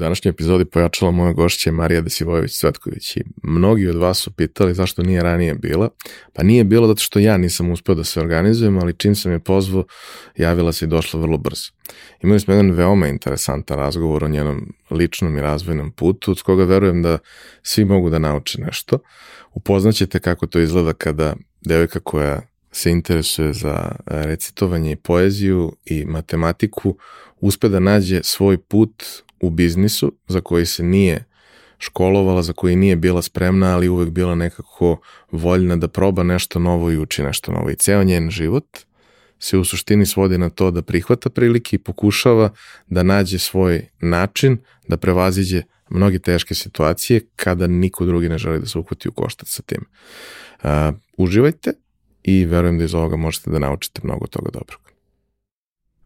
današnjoj epizodi pojačala moja gošća Marija Desivojević Cvetković i mnogi od vas su pitali zašto nije ranije bila. Pa nije bilo zato što ja nisam uspeo da se organizujem, ali čim sam je pozvao, javila se i došla vrlo brzo. Imali smo jedan veoma interesantan razgovor o njenom ličnom i razvojnom putu, od koga verujem da svi mogu da nauče nešto. Upoznaćete kako to izgleda kada devojka koja se interesuje za recitovanje i poeziju i matematiku uspe da nađe svoj put u biznisu za koji se nije školovala, za koji nije bila spremna, ali uvek bila nekako voljna da proba nešto novo i uči nešto novo. I ceo njen život se u suštini svodi na to da prihvata prilike i pokušava da nađe svoj način da prevaziđe mnoge teške situacije kada niko drugi ne želi da se uhvati u koštac sa tim. Uh, uživajte i verujem da iz ovoga možete da naučite mnogo toga dobrog.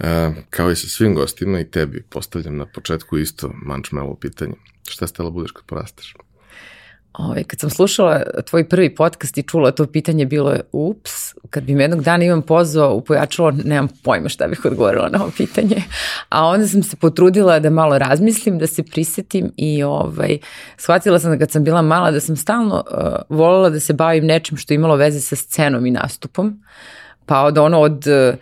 E, kao i sa svim gostima i tebi postavljam na početku isto mančmelo pitanje. Šta ste da budeš kad porasteš? Ove, ovaj, kad sam slušala tvoj prvi podcast i čula to pitanje, bilo je ups, kad bi me jednog dana imam pozvao u pojačalo, nemam pojma šta bih odgovorila na ovo pitanje. A onda sam se potrudila da malo razmislim, da se prisetim i ovaj, shvatila sam da kad sam bila mala da sam stalno uh, voljela da se bavim nečim što imalo veze sa scenom i nastupom. Pa od ono od uh,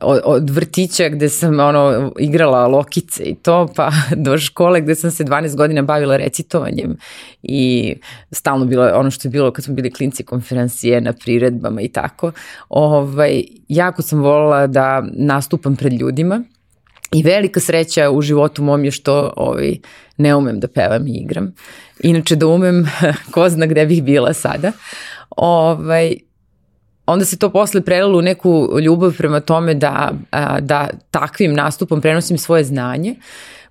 od, od vrtića gde sam ono igrala lokice i to pa do škole gde sam se 12 godina bavila recitovanjem i stalno bilo ono što je bilo kad smo bili klinci konferencije na priredbama i tako. Ovaj jako sam volila da nastupam pred ljudima. I velika sreća u životu mom je što ovaj, ne umem da pevam i igram. Inače da umem, ko zna gde bih bila sada. Ovaj, onda se to posle prelilo u neku ljubav prema tome da, da takvim nastupom prenosim svoje znanje.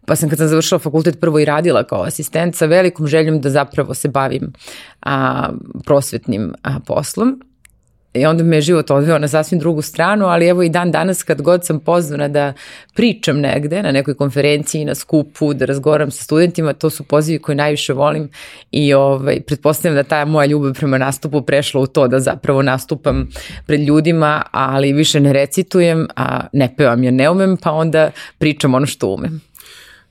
Pa sam kad sam završila fakultet prvo i radila kao asistent sa velikom željom da zapravo se bavim a, prosvetnim a, poslom I onda me je život odveo na sasvim drugu stranu, ali evo i dan danas kad god sam pozvana da pričam negde, na nekoj konferenciji, na skupu, da razgovaram sa studentima, to su pozivi koje najviše volim i ovaj, pretpostavljam da ta moja ljubav prema nastupu prešla u to da zapravo nastupam pred ljudima, ali više ne recitujem, a ne pevam jer ne umem, pa onda pričam ono što umem.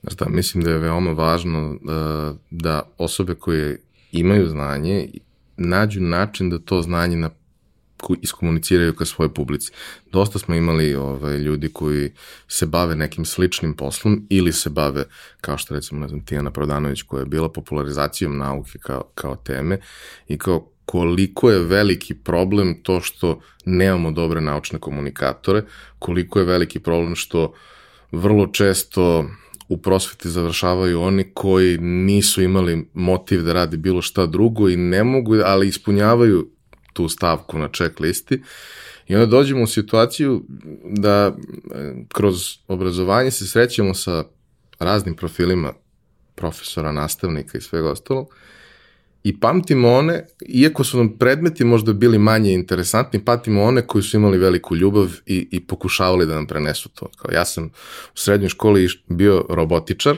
Znaš da, mislim da je veoma važno da, da osobe koje imaju znanje nađu način da to znanje na iskomuniciraju ka svojoj publici. Dosta smo imali ovaj, ljudi koji se bave nekim sličnim poslom ili se bave, kao što recimo, ne znam, Tijana Prodanović koja je bila popularizacijom nauke kao, kao teme i kao koliko je veliki problem to što nemamo dobre naučne komunikatore, koliko je veliki problem što vrlo često u prosveti završavaju oni koji nisu imali motiv da radi bilo šta drugo i ne mogu, ali ispunjavaju tu stavku na check listi i onda dođemo u situaciju da e, kroz obrazovanje se srećemo sa raznim profilima profesora, nastavnika i svega ostalog i pamtimo one, iako su nam predmeti možda bili manje interesantni, pamtimo one koji su imali veliku ljubav i, i pokušavali da nam prenesu to. Kao ja sam u srednjoj školi bio robotičar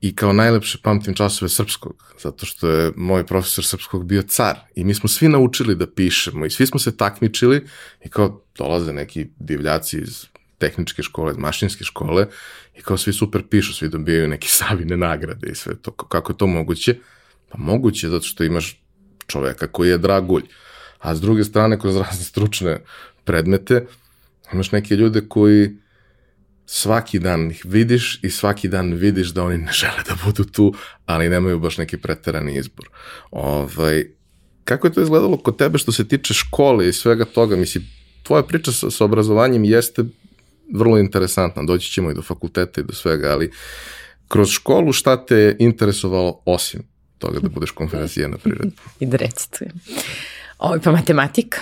i kao najlepše pamtim časove srpskog, zato što je moj profesor srpskog bio car i mi smo svi naučili da pišemo i svi smo se takmičili i kao dolaze neki divljaci iz tehničke škole, iz mašinske škole i kao svi super pišu, svi dobijaju neke savine nagrade i sve to. Kako je to moguće? Pa moguće zato što imaš čoveka koji je dragulj. A s druge strane, kroz razne stručne predmete, imaš neke ljude koji svaki dan ih vidiš i svaki dan vidiš da oni ne žele da budu tu, ali nemaju baš neki preterani izbor. Ovaj, kako je to izgledalo kod tebe što se tiče škole i svega toga? Mislim, tvoja priča sa, sa obrazovanjem jeste vrlo interesantna, doći ćemo i do fakulteta i do svega, ali kroz školu šta te je interesovalo osim toga da budeš konferencijena priroda? I da recitujem. Ovo, pa matematika.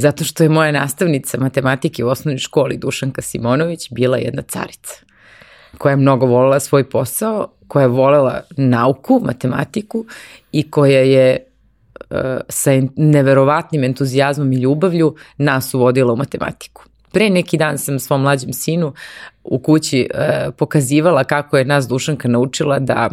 Zato što je moja nastavnica matematike u osnovnoj školi Dušanka Simonović bila jedna carica koja je mnogo volela svoj posao, koja je volela nauku, matematiku i koja je uh, sa neverovatnim entuzijazmom i ljubavlju nas uvodila u matematiku. Pre neki dan sam svom mlađem sinu u kući uh, pokazivala kako je nas Dušanka naučila da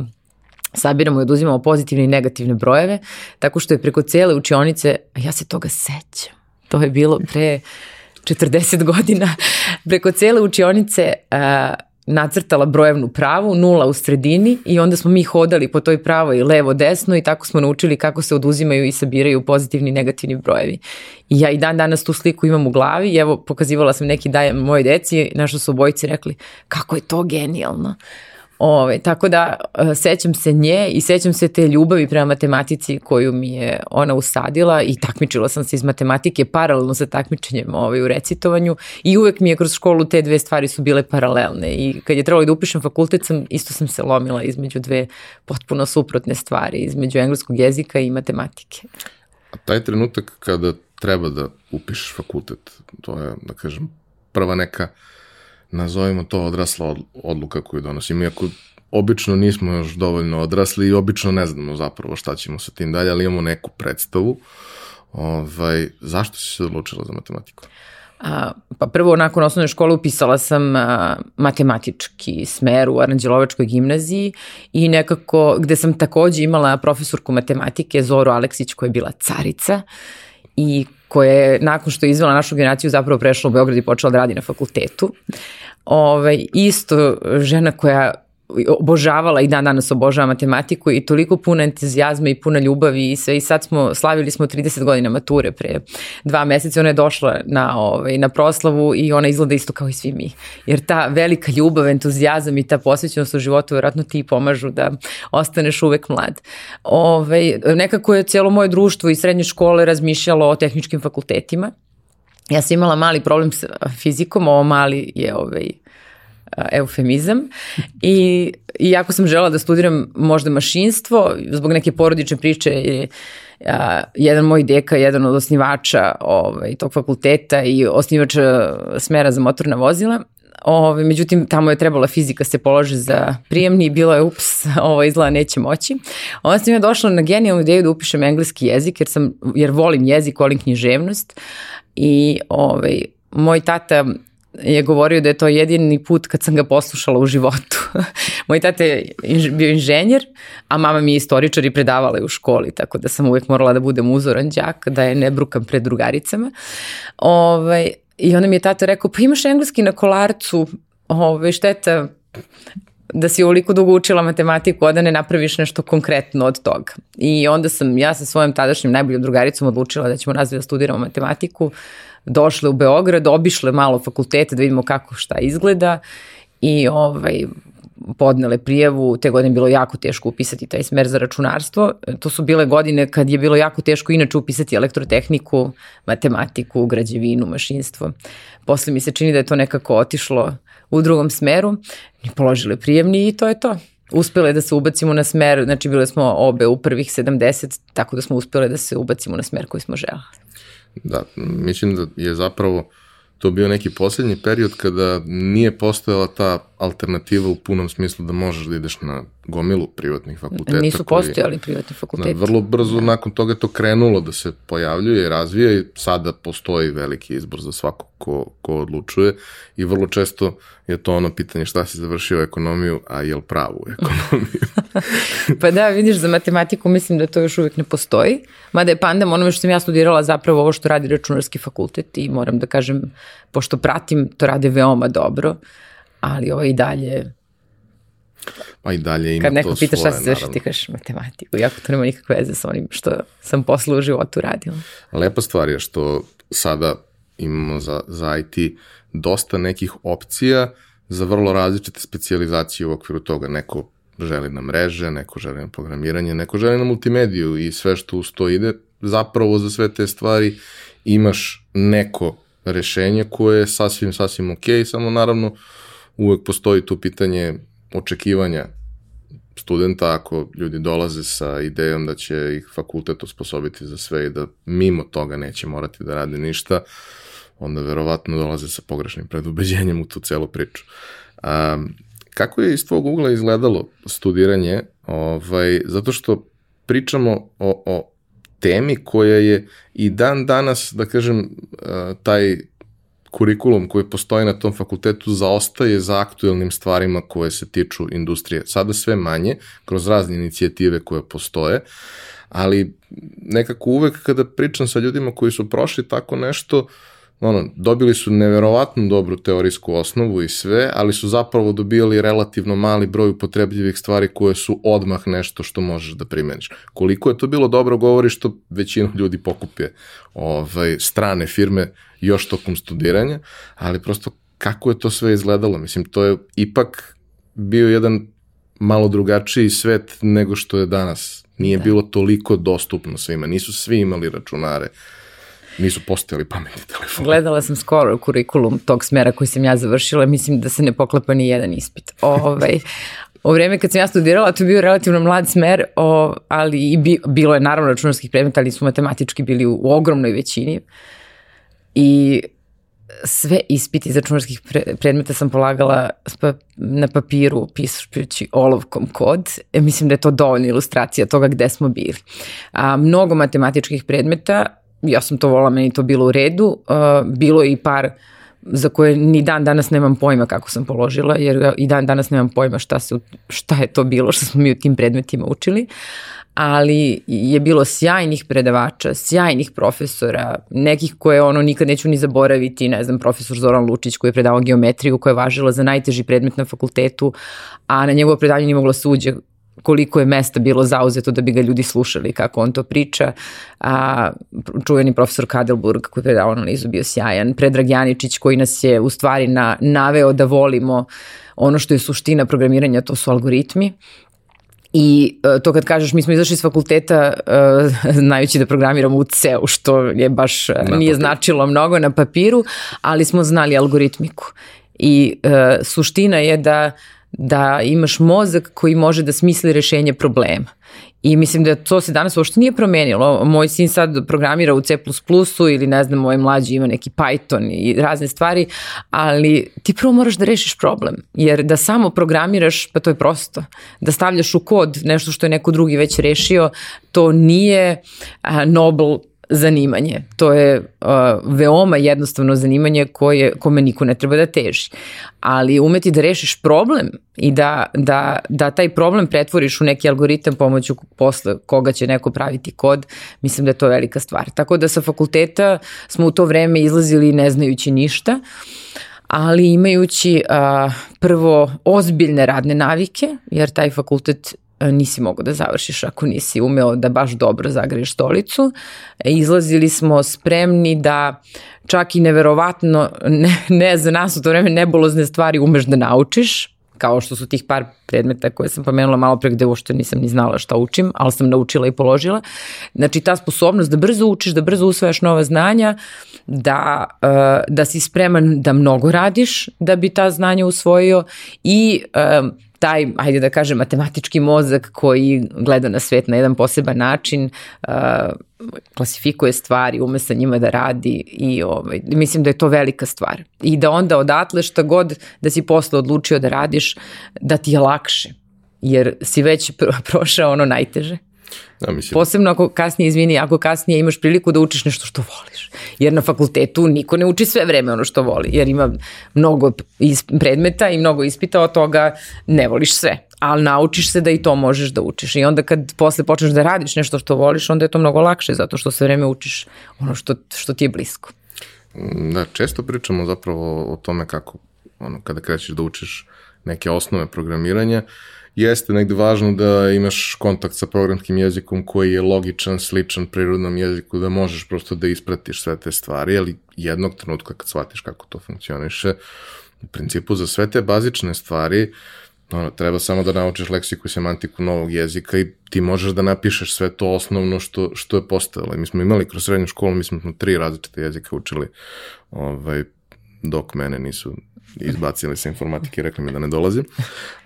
sabiramo i oduzimamo pozitivne i negativne brojeve, tako što je preko cele učionice, ja se toga sećam, to je bilo pre 40 godina, preko cele učionice uh, nacrtala brojevnu pravu, nula u sredini i onda smo mi hodali po toj pravoj levo desno i tako smo naučili kako se oduzimaju i sabiraju pozitivni i negativni brojevi. I ja i dan danas tu sliku imam u glavi i evo pokazivala sam neki dajem moje deci, našo su obojici rekli kako je to genijalno. Ove, tako da e, sećam se nje i sećam se te ljubavi prema matematici koju mi je ona usadila i takmičila sam se iz matematike paralelno sa takmičenjem ovaj, u recitovanju i uvek mi je kroz školu te dve stvari su bile paralelne i kad je trebalo da upišem fakultet sam, isto sam se lomila između dve potpuno suprotne stvari, između engleskog jezika i matematike. A taj trenutak kada treba da upišeš fakultet, to je, da kažem, prva neka uh, nazovimo to odrasla odluka koju donosimo. Iako obično nismo još dovoljno odrasli i obično ne znamo zapravo šta ćemo sa tim dalje, ali imamo neku predstavu. Ovaj, zašto si se odlučila za matematiku? A, pa prvo nakon osnovne škole upisala sam a, matematički smer u Aranđelovačkoj gimnaziji i nekako gde sam takođe imala profesorku matematike Zoru Aleksić koja je bila carica i koja je nakon što je izvela našu generaciju zapravo prešla u Beograd i počela da radi na fakultetu. Ove, ovaj, isto žena koja obožavala i dan danas obožava matematiku i toliko puno entuzijazma i puna ljubavi i sve i sad smo, slavili smo 30 godina mature pre dva meseca, ona je došla na, ovaj, na proslavu i ona izgleda isto kao i svi mi. Jer ta velika ljubav, entuzijazam i ta posvećenost u životu vjerojatno ti pomažu da ostaneš uvek mlad. Ovaj, nekako je cijelo moje društvo i srednje škole razmišljalo o tehničkim fakultetima. Ja sam imala mali problem sa fizikom, ovo mali je ovaj, eufemizam. I iako sam žela da studiram možda mašinstvo, zbog neke porodične priče je a, jedan moj deka, jedan od osnivača ovaj, tog fakulteta i osnivača smera za motorna vozila, Ove, ovaj, međutim, tamo je trebala fizika se položi za prijemni i bilo je ups, ovo izgleda neće moći. Onda sam ja došla na genijalnu ideju da upišem engleski jezik jer, sam, jer volim jezik, volim književnost. I ovaj, moj tata je govorio da je to jedini put kad sam ga poslušala u životu. Moj tata je bio inženjer, a mama mi je istoričar i predavala je u školi, tako da sam uvek morala da budem uzoran đak, da je ne brukam pred drugaricama. Ovaj, I onda mi je tata rekao, pa imaš engleski na kolarcu, ovaj, šteta da si ovoliko dugo učila matematiku, a da ne napraviš nešto konkretno od toga. I onda sam ja sa svojom tadašnjim najboljom drugaricom odlučila da ćemo razvijati da studiramo matematiku, došle u Beograd, obišle malo fakultete da vidimo kako šta izgleda i ovaj, podnele prijavu, te godine bilo jako teško upisati taj smer za računarstvo. To su bile godine kad je bilo jako teško inače upisati elektrotehniku, matematiku, građevinu, mašinstvo. Posle mi se čini da je to nekako otišlo u drugom smeru, položile prijemni i to je to. Uspele da se ubacimo na smer, znači bile smo obe u prvih 70, tako da smo uspele da se ubacimo na smer koji smo želeli. Da, mislim da je zapravo to bio neki poslednji period kada nije postojala ta alternativa u punom smislu da možeš da ideš na gomilu privatnih fakulteta. Nisu postojali privatni fakulteti. Na, vrlo brzo da. nakon toga to krenulo da se pojavljuje i razvija i sada postoji veliki izbor za svako ko, ko odlučuje i vrlo često je to ono pitanje šta si završio ekonomiju, a jel pravu ekonomiju? pa da, vidiš, za matematiku mislim da to još uvijek ne postoji, mada je pandam onome što sam ja studirala zapravo ovo što radi računarski fakultet i moram da kažem, pošto pratim, to rade veoma dobro, ali ovo i dalje Pa i dalje ima Kad neko to pita šta se završi, ti kažeš matematiku, iako to nema nikakve veze sa onim što sam posle u životu radila. Lepa stvar je što sada imamo za, za IT dosta nekih opcija za vrlo različite specializacije u okviru toga. Neko želi na mreže, neko želi na programiranje, neko želi na multimediju i sve što uz to ide. Zapravo za sve te stvari imaš neko rešenje koje je sasvim, sasvim ok, samo naravno uvek postoji tu pitanje očekivanja studenta ako ljudi dolaze sa idejom da će ih fakultet osposobiti za sve i da mimo toga neće morati da rade ništa, onda verovatno dolaze sa pogrešnim predubeđenjem u tu celu priču. Um, kako je iz tvojeg ugla izgledalo studiranje? Ovaj, zato što pričamo o, o temi koja je i dan danas, da kažem, taj kurikulum koji postoji na tom fakultetu zaostaje za aktuelnim stvarima koje se tiču industrije. Sada sve manje, kroz razne inicijative koje postoje, ali nekako uvek kada pričam sa ljudima koji su prošli tako nešto, ono, dobili su neverovatno dobru teorijsku osnovu i sve, ali su zapravo dobijali relativno mali broj upotrebljivih stvari koje su odmah nešto što možeš da primeniš. Koliko je to bilo dobro govori što većinu ljudi pokupje ovaj, strane firme još tokom studiranja, ali prosto kako je to sve izgledalo? Mislim, to je ipak bio jedan malo drugačiji svet nego što je danas. Nije da. bilo toliko dostupno svima, nisu svi imali računare, nisu postojali pametni telefoni. Gledala sam skoro kurikulum tog smera koji sam ja završila, mislim da se ne poklapa ni jedan ispit. Ovaj, U vreme kad sam ja studirala, to je bio relativno mlad smer, o, ali i bi, bilo je naravno računarskih predmeta, ali su matematički bili u, u ogromnoj većini. I sve ispiti iz računarskih pre, predmeta sam polagala na papiru pisajući olovkom kod. E, mislim da je to dovoljna ilustracija toga gde smo bili. A, mnogo matematičkih predmeta, ja sam to volala, meni to bilo u redu. A, bilo je i par za koje ni dan danas nemam pojma kako sam položila, jer i dan danas nemam pojma šta, se, šta je to bilo što smo mi u tim predmetima učili ali je bilo sjajnih predavača, sjajnih profesora, nekih koje ono nikad neću ni zaboraviti, ne znam, profesor Zoran Lučić koji je predavao geometriju koja je važila za najteži predmet na fakultetu, a na njegovo predavanje nije moglo suđe koliko je mesta bilo zauzeto da bi ga ljudi slušali kako on to priča. A, čuveni profesor Kadelburg koji je predavao analizu bio sjajan. Predrag Janičić koji nas je u stvari na, naveo da volimo ono što je suština programiranja, to su algoritmi I uh, to kad kažeš, mi smo izašli iz fakulteta uh, znajući da programiramo u C-u, što je baš na nije papiru. značilo mnogo na papiru, ali smo znali algoritmiku. I uh, suština je da da imaš mozak koji može da smisli rešenje problema. I mislim da to se danas uopšte nije promenilo. Moj sin sad programira u C++ ili ne znam, moj mlađi ima neki Python i razne stvari, ali ti prvo moraš da rešiš problem. Jer da samo programiraš, pa to je prosto. Da stavljaš u kod nešto što je neko drugi već rešio, to nije a, Nobel zanimanje. To je uh, veoma jednostavno zanimanje koje, kome niko ne treba da teži. Ali umeti da rešiš problem i da, da, da taj problem pretvoriš u neki algoritam pomoću posle koga će neko praviti kod, mislim da je to velika stvar. Tako da sa fakulteta smo u to vreme izlazili ne znajući ništa, ali imajući uh, prvo ozbiljne radne navike, jer taj fakultet nisi mogao da završiš ako nisi umeo da baš dobro zagreješ stolicu. E, izlazili smo spremni da čak i neverovatno, ne, ne za nas u to vreme nebolozne stvari umeš da naučiš, kao što su tih par predmeta koje sam pomenula malo pre gde uopšte nisam ni znala šta učim, ali sam naučila i položila. Znači ta sposobnost da brzo učiš, da brzo usvajaš nova znanja, da, uh, da si spreman da mnogo radiš da bi ta znanja usvojio i taj, hajde da kažem, matematički mozak koji gleda na svet na jedan poseban način, uh, klasifikuje stvari, ume sa njima da radi i ovaj, mislim da je to velika stvar. I da onda odatle šta god da si posle odlučio da radiš, da ti je lakše jer si već prošao ono najteže. Da, mislim. Posebno ako kasnije, izvini, ako kasnije imaš priliku da učiš nešto što voliš. Jer na fakultetu niko ne uči sve vreme ono što voli, jer ima mnogo predmeta i mnogo ispita od toga ne voliš sve. Ali naučiš se da i to možeš da učiš. I onda kad posle počneš da radiš nešto što voliš, onda je to mnogo lakše zato što sve vreme učiš ono što, što ti je blisko. Da, često pričamo zapravo o tome kako ono, kada krećeš da učiš neke osnove programiranja, jeste negde važno da imaš kontakt sa programskim jezikom koji je logičan, sličan prirodnom jeziku, da možeš prosto da ispratiš sve te stvari, ali jednog trenutka kad shvatiš kako to funkcioniše, u principu za sve te bazične stvari ono, treba samo da naučiš leksiku i semantiku novog jezika i ti možeš da napišeš sve to osnovno što, što je postojalo. I mi smo imali kroz srednju školu, mi smo tri različite jezika učili ovaj, dok mene nisu izbacili sa informatike i rekli mi da ne dolazim.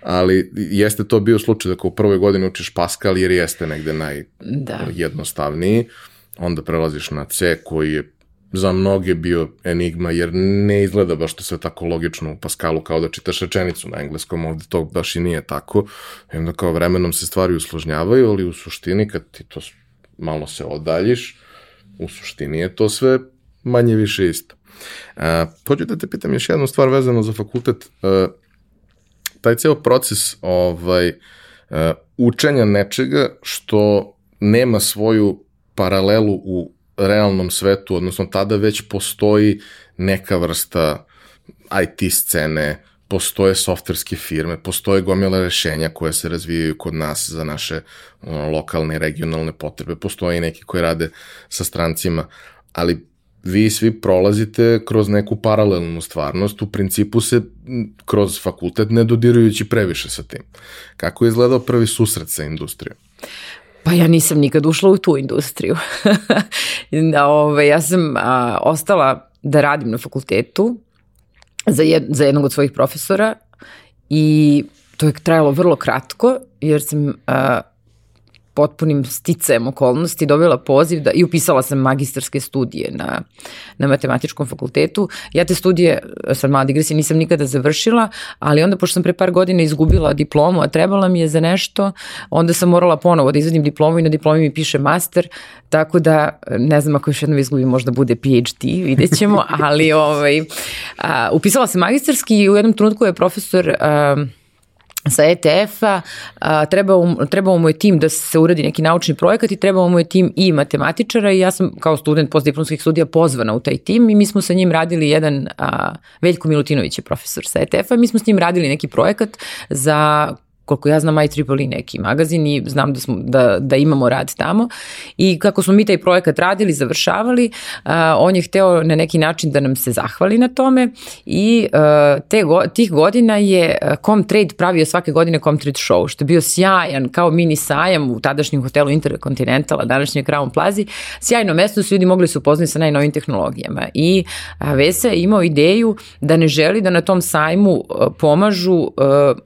Ali jeste to bio slučaj da kao u prvoj godini učiš Pascal jer jeste negde najjednostavniji. Da. Onda prelaziš na C koji je za mnoge bio enigma, jer ne izgleda baš to sve tako logično u Pascalu kao da čitaš rečenicu na engleskom, ovde to baš i nije tako. I onda kao vremenom se stvari usložnjavaju, ali u suštini kad ti to malo se odaljiš, u suštini je to sve manje više isto. Uh, hoću da te pitam još jednu stvar vezano za fakultet. Uh, taj ceo proces ovaj, uh, učenja nečega što nema svoju paralelu u realnom svetu, odnosno tada već postoji neka vrsta IT scene, postoje softverske firme, postoje gomila rešenja koje se razvijaju kod nas za naše ono, lokalne i regionalne potrebe, postoje i neki koji rade sa strancima, ali vi svi prolazite kroz neku paralelnu stvarnost, u principu se kroz fakultet ne dodirujući previše sa tim. Kako je izgledao prvi susret sa industrijom? Pa ja nisam nikad ušla u tu industriju. Ove, ja sam a, ostala da radim na fakultetu za, jed, za jednog od svojih profesora i to je trajalo vrlo kratko jer sam a, potpunim sticajem okolnosti dobila poziv da, i upisala sam magistarske studije na, na matematičkom fakultetu. Ja te studije, sad mala digresija, nisam nikada završila, ali onda pošto sam pre par godina izgubila diplomu, a trebala mi je za nešto, onda sam morala ponovo da izvedim diplomu i na diplomi mi piše master, tako da ne znam ako još jednom izgubim možda bude PhD, vidjet ćemo, ali ovaj, a, upisala sam magistarski i u jednom trenutku je profesor a, sa ETF-a, trebao, trebao mu je tim da se uradi neki naučni projekat i trebao mu je tim i matematičara i ja sam kao student postdiplomskih studija pozvana u taj tim i mi smo sa njim radili jedan, a, Veljko Milutinović je profesor sa ETF-a, mi smo s njim radili neki projekat za koliko ja znam IEEE neki magazin i znam da, smo, da, da imamo rad tamo. I kako smo mi taj projekat radili, završavali, uh, on je hteo na neki način da nam se zahvali na tome i uh, te go, tih godina je Comtrade pravio svake godine Comtrade show, što je bio sjajan kao mini sajam u tadašnjem hotelu Intercontinentala, današnje Crown Plaza, sjajno mesto su ljudi mogli se upoznati sa najnovim tehnologijama. I uh, Vesa je imao ideju da ne želi da na tom sajmu pomažu uh,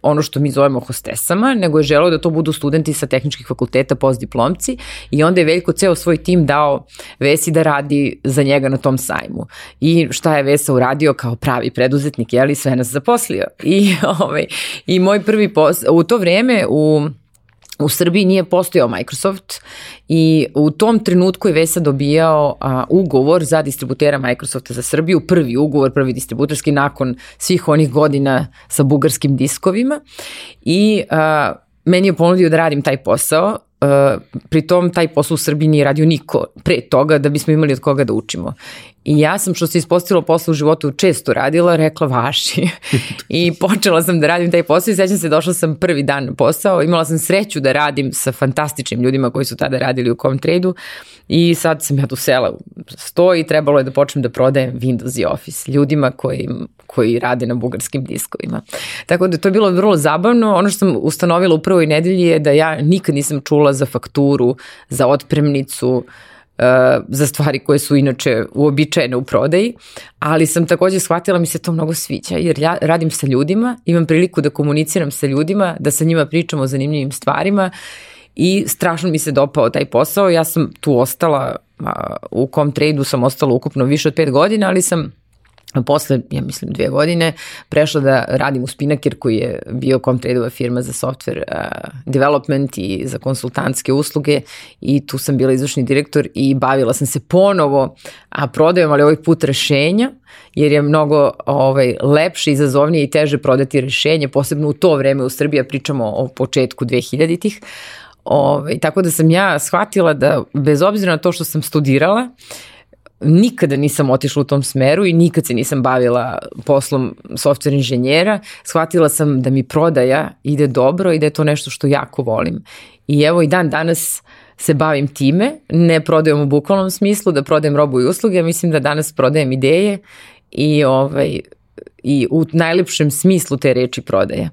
ono što mi zovemo hostel hostesama, nego je želeo da to budu studenti sa tehničkih fakulteta, postdiplomci i onda je Veljko ceo svoj tim dao Vesi da radi za njega na tom sajmu. I šta je Vesa uradio kao pravi preduzetnik, jeli, sve nas zaposlio. I, ovaj, i moj prvi posao, u to vreme u u Srbiji nije postojao Microsoft i u tom trenutku je Vesa dobijao a, ugovor za distributera Microsofta za Srbiju, prvi ugovor, prvi distributorski nakon svih onih godina sa bugarskim diskovima i a, meni je ponudio da radim taj posao, Uh, pri tom taj posao u Srbiji nije radio niko pre toga da bismo imali od koga da učimo. I ja sam, što se ispostavilo posla u životu, često radila, rekla vaši. I počela sam da radim taj posao i sećam se, došla sam prvi dan na posao, imala sam sreću da radim sa fantastičnim ljudima koji su tada radili u Comtrade-u i sad sam ja tu sela u sto i trebalo je da počnem da prodajem Windows i Office ljudima koji, koji rade na bugarskim diskovima. Tako da to je bilo vrlo zabavno. Ono što sam ustanovila u prvoj nedelji je da ja nikad nisam čula za fakturu, za otpremnicu, za stvari koje su inače uobičajene u prodaji, ali sam takođe shvatila mi se to mnogo sviđa, jer ja radim sa ljudima, imam priliku da komuniciram sa ljudima, da sa njima pričam o zanimljivim stvarima i strašno mi se dopao taj posao. Ja sam tu ostala, u kom tradu sam ostala ukupno više od pet godina, ali sam posle, ja mislim, dve godine prešla da radim u Spinnaker koji je bio Comtradeova firma za software uh, development i za konsultantske usluge i tu sam bila izvršni direktor i bavila sam se ponovo a prodajom, ali ovaj put rešenja jer je mnogo ovaj, lepše, izazovnije i teže prodati rešenje, posebno u to vreme u Srbiji, pričamo o početku 2000-ih. Ovaj, tako da sam ja shvatila da bez obzira na to što sam studirala, uh, nikada nisam otišla u tom smeru i nikad se nisam bavila poslom software inženjera. Shvatila sam da mi prodaja ide dobro i da je to nešto što jako volim. I evo i dan danas se bavim time, ne prodajem u bukvalnom smislu, da prodajem robu i usluge, mislim da danas prodajem ideje i, ovaj, i u najlepšem smislu te reči prodaje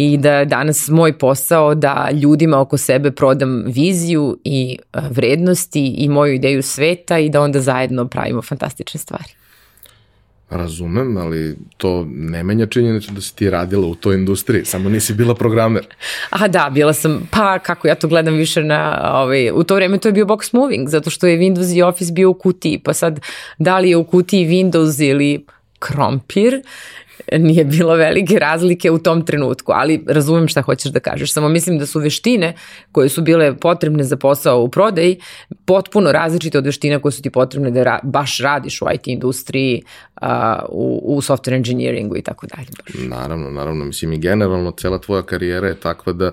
i da danas moj posao da ljudima oko sebe prodam viziju i vrednosti i moju ideju sveta i da onda zajedno pravimo fantastične stvari. Razumem, ali to ne menja činjenicu da si ti radila u toj industriji, samo nisi bila programer. A da, bila sam, pa kako ja to gledam više na, ovaj, u to vreme to je bio box moving, zato što je Windows i Office bio u kutiji, pa sad da li je u kutiji Windows ili krompir nije bilo velike razlike u tom trenutku, ali razumem šta hoćeš da kažeš. Samo mislim da su veštine koje su bile potrebne za posao u prodaji potpuno različite od veština koje su ti potrebne da ra baš radiš u IT industriji, uh, u, u software engineeringu i tako dalje. Naravno, naravno. Mislim i generalno cela tvoja karijera je takva da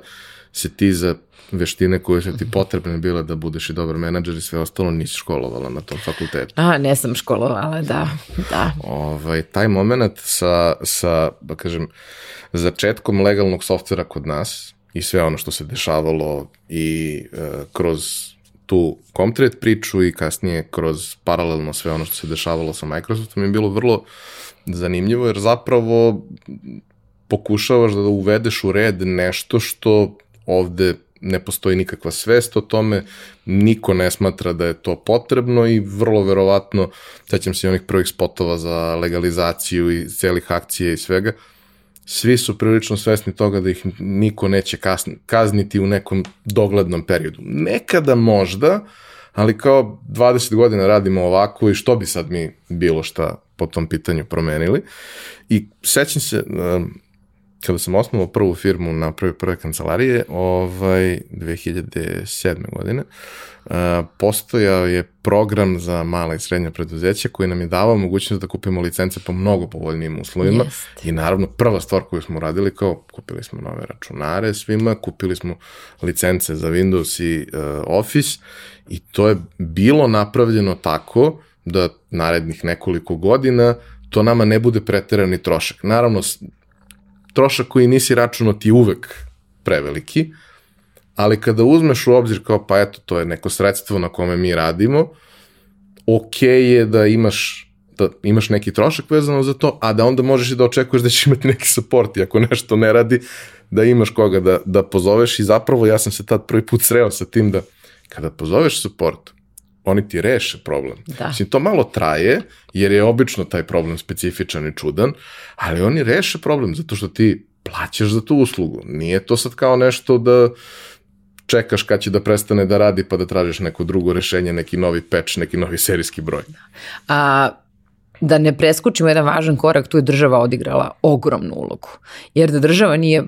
se ti za veštine koje su ti potrebne bile da budeš i dobar menadžer i sve ostalo nisi školovala na tom fakultetu. A, ne sam školovala, da, da. Ovaj, taj moment sa, sa, da kažem, začetkom legalnog softvera kod nas i sve ono što se dešavalo i e, kroz tu Comtrade priču i kasnije kroz paralelno sve ono što se dešavalo sa Microsoftom je bilo vrlo zanimljivo jer zapravo pokušavaš da uvedeš u red nešto što ovde ne postoji nikakva svest o tome, niko ne smatra da je to potrebno i vrlo verovatno, sećam se i onih prvih spotova za legalizaciju i celih akcija i svega, svi su prilično svesni toga da ih niko neće kazniti u nekom doglednom periodu. Nekada možda, ali kao 20 godina radimo ovako i što bi sad mi bilo šta po tom pitanju promenili. I sećam se, kada sam osnovao prvu firmu na prve prve kancelarije, ovaj, 2007. godine, uh, postojao je program za mala i srednja preduzeća koji nam je davao mogućnost da kupimo licence po mnogo povoljnijim uslovima Jest. i naravno prva stvar koju smo radili kao kupili smo nove računare svima, kupili smo licence za Windows i uh, Office i to je bilo napravljeno tako da narednih nekoliko godina to nama ne bude preterani trošak. Naravno, trošak koji nisi računao ti uvek preveliki, ali kada uzmeš u obzir kao pa eto to je neko sredstvo na kome mi radimo, ok je da imaš da imaš neki trošak vezano za to, a da onda možeš i da očekuješ da ćeš imati neki support i ako nešto ne radi, da imaš koga da, da pozoveš i zapravo ja sam se tad prvi put sreo sa tim da kada pozoveš support, oni ti reše problem. Da. Mislim, to malo traje, jer je obično taj problem specifičan i čudan, ali oni reše problem zato što ti plaćaš za tu uslugu. Nije to sad kao nešto da čekaš kad će da prestane da radi pa da tražiš neko drugo rešenje, neki novi patch, neki novi serijski broj. A da ne preskočimo jedan važan korak, tu je država odigrala ogromnu ulogu. Jer da država nije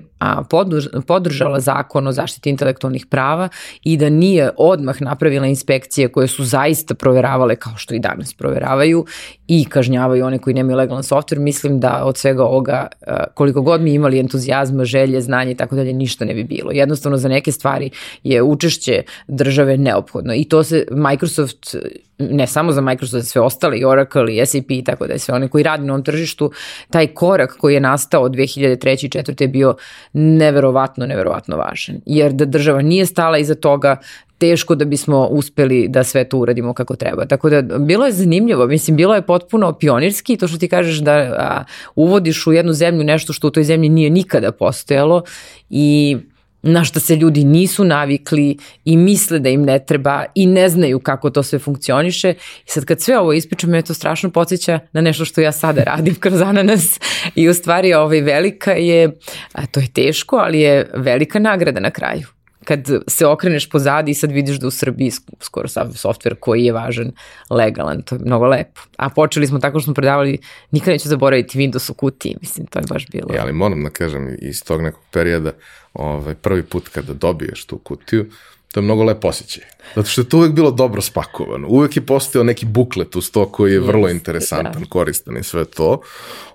podržala zakon o zaštiti intelektualnih prava i da nije odmah napravila inspekcije koje su zaista proveravale kao što i danas proveravaju i kažnjavaju one koji nemaju legalan software, mislim da od svega ovoga koliko god mi imali entuzijazma, želje, znanje i tako dalje, ništa ne bi bilo. Jednostavno za neke stvari je učešće države neophodno i to se Microsoft ne samo za Microsoft, sve ostale, i Oracle, i SAP i tako da sve one koji radi na ovom tržištu, taj korak koji je nastao od 2003. i 2004. je bio neverovatno, neverovatno važan. Jer da država nije stala iza toga, teško da bismo uspeli da sve to uradimo kako treba. Tako da bilo je zanimljivo, mislim bilo je potpuno pionirski to što ti kažeš da a, uvodiš u jednu zemlju nešto što u toj zemlji nije nikada postojalo i na što se ljudi nisu navikli i misle da im ne treba i ne znaju kako to sve funkcioniše. I sad kad sve ovo ispričam, me to strašno podsjeća na nešto što ja sada radim kroz ananas i u stvari ovaj velika je, a to je teško, ali je velika nagrada na kraju kad se okreneš pozadi i sad vidiš da u Srbiji skoro sav softver koji je važan legalan, to je mnogo lepo. A počeli smo tako što smo predavali, nikad neću zaboraviti Windows u kutiji, mislim, to je baš bilo. Ja, ali moram da kažem, iz tog nekog perioda, ovaj, prvi put kada dobiješ tu kutiju, to je mnogo lep osjećaj. Zato što je to uvek bilo dobro spakovano. Uvek je postao neki buklet uz to koji je vrlo interesantan, da. koristan i sve to.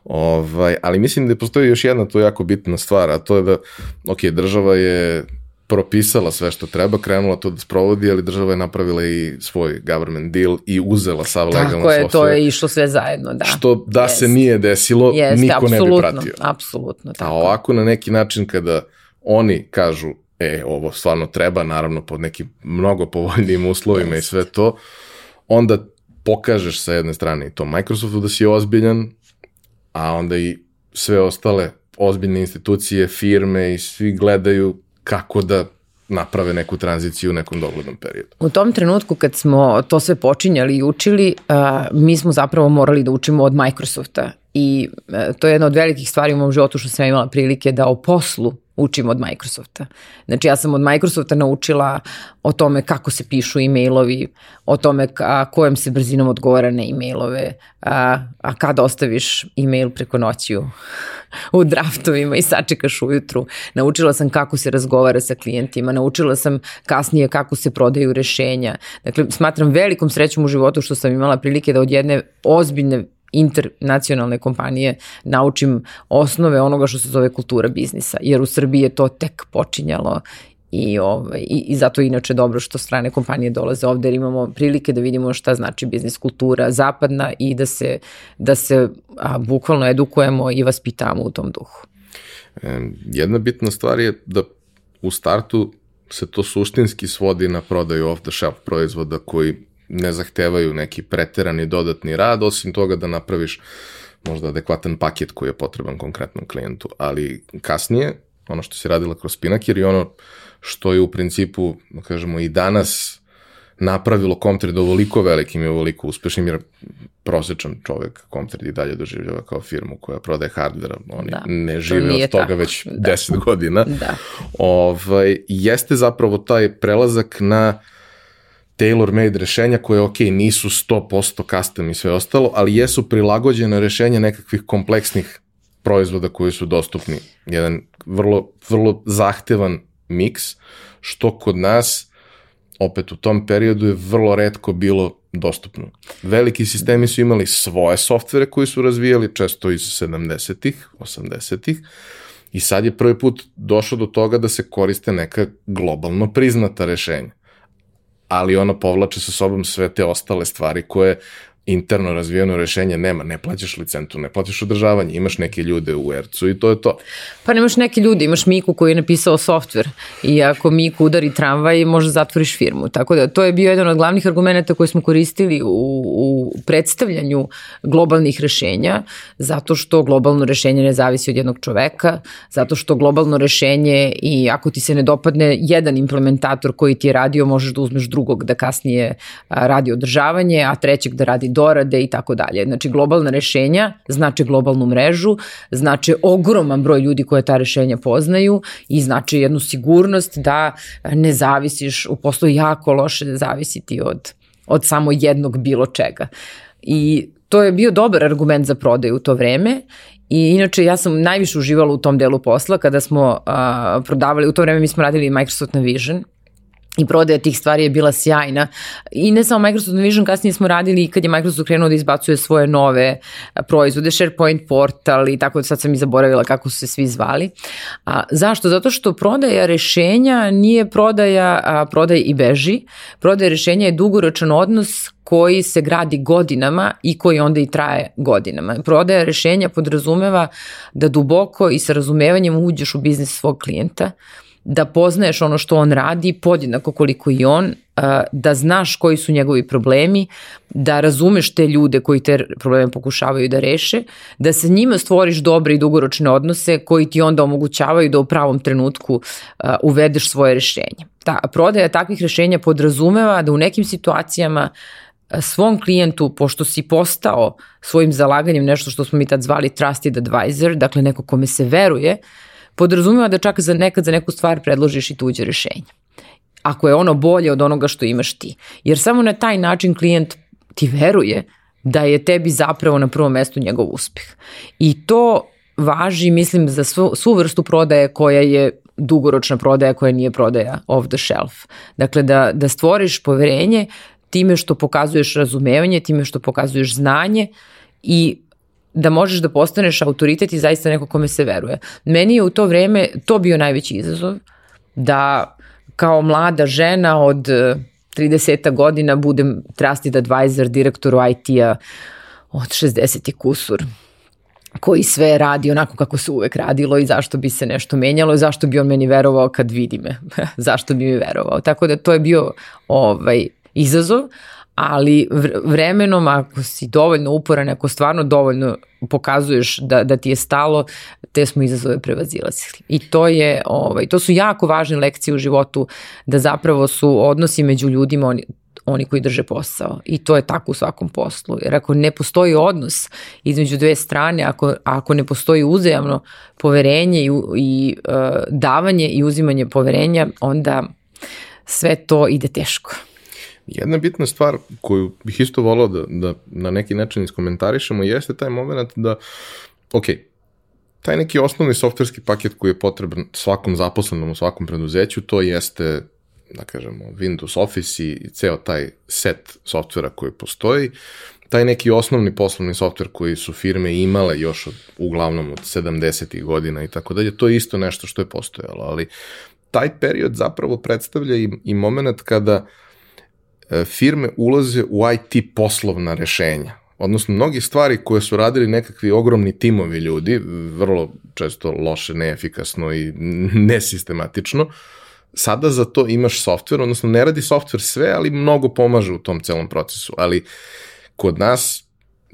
Ovaj, ali mislim da postoji još jedna to jako bitna stvar, a to je da, ok, država je propisala sve što treba, krenula to da sprovodi, ali država je napravila i svoj government deal i uzela sav legalno software. Tako je, to je išlo sve zajedno, da. Što da yes. se nije desilo, yes, niko ne bi pratio. Apsolutno, tako. A ovako na neki način kada oni kažu e, ovo stvarno treba, naravno pod nekim mnogo povoljnijim uslovima yes. i sve to, onda pokažeš sa jedne strane i to Microsoftu da si ozbiljan, a onda i sve ostale ozbiljne institucije, firme i svi gledaju kako da naprave neku tranziciju u nekom doglednom periodu. U tom trenutku kad smo to sve počinjali i učili, uh, mi smo zapravo morali da učimo od Microsofta i uh, to je jedna od velikih stvari u mom životu što sam imala prilike da o poslu učim od Microsofta. Znači ja sam od Microsofta naučila o tome kako se pišu e-mailovi, o tome ka, kojem se brzinom odgovara na e-mailove, a, a kada ostaviš e-mail preko noći u, u draftovima i sačekaš ujutru. Naučila sam kako se razgovara sa klijentima, naučila sam kasnije kako se prodaju rešenja. Dakle, smatram velikom srećom u životu što sam imala prilike da od jedne ozbiljne internacionalne kompanije naučim osnove onoga što se zove kultura biznisa, jer u Srbiji je to tek počinjalo i, ovaj, i, i zato je inače dobro što strane kompanije dolaze ovde jer imamo prilike da vidimo šta znači biznis kultura zapadna i da se, da se a, bukvalno edukujemo i vaspitamo u tom duhu. Jedna bitna stvar je da u startu se to suštinski svodi na prodaju off the shelf proizvoda koji ne zahtevaju neki preterani dodatni rad, osim toga da napraviš možda adekvatan paket koji je potreban konkretnom klijentu, ali kasnije, ono što si radila kroz Spinakir i ono što je u principu, da kažemo, i danas napravilo Comtred ovoliko velikim i ovoliko uspešnim, jer prosečan čovek Comtred i dalje doživljava kao firmu koja prodaje hardvera, oni da, ne žive od toga tako. već da. 10 godina. Da. Ovaj, jeste zapravo taj prelazak na tailor-made rešenja koje, ok, nisu 100% custom i sve ostalo, ali jesu prilagođene rešenja nekakvih kompleksnih proizvoda koji su dostupni. Jedan vrlo, vrlo zahtevan miks, što kod nas, opet u tom periodu je vrlo redko bilo dostupno. Veliki sistemi su imali svoje softvere koji su razvijali, često iz 70-ih, 80-ih, i sad je prvi put došlo do toga da se koriste neka globalno priznata rešenja ali ono povlače sa sobom sve te ostale stvari koje interno razvijeno rešenje nema, ne plaćaš licentu, ne plaćaš održavanje, imaš neke ljude u ERC-u i to je to. Pa nemaš neke ljude, imaš Miku koji je napisao softver i ako Miku udari tramvaj, možda zatvoriš firmu. Tako da to je bio jedan od glavnih argumenta koje smo koristili u, u predstavljanju globalnih rešenja, zato što globalno rešenje ne zavisi od jednog čoveka, zato što globalno rešenje i ako ti se ne dopadne jedan implementator koji ti je radio, možeš da uzmeš drugog da kasnije radi održavanje, a trećeg da radi dorade i tako dalje. Znači globalna rešenja znači globalnu mrežu, znači ogroman broj ljudi koje ta rešenja poznaju i znači jednu sigurnost da ne zavisiš, u poslu jako loše zavisiti od, od samo jednog bilo čega. I to je bio dobar argument za prodaju u to vreme I inače ja sam najviše uživala u tom delu posla kada smo a, prodavali, u to vreme mi smo radili Microsoft Navision i prodaja tih stvari je bila sjajna. I ne samo Microsoft Vision, kasnije smo radili i kad je Microsoft krenuo da izbacuje svoje nove proizvode, SharePoint portal i tako sad sam i zaboravila kako su se svi zvali. A, zašto? Zato što prodaja rešenja nije prodaja, a, prodaja i beži. Prodaja rešenja je dugoročan odnos koji se gradi godinama i koji onda i traje godinama. Prodaja rešenja podrazumeva da duboko i sa razumevanjem uđeš u biznis svog klijenta, da poznaješ ono što on radi podjednako koliko i on, da znaš koji su njegovi problemi, da razumeš te ljude koji te probleme pokušavaju da reše, da se njima stvoriš dobre i dugoročne odnose koji ti onda omogućavaju da u pravom trenutku uvedeš svoje rešenje. Ta prodaja takvih rešenja podrazumeva da u nekim situacijama svom klijentu, pošto si postao svojim zalaganjem nešto što smo mi tad zvali trusted advisor, dakle neko kome se veruje, uh, podrazumeva da čak za nekad za neku stvar predložiš i tuđe rešenje. ako je ono bolje od onoga što imaš ti. Jer samo na taj način klijent ti veruje da je tebi zapravo na prvom mestu njegov uspeh. I to važi, mislim, za svu, svu vrstu prodaje koja je dugoročna prodaja koja nije prodaja off the shelf. Dakle, da, da stvoriš poverenje time što pokazuješ razumevanje, time što pokazuješ znanje i da možeš da postaneš autoritet i zaista neko kome se veruje. Meni je u to vreme to bio najveći izazov, da kao mlada žena od 30 godina budem trusted advisor direktoru IT-a od 60 i kusur koji sve radi onako kako se uvek radilo i zašto bi se nešto menjalo, zašto bi on meni verovao kad vidi me, zašto bi mi verovao. Tako da to je bio ovaj, izazov, ali vremenom ako si dovoljno uporan, ako stvarno dovoljno pokazuješ da, da ti je stalo, te smo izazove prevazilazili. I to je, ovaj, to su jako važne lekcije u životu, da zapravo su odnosi među ljudima, oni, oni koji drže posao i to je tako u svakom poslu. Jer ako ne postoji odnos između dve strane, ako, ako ne postoji uzajamno poverenje i, i uh, davanje i uzimanje poverenja, onda sve to ide teško. Jedna bitna stvar koju bih isto volao da, da na neki način iskomentarišemo jeste taj moment da, ok, taj neki osnovni softverski paket koji je potreban svakom zaposlenom u svakom preduzeću, to jeste da kažemo, Windows Office i ceo taj set softvera koji postoji, taj neki osnovni poslovni softver koji su firme imale još od, uglavnom od 70. godina i tako dalje, to je isto nešto što je postojalo, ali taj period zapravo predstavlja i, i moment kada e, firme ulaze u IT poslovna rešenja. Odnosno, mnogi stvari koje su radili nekakvi ogromni timovi ljudi, vrlo često loše, neefikasno i nesistematično, sada za to imaš softver, odnosno ne radi softver sve, ali mnogo pomaže u tom celom procesu, ali kod nas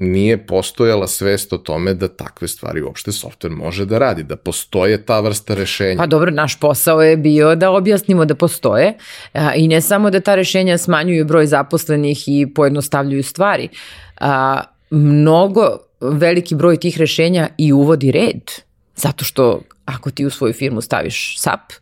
nije postojala svest o tome da takve stvari uopšte softver može da radi, da postoje ta vrsta rešenja. Pa dobro, naš posao je bio da objasnimo da postoje a, i ne samo da ta rešenja smanjuju broj zaposlenih i pojednostavljuju stvari. A, mnogo veliki broj tih rešenja i uvodi red, zato što ako ti u svoju firmu staviš SAP,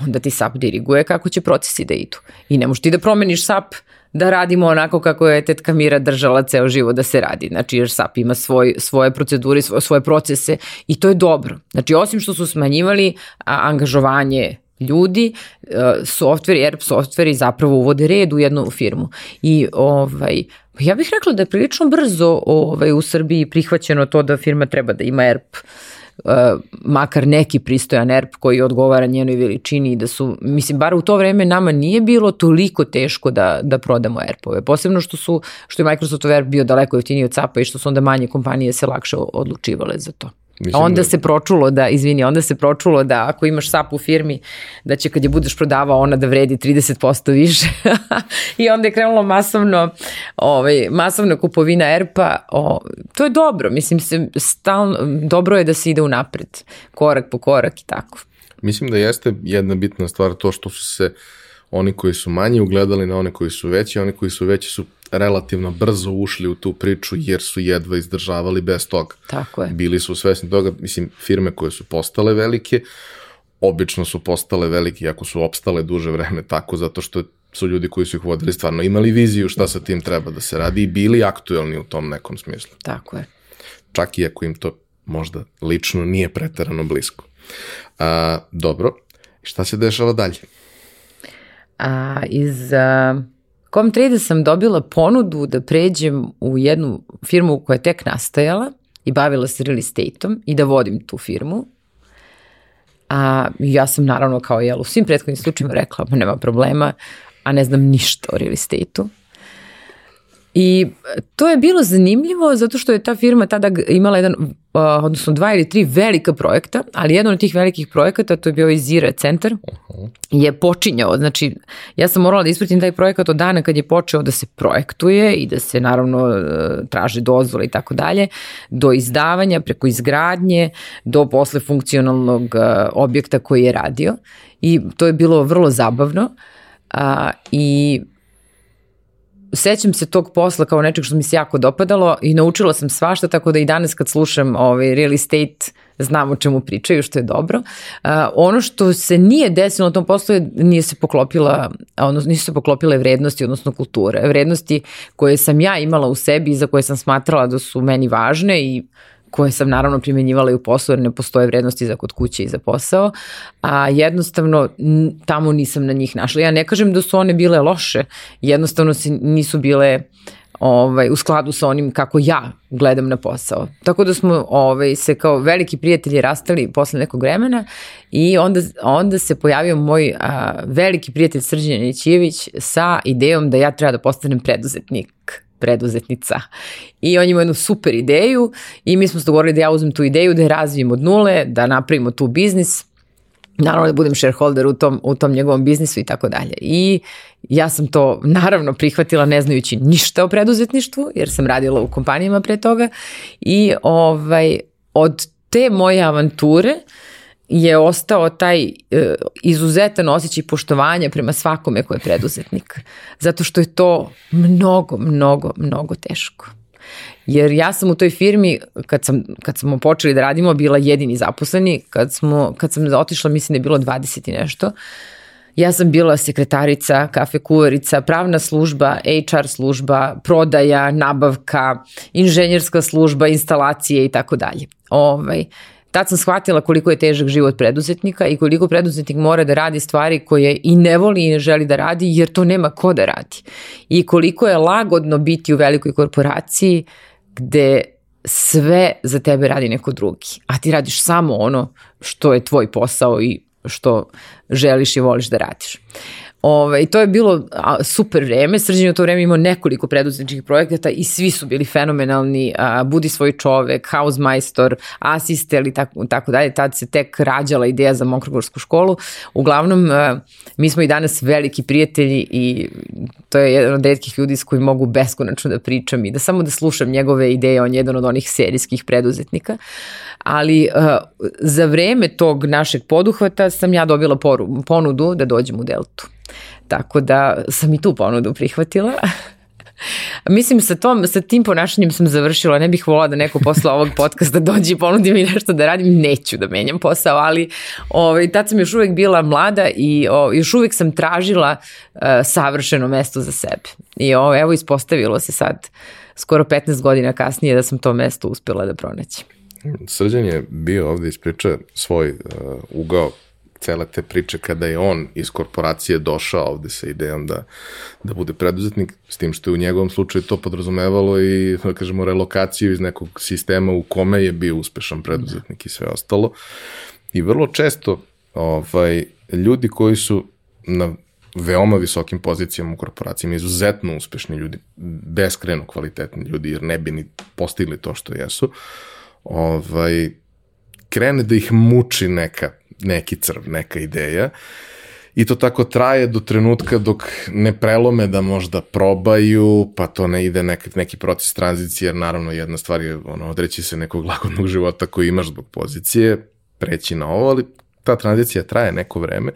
onda ti SAP diriguje kako će procesi da idu. I ne možeš ti da promeniš SAP da radimo onako kako je tetka Mira držala ceo život da se radi. Znači, jer SAP ima svoj, svoje procedure, svoje, svoje procese i to je dobro. Znači, osim što su smanjivali a, angažovanje ljudi, e, softveri, ERP softveri zapravo uvode red u jednu firmu. I ovaj, ja bih rekla da je prilično brzo ovaj, u Srbiji prihvaćeno to da firma treba da ima ERP uh, makar neki pristojan ERP koji odgovara njenoj veličini i da su, mislim, bar u to vreme nama nije bilo toliko teško da, da prodamo ERP-ove. Posebno što su, što je Microsoftov ERP bio daleko jeftiniji od SAP-a i što su onda manje kompanije se lakše odlučivale za to. Mislim onda da... se pročulo da, izvini, onda se pročulo da ako imaš SAP u firmi, da će kad je budeš prodavao ona da vredi 30% više. I onda je krenulo masovno, ovaj, masovna kupovina ERP-a. O, to je dobro, mislim, se, stalno, dobro je da se ide u napred, korak po korak i tako. Mislim da jeste jedna bitna stvar to što su se oni koji su manji ugledali na one koji su veći, oni koji su veći su relativno brzo ušli u tu priču jer su jedva izdržavali bez toga. Tako je. Bili su svesni toga, mislim, firme koje su postale velike, obično su postale velike, ako su opstale duže vreme tako, zato što su ljudi koji su ih vodili stvarno imali viziju šta sa tim treba da se radi i bili aktuelni u tom nekom smislu. Tako je. Čak i ako im to možda lično nije preterano blisko. A, dobro, šta se dešava dalje? A, iz... A Com30 sam dobila ponudu da pređem u jednu firmu koja je tek nastajala i bavila se real estate-om i da vodim tu firmu. A ja sam naravno kao jel u svim prethodnim slučajima rekla, pa nema problema, a ne znam ništa o real estate-u. I to je bilo zanimljivo zato što je ta firma tada imala jedan, odnosno dva ili tri velika projekta, ali jedan od tih velikih projekata, to je bio i Zira centar, uh -huh. je počinjao. Znači, ja sam morala da ispratim taj projekat od dana kad je počeo da se projektuje i da se naravno uh, traže dozvole i tako dalje, do izdavanja, preko izgradnje, do posle funkcionalnog uh, objekta koji je radio. I to je bilo vrlo zabavno. A, I sećam se tog posla kao nečeg što mi se jako dopadalo i naučila sam svašta, tako da i danas kad slušam ovaj real estate znam o čemu pričaju, što je dobro. Uh, ono što se nije desilo na tom poslu je nije se poklopila, odnosno nisu se poklopile vrednosti, odnosno kulture. Vrednosti koje sam ja imala u sebi i za koje sam smatrala da su meni važne i koje sam naravno primenjivala i u poslu jer ne postoje vrednosti za kod kuće i za posao, a jednostavno tamo nisam na njih našla. Ja ne kažem da su one bile loše, jednostavno se nisu bile ovaj, u skladu sa onim kako ja gledam na posao. Tako da smo ovaj, se kao veliki prijatelji rastali posle nekog vremena i onda, onda se pojavio moj a, veliki prijatelj Srđan Nićijević sa idejom da ja treba da postanem preduzetnik preduzetnica. I on ima jednu super ideju i mi smo se dogovorili da ja uzmem tu ideju, da je razvijem od nule, da napravimo tu biznis, naravno da budem shareholder u tom, u tom njegovom biznisu i tako dalje. I ja sam to naravno prihvatila ne znajući ništa o preduzetništvu, jer sam radila u kompanijama pre toga i ovaj, od te moje avanture uh, je ostao taj e, izuzetan osjećaj poštovanja prema svakome ko je preduzetnik. Zato što je to mnogo, mnogo, mnogo teško. Jer ja sam u toj firmi, kad, sam, kad smo počeli da radimo, bila jedini zaposleni. Kad, smo, kad sam otišla, mislim da je bilo 20 i nešto. Ja sam bila sekretarica, kafe kuvarica, pravna služba, HR služba, prodaja, nabavka, inženjerska služba, instalacije i tako dalje. Ovaj, Tad sam shvatila koliko je težak život preduzetnika i koliko preduzetnik mora da radi stvari koje i ne voli i ne želi da radi jer to nema ko da radi. I koliko je lagodno biti u velikoj korporaciji gde sve za tebe radi neko drugi, a ti radiš samo ono što je tvoj posao i što želiš i voliš da radiš. Uh, Ove, ovaj, I to je bilo super vreme. Srđan je u to vreme imao nekoliko preduzetničkih projekata i svi su bili fenomenalni. A, Budi svoj čovek, Hausmeister, Asistel i tako, tako dalje. Tad se tek rađala ideja za Mokrogorsku školu. Uglavnom, a, mi smo i danas veliki prijatelji i to je jedan od redkih ljudi s kojim mogu beskonačno da pričam i da samo da slušam njegove ideje. On je jedan od onih serijskih preduzetnika. Ali a, za vreme tog našeg poduhvata sam ja dobila poru, ponudu da dođem u Deltu. Tako da sam i tu ponudu prihvatila. Mislim, sa, tom, sa tim ponašanjem sam završila, ne bih volila da neko posle ovog podcasta dođe i ponudi mi nešto da radim, neću da menjam posao, ali ovaj, tad sam još uvek bila mlada i o, još uvek sam tražila uh, savršeno mesto za sebe. I o, evo ispostavilo se sad, skoro 15 godina kasnije da sam to mesto uspela da pronaći. Srđan je bio ovde ispričao svoj uh, ugao cele te priče kada je on iz korporacije došao ovde sa idejom da, da bude preduzetnik, s tim što je u njegovom slučaju to podrazumevalo i, da kažemo, relokaciju iz nekog sistema u kome je bio uspešan preduzetnik i sve ostalo. I vrlo često ovaj, ljudi koji su na veoma visokim pozicijama u korporacijama, izuzetno uspešni ljudi, beskreno kvalitetni ljudi, jer ne bi ni postigli to što jesu, ovaj, krene da ih muči neka neki crv, neka ideja. I to tako traje do trenutka dok ne prelome da možda probaju, pa to ne ide nek, neki proces tranzicije, jer naravno jedna stvar je ono, odreći se nekog lagodnog života koji imaš zbog pozicije, preći na ovo, ali ta tranzicija traje neko vreme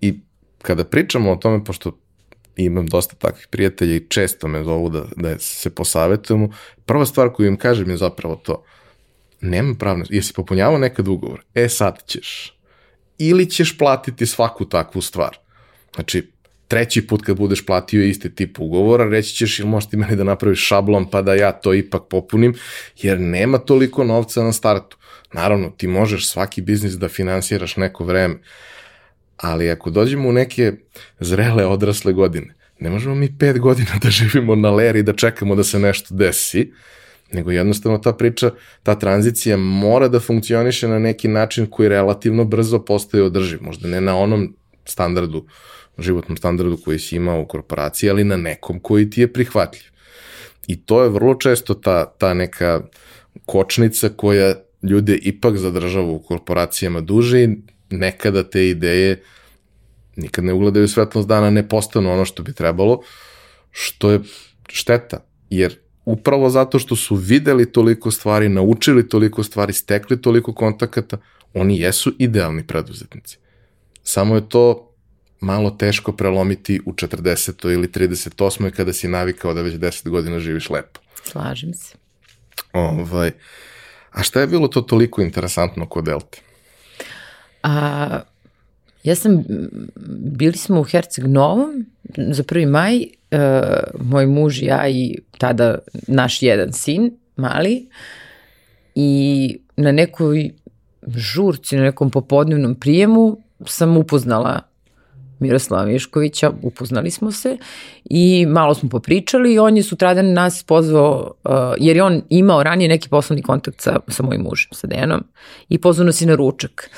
i kada pričamo o tome, pošto imam dosta takvih prijatelja i često me zovu da, da se posavetujemo, prva stvar koju im kažem je zapravo to, nema pravne, jesi popunjavao nekad ugovor, e sad ćeš, ili ćeš platiti svaku takvu stvar. Znači, treći put kad budeš platio isti tip ugovora, reći ćeš ili možeš ti meni da napraviš šablon pa da ja to ipak popunim, jer nema toliko novca na startu. Naravno, ti možeš svaki biznis da finansiraš neko vreme, ali ako dođemo u neke zrele odrasle godine, ne možemo mi pet godina da živimo na leri da čekamo da se nešto desi, nego jednostavno ta priča, ta tranzicija mora da funkcioniše na neki način koji relativno brzo postaje održiv, možda ne na onom standardu, životnom standardu koji si imao u korporaciji, ali na nekom koji ti je prihvatljiv. I to je vrlo često ta, ta neka kočnica koja ljude ipak zadržava u korporacijama duže i nekada te ideje nikad ne ugledaju svetlost dana, ne postanu ono što bi trebalo, što je šteta, jer upravo zato što su videli toliko stvari, naučili toliko stvari, stekli toliko kontakata, oni jesu idealni preduzetnici. Samo je to malo teško prelomiti u 40. ili 38. kada si navikao da već 10 godina živiš lepo. Slažem se. Ovaj, A šta je bilo to toliko interesantno kod Delte? A, ja sam, bili smo u Herceg Novom za prvi maj, uh, moj muž, ja i tada naš jedan sin, mali, i na nekoj žurci, na nekom popodnevnom prijemu sam upoznala Miroslava Miškovića, upoznali smo se i malo smo popričali i on je sutradan nas pozvao, uh, jer je on imao ranije neki poslovni kontakt sa, sa mojim mužem, sa Dejanom, i pozvao nas i na ručak.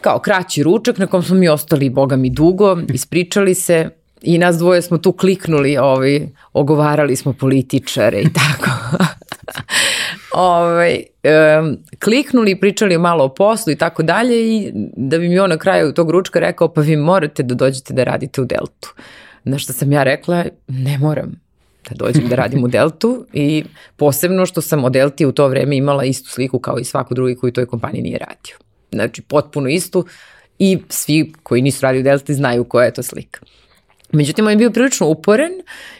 Kao kraći ručak na kom smo mi ostali, boga mi, dugo, ispričali se i nas dvoje smo tu kliknuli, ovaj, ogovarali smo političare i tako. ovaj, um, kliknuli i pričali malo o poslu i tako dalje i da bi mi on na kraju tog ručka rekao pa vi morate da dođete da radite u Deltu. Na što sam ja rekla ne moram da dođem da radim u Deltu i posebno što sam o Delti u to vreme imala istu sliku kao i svako drugi koji u toj kompaniji nije radio. Znači potpuno istu i svi koji nisu radili u Delti znaju koja je to slika. Međutim, on je bio prilično uporen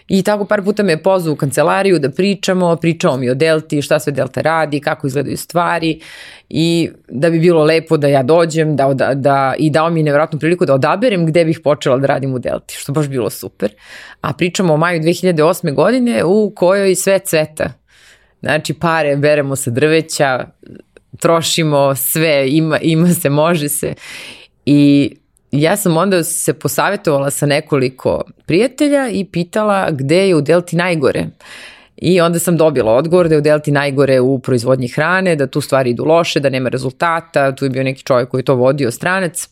i tako par puta me je pozvao u kancelariju da pričamo, pričao mi o Delti, šta sve Delta radi, kako izgledaju stvari i da bi bilo lepo da ja dođem da, da, da, i dao mi nevjerojatnu priliku da odaberem gde bih počela da radim u Delti, što baš bilo super. A pričamo o maju 2008. godine u kojoj sve cveta. Znači pare beremo sa drveća, trošimo sve, ima, ima se, može se. I ja sam onda se posavetovala sa nekoliko prijatelja i pitala gde je u Delti najgore. I onda sam dobila odgovor da je u Delti najgore u proizvodnji hrane, da tu stvari idu loše, da nema rezultata, tu je bio neki čovjek koji to vodio stranac,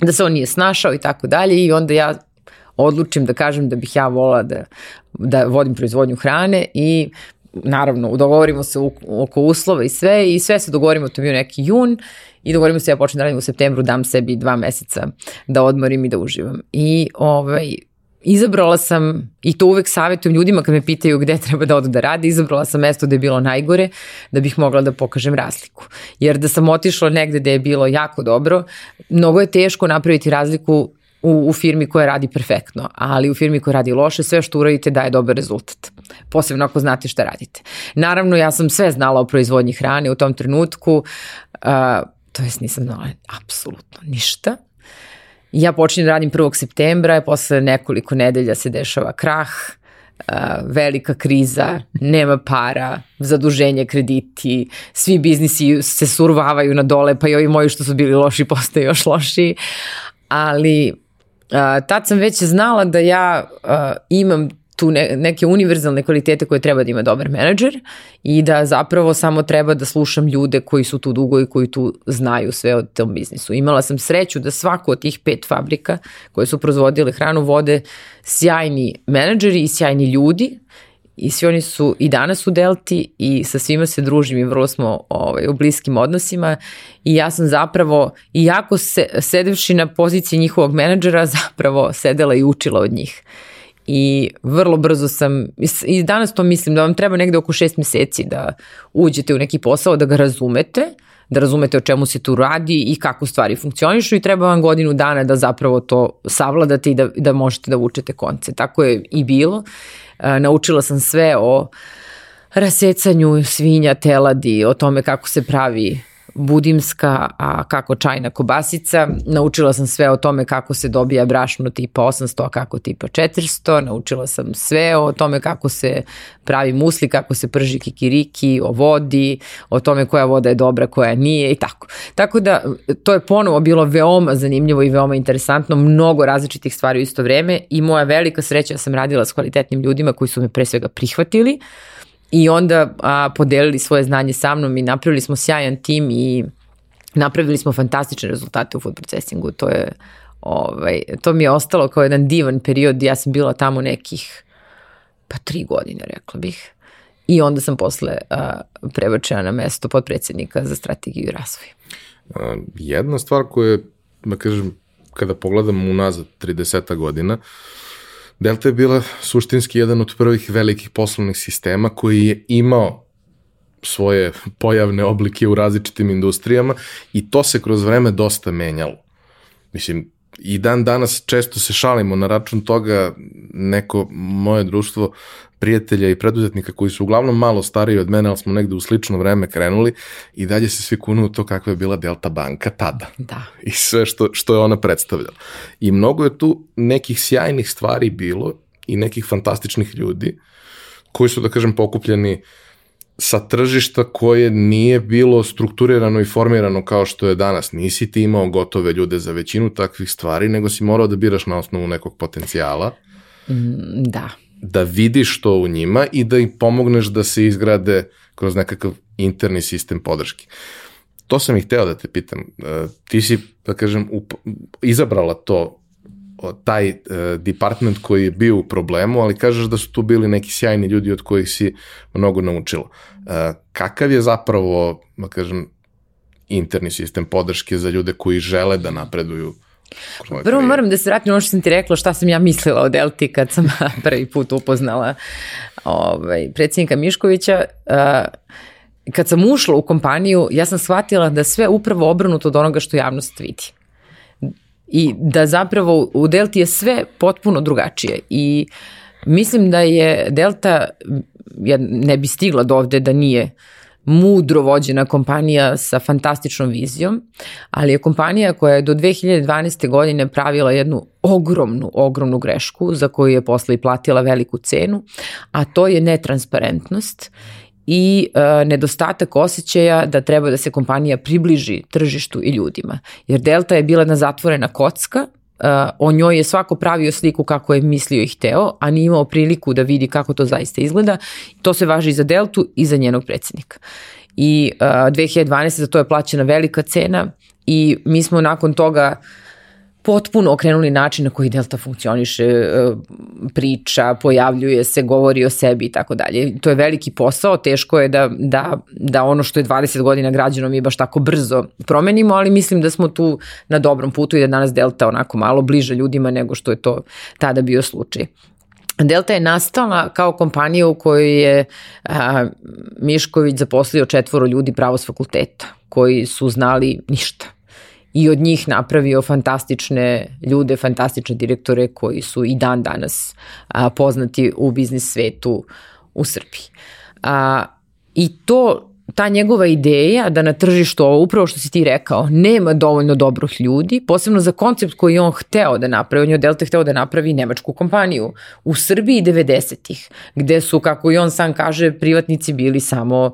da se on nije snašao i tako dalje i onda ja odlučim da kažem da bih ja volala da, da vodim proizvodnju hrane i naravno dogovorimo se oko uslova i sve i sve se dogovorimo, to je bio neki jun i dogovorimo se ja počnem da radim u septembru, dam sebi dva meseca da odmorim i da uživam. I ovaj, izabrala sam, i to uvek savjetujem ljudima kad me pitaju gde treba da odu da radi, izabrala sam mesto gde je bilo najgore da bih mogla da pokažem razliku. Jer da sam otišla negde gde je bilo jako dobro, mnogo je teško napraviti razliku u, u firmi koja radi perfektno, ali u firmi koja radi loše, sve što uradite daje dobar rezultat. Posebno ako znate šta radite. Naravno, ja sam sve znala o proizvodnji hrane u tom trenutku, uh, to jest nisam znala apsolutno ništa. Ja počinjem da radim 1. septembra, posle nekoliko nedelja se dešava krah, velika kriza, nema para, zaduženje, krediti, svi biznisi se survavaju na dole, pa i ovi moji što su bili loši postaju još loši, ali tad sam već znala da ja imam tu ne, neke univerzalne kvalitete koje treba da ima dobar menadžer i da zapravo samo treba da slušam ljude koji su tu dugo i koji tu znaju sve o tom biznisu. Imala sam sreću da svako od tih pet fabrika koje su proizvodile hranu vode sjajni menadžeri i sjajni ljudi i svi oni su i danas u Delti i sa svima se družim i vrlo smo ovaj, u bliskim odnosima i ja sam zapravo, iako se, sedevši na poziciji njihovog menadžera, zapravo sedela i učila od njih. I vrlo brzo sam, i danas to mislim da vam treba negde oko šest meseci da uđete u neki posao, da ga razumete, da razumete o čemu se tu radi i kako stvari funkcionišu i treba vam godinu dana da zapravo to savladate i da, da možete da vučete konce. Tako je i bilo. E, naučila sam sve o rasecanju svinja, teladi, o tome kako se pravi budimska, a kako čajna kobasica. Naučila sam sve o tome kako se dobija brašno tipa 800, a kako tipa 400. Naučila sam sve o tome kako se pravi musli, kako se prži kikiriki, o vodi, o tome koja voda je dobra, koja nije i tako. Tako da to je ponovo bilo veoma zanimljivo i veoma interesantno, mnogo različitih stvari u isto vreme i moja velika sreća da sam radila s kvalitetnim ljudima koji su me pre svega prihvatili, i onda a, podelili svoje znanje sa mnom i napravili smo sjajan tim i napravili smo fantastične rezultate u food processingu. To je ovaj, to mi je ostalo kao jedan divan period. Ja sam bila tamo nekih pa tri godine, rekla bih. I onda sam posle a, prebačena na mesto podpredsednika za strategiju i razvoj. jedna stvar koja je, da kažem, kada pogledam unazad 30 godina, uh, Delta je bila suštinski jedan od prvih velikih poslovnih sistema koji je imao svoje pojavne oblike u različitim industrijama i to se kroz vreme dosta menjalo. Mislim, i dan danas često se šalimo na račun toga neko moje društvo prijatelja i preduzetnika koji su uglavnom malo stariji od mene, ali smo negde u slično vreme krenuli i dalje se svi kunu u to kakva je bila Delta banka tada. Da. I sve što, što je ona predstavljala. I mnogo je tu nekih sjajnih stvari bilo i nekih fantastičnih ljudi koji su, da kažem, pokupljeni sa tržišta koje nije bilo strukturirano i formirano kao što je danas. Nisi ti imao gotove ljude za većinu takvih stvari, nego si morao da biraš na osnovu nekog potencijala. Mm, da. Da vidiš to u njima i da im pomogneš da se izgrade kroz nekakav interni sistem podrške. To sam i hteo da te pitam. E, ti si, da kažem, izabrala to taj uh, department koji je bio u problemu, ali kažeš da su tu bili neki sjajni ljudi od kojih si mnogo naučila. Uh, kakav je zapravo, da kažem, interni sistem podrške za ljude koji žele da napreduju Prvo moram da se vratim ono što sam ti rekla šta sam ja mislila o Delti kad sam prvi put upoznala ovaj, predsjednika Miškovića. Uh, kad sam ušla u kompaniju, ja sam shvatila da sve upravo obrnuto od onoga što javnost vidi. I da zapravo u Delti je sve potpuno drugačije. I mislim da je Delta, ja ne bi stigla do ovde da nije mudro vođena kompanija sa fantastičnom vizijom, ali je kompanija koja je do 2012. godine pravila jednu ogromnu, ogromnu grešku za koju je posle i platila veliku cenu, a to je netransparentnost i e, nedostatak osjećaja da treba da se kompanija približi tržištu i ljudima. Jer Delta je bila na zatvorena kocka, o njoj je svako pravio sliku kako je mislio i hteo, a nije imao priliku da vidi kako to zaista izgleda. To se važi i za Deltu i za njenog predsednika. I uh, 2012. za to je plaćena velika cena i mi smo nakon toga uh, potpuno okrenuli način na koji Delta funkcioniše, e, priča, pojavljuje se, govori o sebi i tako dalje. To je veliki posao, teško je da, da, da ono što je 20 godina građano mi baš tako brzo promenimo, ali mislim da smo tu na dobrom putu i da danas Delta onako malo bliže ljudima nego što je to tada bio slučaj. Delta je nastala kao kompanija u kojoj je a, Mišković zaposlio četvoro ljudi pravo s fakulteta koji su znali ništa i od njih napravio fantastične ljude, fantastične direktore koji su i dan danas a, poznati u biznis svetu u Srbiji. A, I to ta njegova ideja da na tržištu, ovo upravo što si ti rekao, nema dovoljno dobrih ljudi, posebno za koncept koji on hteo da napravi, on je od Delta hteo da napravi nemačku kompaniju u Srbiji 90-ih, gde su, kako i on sam kaže, privatnici bili samo uh,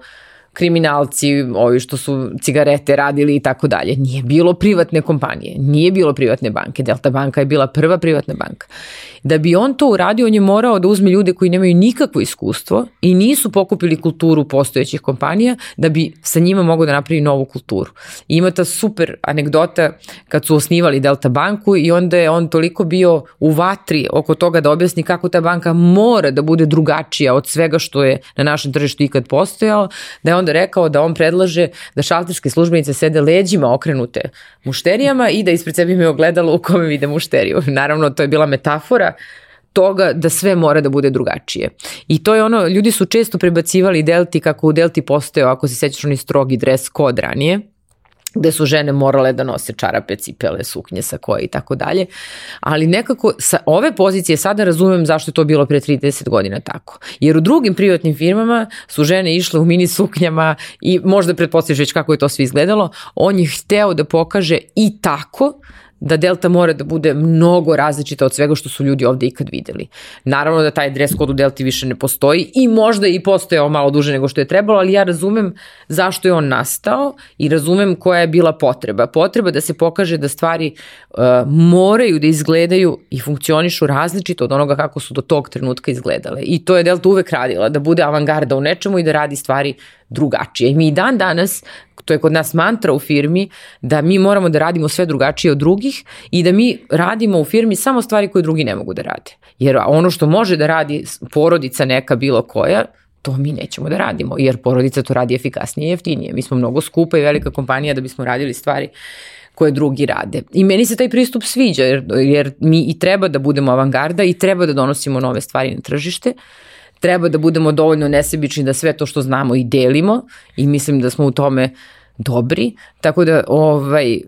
kriminalci, ovi što su cigarete radili i tako dalje. Nije bilo privatne kompanije, nije bilo privatne banke. Delta banka je bila prva privatna banka. Da bi on to uradio, on je morao da uzme ljude koji nemaju nikakvo iskustvo i nisu pokupili kulturu postojećih kompanija da bi sa njima mogo da napravi novu kulturu. I ima ta super anegdota kad su osnivali Delta banku i onda je on toliko bio u vatri oko toga da objasni kako ta banka mora da bude drugačija od svega što je na našem tržištu ikad postojao, da je onda rekao da on predlaže da šalterske službenice sede leđima okrenute mušterijama i da ispred sebe imaju ogledalo u kome vide mušteriju. Naravno, to je bila metafora toga da sve mora da bude drugačije. I to je ono, ljudi su često prebacivali Delti kako u Delti postoje, ako se sećaš oni strogi dres kod ranije, gde su žene morale da nose čarape, cipele, suknje sa koje i tako dalje. Ali nekako sa ove pozicije sada razumem zašto je to bilo pre 30 godina tako. Jer u drugim privatnim firmama su žene išle u mini suknjama i možda pretpostavljaš već kako je to sve izgledalo. On je hteo da pokaže i tako da Delta mora da bude mnogo različita od svega što su ljudi ovde ikad videli. Naravno da taj dress kod u Delti više ne postoji i možda i postojao malo duže nego što je trebalo, ali ja razumem zašto je on nastao i razumem koja je bila potreba. Potreba da se pokaže da stvari uh, moraju da izgledaju i funkcionišu različito od onoga kako su do tog trenutka izgledale. I to je Delta uvek radila, da bude avangarda u nečemu i da radi stvari drugačije. I mi dan danas to je kod nas mantra u firmi, da mi moramo da radimo sve drugačije od drugih i da mi radimo u firmi samo stvari koje drugi ne mogu da rade. Jer ono što može da radi porodica neka bilo koja, to mi nećemo da radimo, jer porodica to radi efikasnije i jeftinije. Mi smo mnogo skupa i velika kompanija da bismo radili stvari koje drugi rade. I meni se taj pristup sviđa, jer, jer mi i treba da budemo avangarda i treba da donosimo nove stvari na tržište, treba da budemo dovoljno nesebični da sve to što znamo i delimo i mislim da smo u tome dobri, tako da ovaj, e,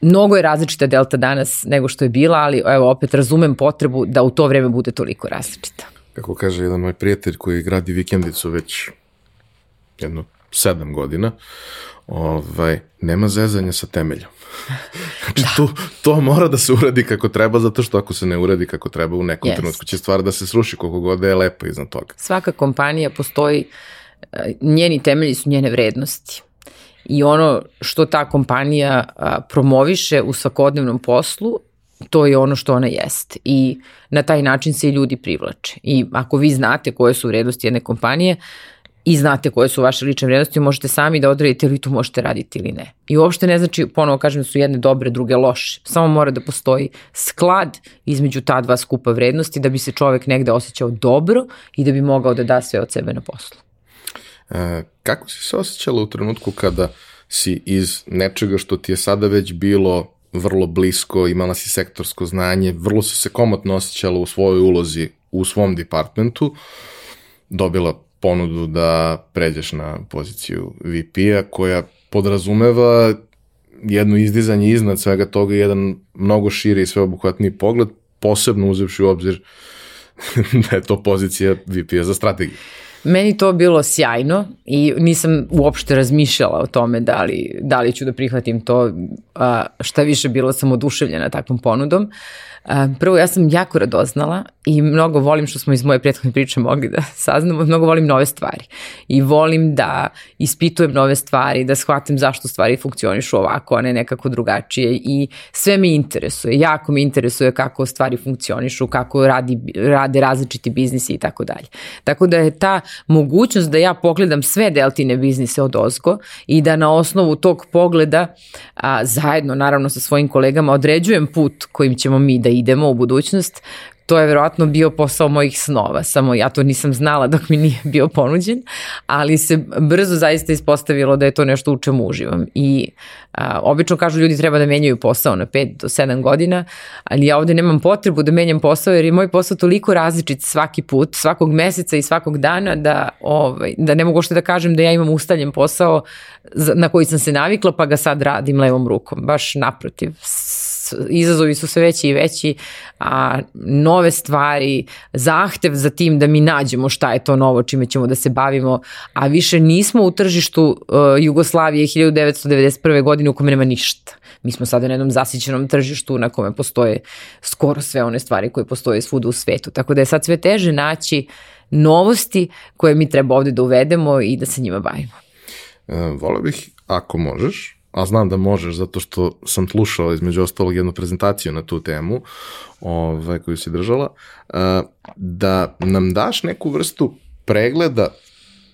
mnogo je različita delta danas nego što je bila, ali evo opet razumem potrebu da u to vreme bude toliko različita. Kako kaže jedan moj prijatelj koji gradi vikendicu već jedno sedam godina, ovaj, nema zezanja sa temeljom. znači, da. to, to mora da se uradi kako treba, zato što ako se ne uradi kako treba, u nekom yes. trenutku će stvar da se sruši koliko god da je lepo iznad toga. Svaka kompanija postoji, e, njeni temelji su njene vrednosti. I ono što ta kompanija promoviše u svakodnevnom poslu, to je ono što ona jest. I na taj način se i ljudi privlače. I ako vi znate koje su vrednosti jedne kompanije, i znate koje su vaše lične vrednosti, možete sami da odredite ili to možete raditi ili ne. I uopšte ne znači, ponovo kažem, da su jedne dobre, druge loše. Samo mora da postoji sklad između ta dva skupa vrednosti da bi se čovek negde osjećao dobro i da bi mogao da da sve od sebe na poslu. E, kako si se osjećala u trenutku kada si iz nečega što ti je sada već bilo vrlo blisko, imala si sektorsko znanje, vrlo si se komotno osjećala u svojoj ulozi u svom departmentu, dobila ponudu da pređeš na poziciju VP-a koja podrazumeva jedno izdizanje iznad svega toga jedan mnogo širi i sveobuhvatniji pogled, posebno uzevši u obzir da je to pozicija VP-a za strategiju. Meni to bilo sjajno i nisam uopšte razmišljala o tome da li, da li ću da prihvatim to, a, šta više bilo sam oduševljena takvom ponudom. Prvo, ja sam jako radoznala i mnogo volim što smo iz moje prethodne priče mogli da saznamo, mnogo volim nove stvari i volim da ispitujem nove stvari, da shvatim zašto stvari funkcionišu ovako, a ne nekako drugačije i sve me interesuje, jako me interesuje kako stvari funkcionišu, kako radi, rade različiti biznisi i tako dalje. Tako da je ta mogućnost da ja pogledam sve deltine biznise od ozgo i da na osnovu tog pogleda a, zajedno naravno sa svojim kolegama određujem put kojim ćemo mi da idemo u budućnost, to je verovatno bio posao mojih snova, samo ja to nisam znala dok mi nije bio ponuđen, ali se brzo zaista ispostavilo da je to nešto u čemu uživam. I a, obično kažu ljudi treba da menjaju posao na 5 do 7 godina, ali ja ovde nemam potrebu da menjam posao jer je moj posao toliko različit svaki put, svakog meseca i svakog dana da, ovaj, da ne mogu ošte da kažem da ja imam ustaljen posao na koji sam se navikla pa ga sad radim levom rukom. Baš naprotiv, izazovi su sve veći i veći, a nove stvari, zahtev za tim da mi nađemo šta je to novo čime ćemo da se bavimo, a više nismo u tržištu uh, Jugoslavije 1991. godine u kome nema ništa. Mi smo sada na jednom zasićenom tržištu na kome postoje skoro sve one stvari koje postoje svuda u svetu. Tako da je sad sve teže naći novosti koje mi treba ovde da uvedemo i da se njima bavimo. E, volio bih, ako možeš, a znam da možeš zato što sam slušao između ostalog jednu prezentaciju na tu temu ovaj, koju si držala, uh, da nam daš neku vrstu pregleda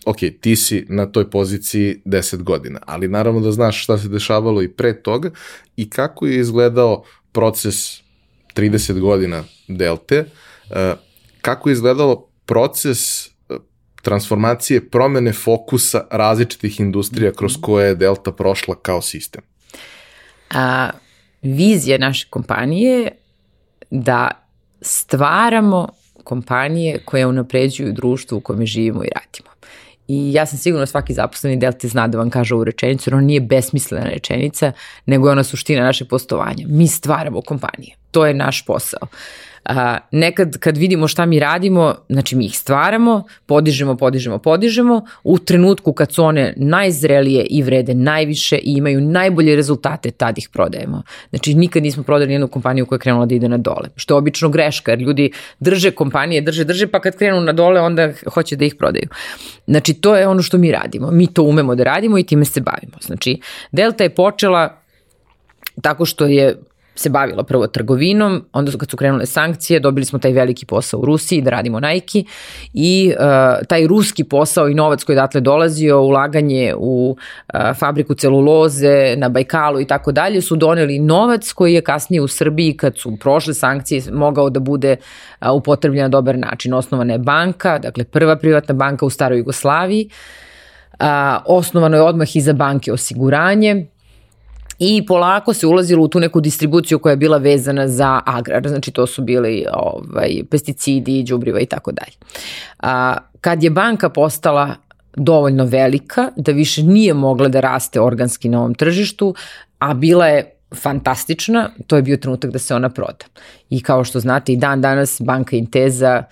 ok, ti si na toj poziciji 10 godina, ali naravno da znaš šta se dešavalo i pre toga i kako je izgledao proces 30 godina Delte, uh, kako je izgledalo proces transformacije, promene fokusa različitih industrija kroz koje je Delta prošla kao sistem? A, vizija naše kompanije da stvaramo kompanije koje unapređuju društvo u kome živimo i radimo. I ja sam sigurno svaki zaposleni Delta zna da vam kaže ovu rečenicu, jer ona nije besmislena rečenica, nego je ona suština naše postovanja. Mi stvaramo kompanije. To je naš posao. A, nekad kad vidimo šta mi radimo, znači mi ih stvaramo, podižemo, podižemo, podižemo, u trenutku kad su one najzrelije i vrede najviše i imaju najbolje rezultate, tad ih prodajemo. Znači nikad nismo prodali jednu kompaniju koja je krenula da ide na dole, što je obično greška, jer ljudi drže kompanije, drže, drže, pa kad krenu na dole, onda hoće da ih prodaju. Znači to je ono što mi radimo. Mi to umemo da radimo i time se bavimo. Znači Delta je počela tako što je se bavila prvo trgovinom, onda kad su krenule sankcije, dobili smo taj veliki posao u Rusiji da radimo Nike i uh, taj ruski posao i novac koji odatle dolazio, ulaganje u uh, fabriku celuloze na Bajkalu i tako dalje, su doneli novac koji je kasnije u Srbiji kad su prošle sankcije mogao da bude uh, upotrebljen na dobar način. Osnovana je banka, dakle prva privatna banka u staroj Jugoslaviji, uh, osnovano je odmah i za banke osiguranje, i polako se ulazilo u tu neku distribuciju koja je bila vezana za agrar, znači to su bili ovaj, pesticidi, đubriva i tako dalje. A, kad je banka postala dovoljno velika, da više nije mogla da raste organski na ovom tržištu, a bila je fantastična, to je bio trenutak da se ona proda. I kao što znate, i dan danas banka Inteza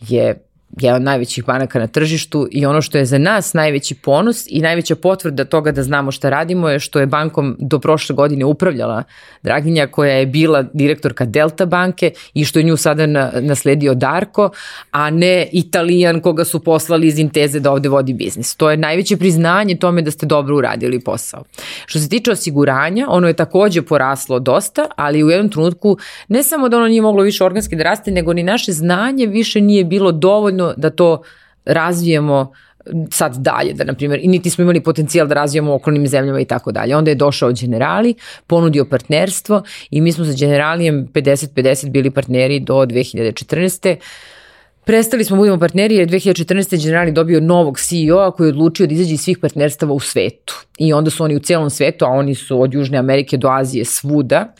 je jedan od najvećih banaka na tržištu i ono što je za nas najveći ponos i najveća potvrda toga da znamo šta radimo je što je bankom do prošle godine upravljala Draginja koja je bila direktorka Delta banke i što je nju sada nasledio Darko, a ne Italijan koga su poslali iz Inteze da ovde vodi biznis. To je najveće priznanje tome da ste dobro uradili posao. Što se tiče osiguranja, ono je takođe poraslo dosta, ali u jednom trenutku ne samo da ono nije moglo više organski da raste, nego ni naše znanje više nije bilo dovoljno dovoljno da to razvijemo sad dalje, da na primjer, i niti smo imali potencijal da razvijamo u okolnim zemljama i tako dalje. Onda je došao Generali, ponudio partnerstvo i mi smo sa Generalijem 50-50 bili partneri do 2014. Prestali smo da budemo partneri jer 2014. Generali dobio novog CEO-a koji je odlučio da izađe iz svih partnerstava u svetu. I onda su oni u celom svetu, a oni su od Južne Amerike do Azije svuda,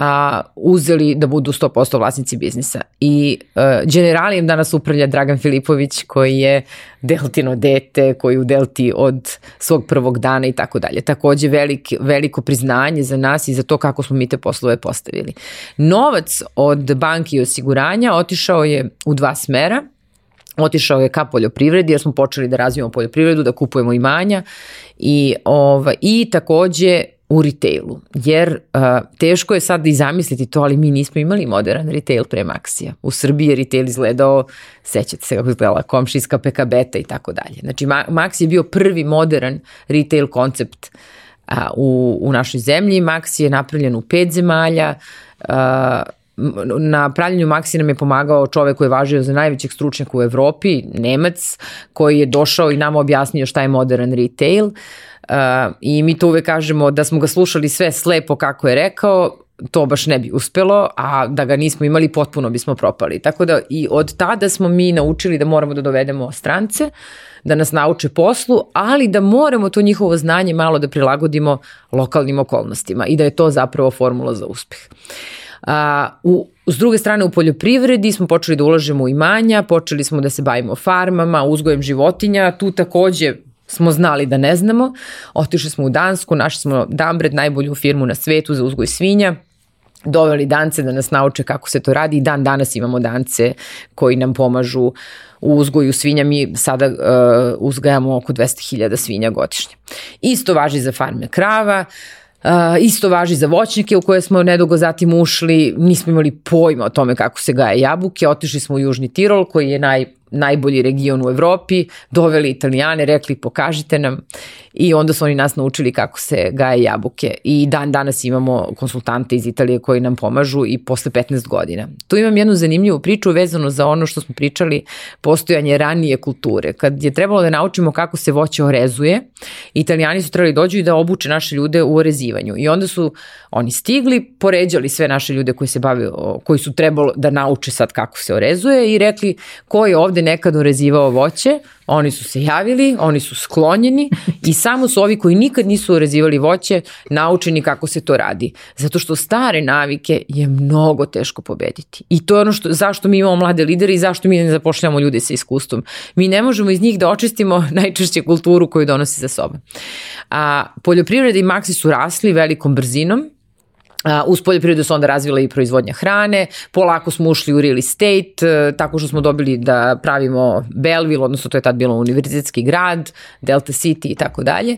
a, uzeli da budu 100% vlasnici biznisa. I uh, generalijem danas upravlja Dragan Filipović koji je Deltino dete, koji u Delti od svog prvog dana i tako dalje. Takođe velik, veliko priznanje za nas i za to kako smo mi te poslove postavili. Novac od banki i osiguranja otišao je u dva smera otišao je ka poljoprivredi jer smo počeli da razvijamo poljoprivredu, da kupujemo imanja i, ova, i takođe u retailu, jer uh, teško je sad i zamisliti to, ali mi nismo imali modern retail pre Maxija. U Srbiji je retail izgledao, sećate se kako izgledala, komšijska PKB-ta i tako dalje. Znači, Maxi je bio prvi modern retail koncept uh, u, u našoj zemlji. Maxi je napravljen u pet zemalja, uh, na pravljenju Maxi nam je pomagao čovek koji je važio za najvećeg stručnjaka u Evropi, Nemac, koji je došao i nama objasnio šta je modern retail. Uh, I mi to uvek kažemo da smo ga slušali sve slepo kako je rekao, to baš ne bi uspelo, a da ga nismo imali potpuno bismo propali. Tako da i od tada smo mi naučili da moramo da dovedemo strance, da nas nauče poslu, ali da moramo to njihovo znanje malo da prilagodimo lokalnim okolnostima i da je to zapravo formula za uspeh. A, u, s druge strane u poljoprivredi smo počeli da ulažemo u imanja, počeli smo da se bavimo farmama, uzgojem životinja, tu takođe smo znali da ne znamo. Otišli smo u Dansku, našli smo Dambred, najbolju firmu na svetu za uzgoj svinja doveli dance da nas nauče kako se to radi i dan danas imamo dance koji nam pomažu u uzgoju svinja. Mi sada uh, uzgajamo oko 200.000 svinja godišnje. Isto važi za farme krava, Uh, isto važi za voćnike u koje smo nedugo zatim ušli, nismo imali pojma o tome kako se gaje jabuke, otišli smo u Južni Tirol koji je naj najbolji region u Evropi, doveli italijane, rekli pokažite nam i onda su oni nas naučili kako se gaje jabuke i dan danas imamo konsultante iz Italije koji nam pomažu i posle 15 godina. Tu imam jednu zanimljivu priču vezano za ono što smo pričali postojanje ranije kulture. Kad je trebalo da naučimo kako se voće orezuje, italijani su trebali dođu i da obuče naše ljude u orezivanju i onda su oni stigli, poređali sve naše ljude koji se bave, koji su trebalo da nauče sad kako se orezuje i rekli ko je ovde nekad orezivao voće, oni su se javili, oni su sklonjeni i samo su ovi koji nikad nisu orezivali voće naučeni kako se to radi. Zato što stare navike je mnogo teško pobediti. I to je ono što, zašto mi imamo mlade lidere i zašto mi ne zapošljamo ljude sa iskustvom. Mi ne možemo iz njih da očistimo najčešće kulturu koju donosi za sobom. A, poljoprivreda i maksi su rasli velikom brzinom, uz poljoprivredu se onda razvila i proizvodnja hrane, polako smo ušli u real estate, uh, tako što smo dobili da pravimo Belleville, odnosno to je tad bilo univerzitetski grad, Delta City i tako dalje.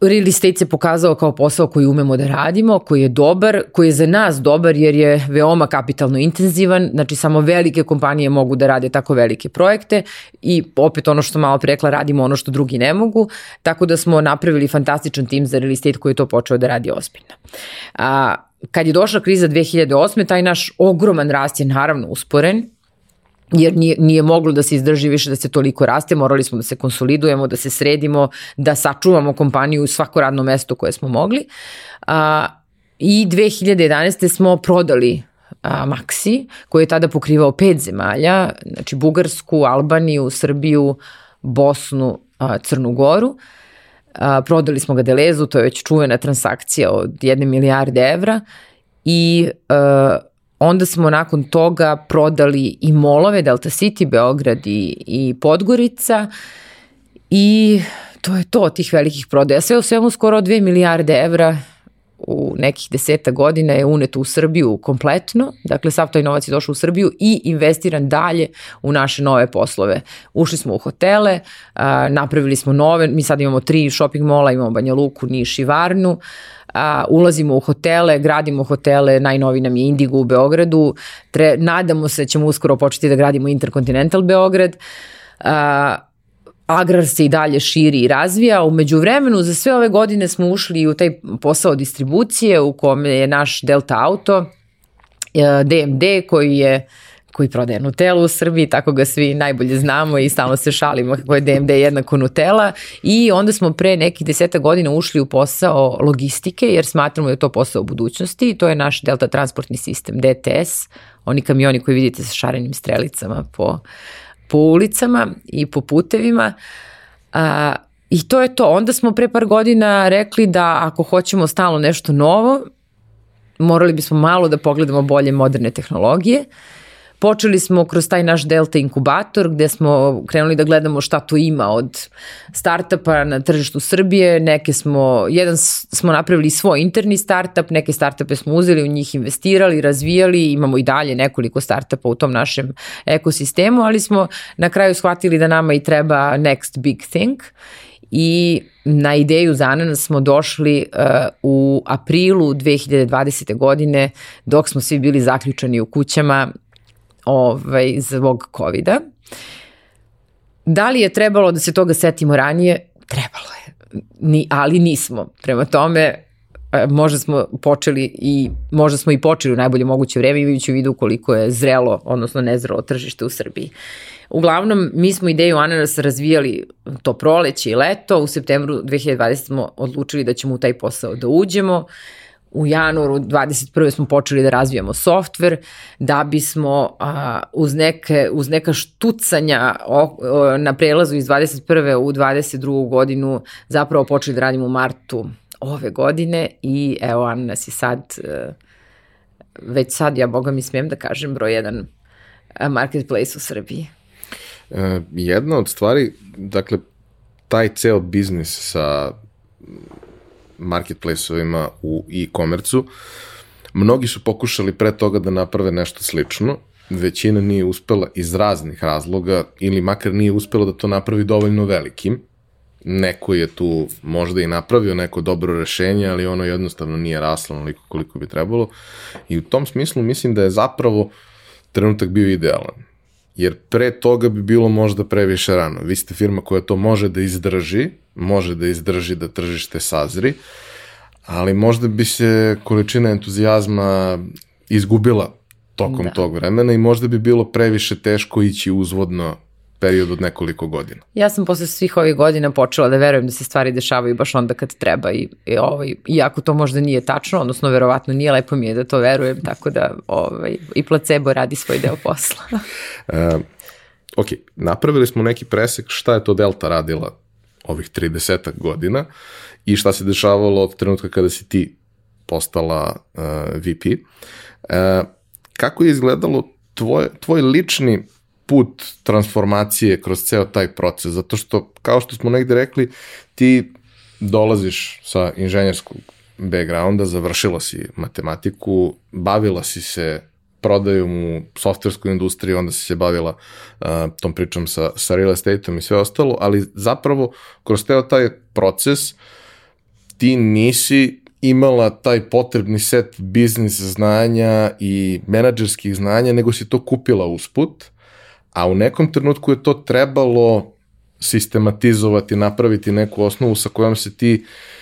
Real estate se pokazao kao posao koji umemo da radimo, koji je dobar, koji je za nas dobar jer je veoma kapitalno intenzivan, znači samo velike kompanije mogu da rade tako velike projekte i opet ono što malo prekla radimo ono što drugi ne mogu, tako da smo napravili fantastičan tim za real estate koji je to počeo da radi ozbiljno. A, kad je došla kriza 2008. taj naš ogroman rast je naravno usporen, jer nije, nije moglo da se izdrži više da se toliko raste, morali smo da se konsolidujemo, da se sredimo, da sačuvamo kompaniju u svako radno mesto koje smo mogli. A, I 2011. smo prodali a, Maxi, koji je tada pokrivao pet zemalja, znači Bugarsku, Albaniju, Srbiju, Bosnu, a, Crnu Goru. A, prodali smo ga Delezu, to je već čuvena transakcija od jedne milijarde evra i a, onda smo nakon toga prodali i molove Delta City, Beograd i, i Podgorica i to je to tih velikih prodaja. Sve u svemu skoro 2 milijarde evra u nekih deseta godina je uneto u Srbiju kompletno, dakle sav taj novac je došao u Srbiju i investiran dalje u naše nove poslove. Ušli smo u hotele, napravili smo nove, mi sad imamo tri shopping mola, imamo Banja Luku, Niš i Varnu, a, ulazimo u hotele, gradimo hotele, najnovi nam je Indigo u Beogradu, Tre, nadamo se da ćemo uskoro početi da gradimo Intercontinental Beograd, a, agrar se i dalje širi i razvija. Umeđu vremenu za sve ove godine smo ušli u taj posao distribucije u kome je naš Delta Auto, DMD koji je koji prodaje Nutella u Srbiji, tako ga svi najbolje znamo i stalno se šalimo kako je DMD jednako Nutella. I onda smo pre nekih deseta godina ušli u posao logistike jer smatramo da je to posao budućnosti. I to je naš Delta transportni sistem DTS, oni kamioni koji vidite sa šarenim strelicama po po ulicama i po putevima. A, I to je to. Onda smo pre par godina rekli da ako hoćemo stalno nešto novo, morali bismo malo da pogledamo bolje moderne tehnologije. Uh, Počeli smo kroz taj naš Delta inkubator gde smo krenuli da gledamo šta tu ima od startupa na tržištu Srbije, neke smo, jedan smo napravili svoj interni startup, neke startupe smo uzeli, u njih investirali, razvijali, imamo i dalje nekoliko startupa u tom našem ekosistemu, ali smo na kraju shvatili da nama i treba next big thing i na ideju za ananas smo došli uh, u aprilu 2020. godine dok smo svi bili zaključani u kućama ovaj, zbog covid -a. Da li je trebalo da se toga setimo ranije? Trebalo je, Ni, ali nismo. Prema tome, e, možda smo počeli i možda smo i počeli u najbolje moguće vreme imajući u vidu koliko je zrelo, odnosno nezrelo tržište u Srbiji. Uglavnom, mi smo ideju Ananas razvijali to proleće i leto. U septembru 2020 smo odlučili da ćemo u taj posao da uđemo. Uh, u januaru 21. smo počeli da razvijamo softver da bismo a, uz, neke, uz neka štucanja o, o, na prelazu iz 21. u 22. godinu zapravo počeli da radimo u martu ove godine i evo Ana nas je sad e, već sad ja boga mi smijem da kažem broj jedan e, marketplace u Srbiji. E, jedna od stvari, dakle, taj ceo biznis sa marketplace-ovima u e-komercu. Mnogi su pokušali pre toga da naprave nešto slično, većina nije uspela iz raznih razloga ili makar nije uspela da to napravi dovoljno velikim. Neko je tu možda i napravio neko dobro rešenje, ali ono jednostavno nije raslo onoliko koliko bi trebalo. I u tom smislu mislim da je zapravo trenutak bio idealan. Jer pre toga bi bilo možda previše rano. Vi ste firma koja to može da izdrži, može da izdrži da tržište sazri, ali možda bi se količina entuzijazma izgubila tokom da. tog vremena i možda bi bilo previše teško ići uzvodno period od nekoliko godina. Ja sam posle svih ovih godina počela da verujem da se stvari dešavaju baš onda kad treba i, i ovaj, iako to možda nije tačno, odnosno verovatno nije lepo mi je da to verujem, tako da ovaj, i placebo radi svoj deo posla. uh, ok, napravili smo neki presek šta je to Delta radila ovih 30 godina i šta se dešavalo od trenutka kada si ti postala uh, VP. Uh, kako je izgledalo tvoj, tvoj lični put transformacije kroz ceo taj proces, zato što, kao što smo negde rekli, ti dolaziš sa inženjerskog backgrounda, završila si matematiku, bavila si se prodajom u softverskoj industriji, onda se bavila uh, tom pričom sa, sa real estate-om i sve ostalo, ali zapravo kroz teo taj proces ti nisi imala taj potrebni set biznis znanja i menadžerskih znanja, nego si to kupila usput, a u nekom trenutku je to trebalo sistematizovati, napraviti neku osnovu sa kojom se ti uh,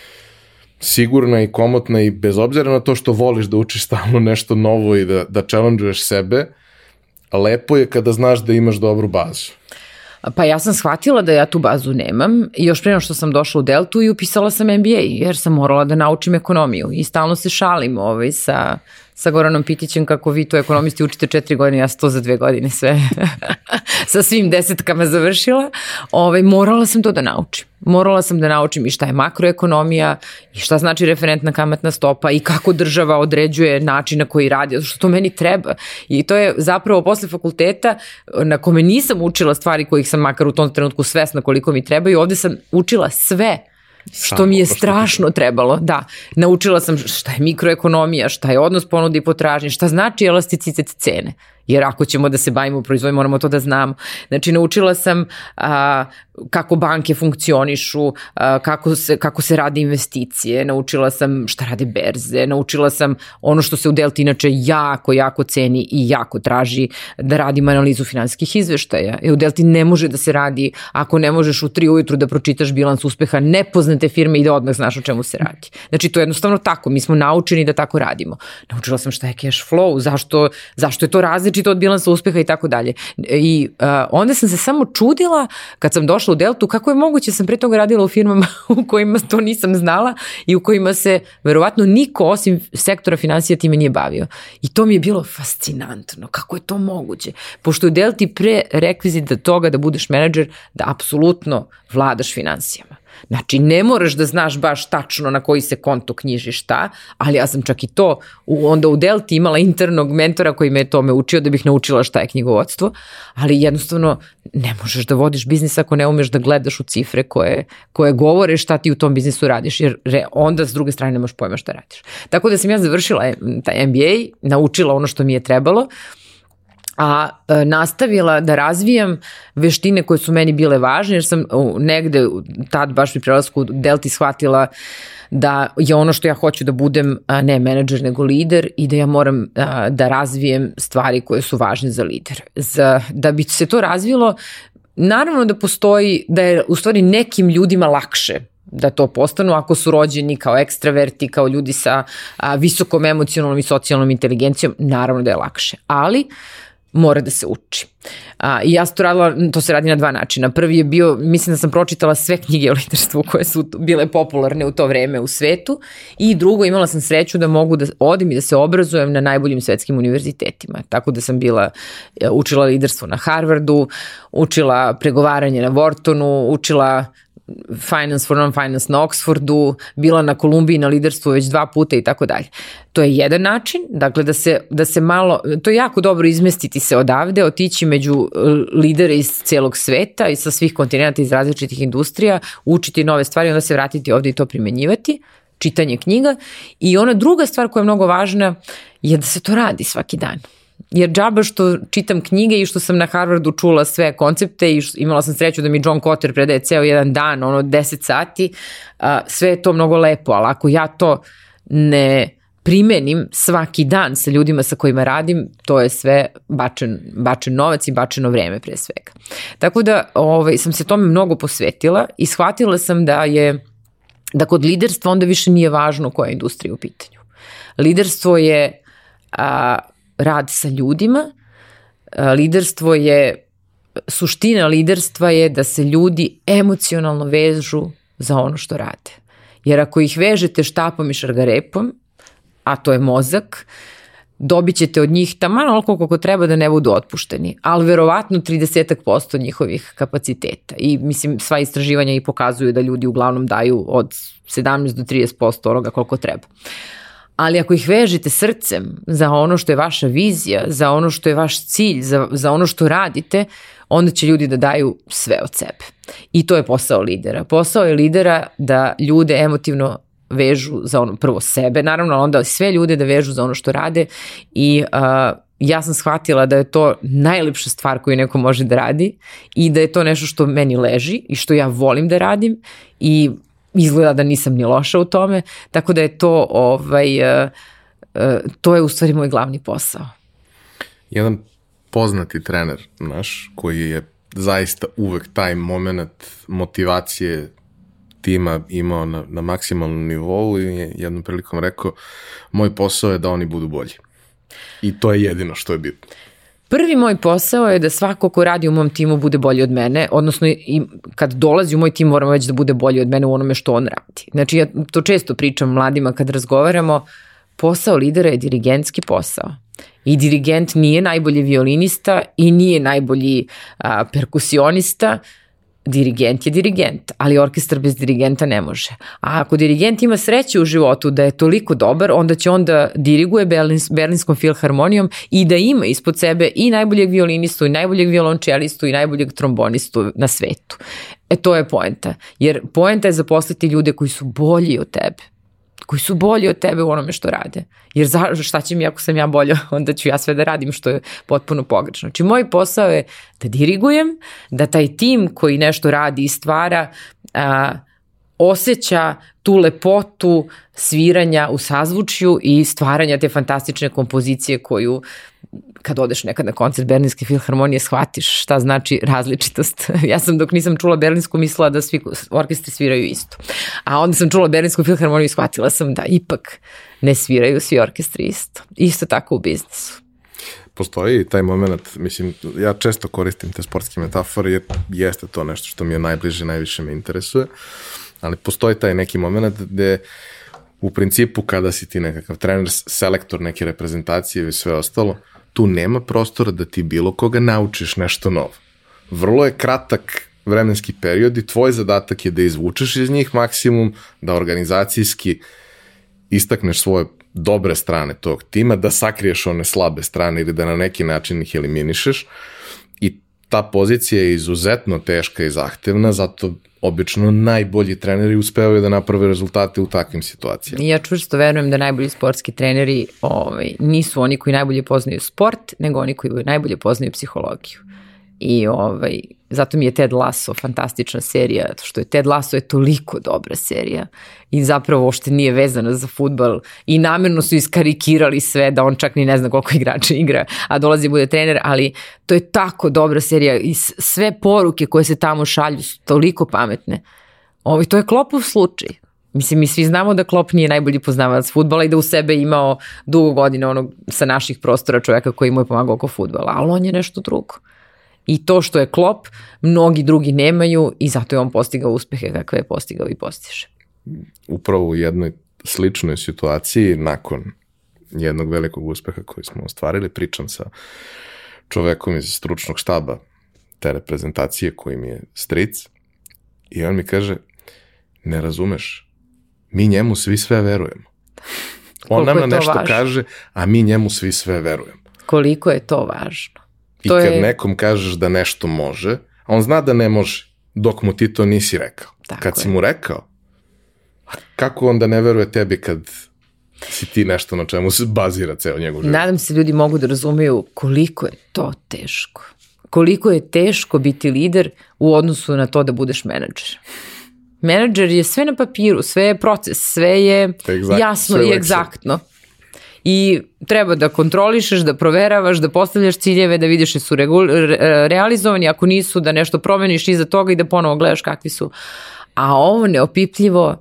sigurna i komotna i bez obzira na to što voliš da učiš stalno nešto novo i da, da challenge sebe, lepo je kada znaš da imaš dobru bazu. Pa ja sam shvatila da ja tu bazu nemam još prema što sam došla u Deltu i upisala sam MBA jer sam morala da naučim ekonomiju i stalno se šalim ovaj, sa, sa Goranom Pitićem kako vi to ekonomisti učite četiri godine, ja sam to za dve godine sve sa svim desetkama završila, ovaj, morala sam to da naučim. Morala sam da naučim i šta je makroekonomija i šta znači referentna kamatna stopa i kako država određuje način na koji radi, što to meni treba. I to je zapravo posle fakulteta na kome nisam učila stvari kojih sam makar u tom trenutku svesna koliko mi treba i ovde sam učila sve što mi je strašno trebalo, da. Naučila sam šta je mikroekonomija, šta je odnos ponude i potražnje, šta znači elasticitet cene jer ako ćemo da se bavimo proizvodom, moramo to da znamo. Znači, naučila sam a, kako banke funkcionišu, a, kako, se, kako se rade investicije, naučila sam šta rade berze, naučila sam ono što se u Delta inače jako, jako ceni i jako traži da radimo analizu finansijskih izveštaja. I u Delti ne može da se radi ako ne možeš u tri ujutru da pročitaš bilans uspeha nepoznate firme i da odmah znaš o čemu se radi. Znači, to je jednostavno tako. Mi smo naučeni da tako radimo. Naučila sam šta je cash flow, zašto, zašto je to različito različito od bilansa uspeha i tako dalje. I uh, onda sam se samo čudila kad sam došla u Deltu kako je moguće da sam pre toga radila u firmama u kojima to nisam znala i u kojima se verovatno niko osim sektora financija time nije bavio. I to mi je bilo fascinantno. Kako je to moguće? Pošto je u Delti pre rekvizit da toga da budeš menadžer da apsolutno vladaš financijama. Znači, ne moraš da znaš baš tačno na koji se konto knjiži šta, ali ja sam čak i to u, onda u Delti imala internog mentora koji me je tome učio da bih naučila šta je knjigovodstvo, ali jednostavno ne možeš da vodiš biznis ako ne umeš da gledaš u cifre koje, koje govore šta ti u tom biznisu radiš, jer re, onda s druge strane nemaš pojma šta radiš. Tako da sam ja završila taj MBA, naučila ono što mi je trebalo, a e, nastavila da razvijam veštine koje su meni bile važne, jer sam negde tad baš pri prelasku Delti shvatila da je ono što ja hoću da budem ne menadžer nego lider i da ja moram da razvijem stvari koje su važne za lider. Za, da bi se to razvilo, naravno da postoji, da je u stvari nekim ljudima lakše da to postanu ako su rođeni kao ekstraverti, kao ljudi sa a, visokom emocionalnom i socijalnom inteligencijom, naravno da je lakše. Ali mora da se uči. A, I ja sam to radila, to se radi na dva načina. Prvi je bio, mislim da sam pročitala sve knjige o liderstvu koje su bile popularne u to vreme u svetu i drugo imala sam sreću da mogu da odim i da se obrazujem na najboljim svetskim univerzitetima. Tako da sam bila, e, učila liderstvo na Harvardu, učila pregovaranje na Whartonu, učila Finance for Non-Finance na Oxfordu, bila na Kolumbiji na liderstvu već dva puta i tako dalje. To je jedan način, dakle da se, da se malo, to je jako dobro izmestiti se odavde, otići među uh, lidere iz celog sveta i sa svih kontinenta iz različitih industrija, učiti nove stvari, onda se vratiti ovde i to primenjivati čitanje knjiga i ona druga stvar koja je mnogo važna je da se to radi svaki dan. Jer džaba što čitam knjige i što sam na Harvardu čula sve koncepte i što, imala sam sreću da mi John Cotter predaje ceo jedan dan, ono 10 sati, a, sve je to mnogo lepo, ali ako ja to ne primenim svaki dan sa ljudima sa kojima radim, to je sve bačen, bačen novac i bačeno vreme pre svega. Tako da ovaj, sam se tome mnogo posvetila i shvatila sam da je da kod liderstva onda više nije važno koja je industrija u pitanju. Liderstvo je a, rad sa ljudima. Liderstvo je, suština liderstva je da se ljudi emocionalno vežu za ono što rade. Jer ako ih vežete štapom i šargarepom, a to je mozak, dobit ćete od njih tamo onoliko koliko treba da ne budu otpušteni, ali verovatno 30% njihovih kapaciteta. I mislim, sva istraživanja i pokazuju da ljudi uglavnom daju od 17 do 30% onoga koliko treba. Uh, ali ako ih vežete srcem za ono što je vaša vizija, za ono što je vaš cilj, za, za ono što radite, onda će ljudi da daju sve od sebe. I to je posao lidera. Posao je lidera da ljude emotivno vežu za ono prvo sebe, naravno, onda sve ljude da vežu za ono što rade i uh, ja sam shvatila da je to najlepša stvar koju neko može da radi i da je to nešto što meni leži i što ja volim da radim i izgleda da nisam ni loša u tome, tako da je to ovaj, uh, uh, to je u stvari moj glavni posao. Jedan poznati trener naš koji je zaista uvek taj moment motivacije tima imao na, na maksimalnom nivou i je jednom prilikom rekao moj posao je da oni budu bolji. I to je jedino što je bitno. Prvi moj posao je da svako ko radi u mom timu bude bolji od mene, odnosno i kad dolazi u moj tim moramo već da bude bolji od mene u onome što on radi. Znači ja to često pričam mladima kad razgovaramo, posao lidera je dirigentski posao. I dirigent nije najbolji violinista i nije najbolji a, perkusionista, dirigent je dirigent, ali orkestar bez dirigenta ne može. A ako dirigent ima sreće u životu da je toliko dobar, onda će onda diriguje Berlins, Berlinskom filharmonijom i da ima ispod sebe i najboljeg violinistu, i najboljeg violončelistu, i najboljeg trombonistu na svetu. E to je poenta. Jer poenta je zaposliti ljude koji su bolji od tebe koji su bolji od tebe u onome što rade. Jer za, šta će mi ako sam ja bolja, onda ću ja sve da radim što je potpuno pogrešno. Znači moj posao je da dirigujem, da taj tim koji nešto radi i stvara a, osjeća tu lepotu sviranja u sazvučju i stvaranja te fantastične kompozicije koju kad odeš nekad na koncert Berlinske filharmonije shvatiš šta znači različitost. ja sam dok nisam čula Berlinsku mislila da svi orkestri sviraju isto. A onda sam čula Berlinsku filharmoniju i shvatila sam da ipak ne sviraju svi orkestri isto. Isto tako u biznisu postoji taj moment, mislim, ja često koristim te sportske metafore jer jeste to nešto što mi je najbliže, najviše me interesuje, ali postoji taj neki moment gde u principu kada si ti nekakav trener, selektor neke reprezentacije i sve ostalo, tu nema prostora da ti bilo koga naučiš nešto novo. Vrlo je kratak vremenski period i tvoj zadatak je da izvučeš iz njih maksimum, da organizacijski istakneš svoje dobre strane tog tima, da sakriješ one slabe strane ili da na neki način ih eliminišeš i ta pozicija je izuzetno teška i zahtevna, zato obično najbolji treneri uspevaju da naprave rezultate u takvim situacijama. Ja čvrsto verujem da najbolji sportski treneri ovaj, nisu oni koji najbolje poznaju sport, nego oni koji najbolje poznaju psihologiju. I ovaj, zato mi je Ted Lasso fantastična serija, što je Ted Lasso je toliko dobra serija i zapravo ošte nije vezana za futbal i namerno su iskarikirali sve da on čak ni ne zna koliko igrača igra, a dolazi bude trener, ali to je tako dobra serija i sve poruke koje se tamo šalju su toliko pametne. Ovo, to je Klopov slučaj. Mislim, mi svi znamo da Klop nije najbolji poznavac futbala i da u sebe imao dugo godine onog sa naših prostora čoveka koji mu je pomagao oko futbala, ali on je nešto drugo. I to što je Klop, mnogi drugi nemaju i zato je on postigao uspehe kakve je postigao i postiže. Upravo u jednoj sličnoj situaciji, nakon jednog velikog uspeha koji smo ostvarili, pričam sa čovekom iz stručnog štaba te reprezentacije koji mi je stric i on mi kaže, ne razumeš, mi njemu svi sve verujemo. On nama nešto važno? kaže, a mi njemu svi sve verujemo. Koliko je to važno? I to kad je... nekom kažeš da nešto može, on zna da ne može, dok mu ti to nisi rekao. Tako kad je. si mu rekao, kako onda ne veruje tebi kad si ti nešto na čemu se bazira ceo njegov život? Nadam se ljudi mogu da razumeju koliko je to teško. Koliko je teško biti lider u odnosu na to da budeš menadžer. Menadžer je sve na papiru, sve je proces, sve je exact, jasno sve i egzaktno i treba da kontrolišeš, da proveravaš, da postavljaš ciljeve, da vidiš da su realizovani, ako nisu da nešto promeniš iza toga i da ponovo gledaš kakvi su. A ovo neopipljivo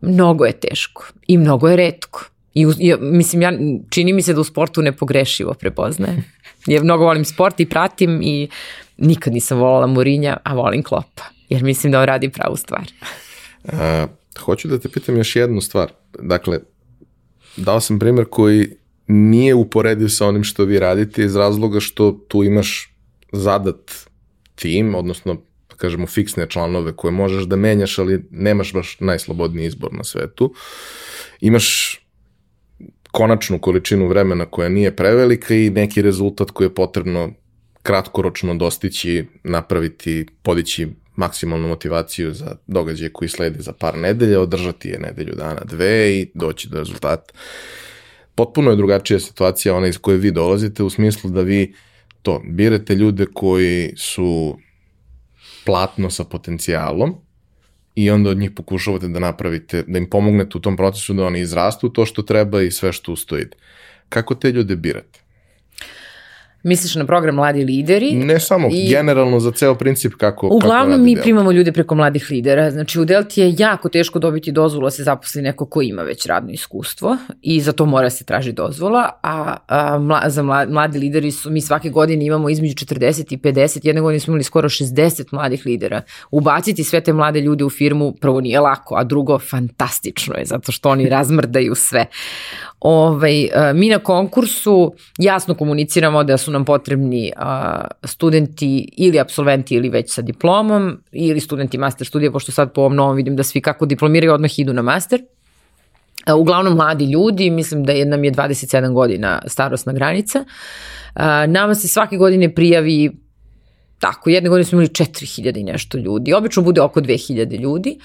mnogo je teško i mnogo je redko. I ja, mislim, ja, čini mi se da u sportu nepogrešivo prepoznajem. Ja mnogo volim sport i pratim i nikad nisam volala Murinja, a volim Klopa. Jer mislim da on radi pravu stvar. A, hoću da te pitam još jednu stvar. Dakle, dao sam primjer koji nije uporediv sa onim što vi radite iz razloga što tu imaš zadat tim, odnosno da kažemo fiksne članove koje možeš da menjaš, ali nemaš baš najslobodniji izbor na svetu. Imaš konačnu količinu vremena koja nije prevelika i neki rezultat koji je potrebno kratkoročno dostići, napraviti, podići maksimalnu motivaciju za događaje koji slede za par nedelja, održati je nedelju dana, dve i doći do rezultata. Potpuno je drugačija situacija ona iz koje vi dolazite u smislu da vi to birate ljude koji su platno sa potencijalom i onda od njih pokušavate da napravite, da im pomognete u tom procesu da oni izrastu to što treba i sve što ustojite. Kako te ljude birate? Misliš na program Mladi lideri? Ne samo, i, generalno za ceo princip kako Uglavnom kako mi Delta. primamo ljude preko mladih lidera. Znači u Delti je jako teško dobiti dozvolu da se zaposli neko ko ima već radno iskustvo i za to mora se traži dozvola, a, a mla, za mladi, mladi lideri su, mi svake godine imamo između 40 i 50, jedne godine smo imali skoro 60 mladih lidera. Ubaciti sve te mlade ljude u firmu prvo nije lako, a drugo fantastično je, zato što oni razmrdaju sve. Ovaj, mi na konkursu jasno komuniciramo da su nam potrebni studenti ili absolventi ili već sa diplomom ili studenti master studija, pošto sad po ovom novom vidim da svi kako diplomiraju odmah idu na master. Uglavnom mladi ljudi, mislim da je, nam je 27 godina starostna granica. Nama se svake godine prijavi tako, jedne godine smo imali 4000 i nešto ljudi, obično bude oko 2000 ljudi,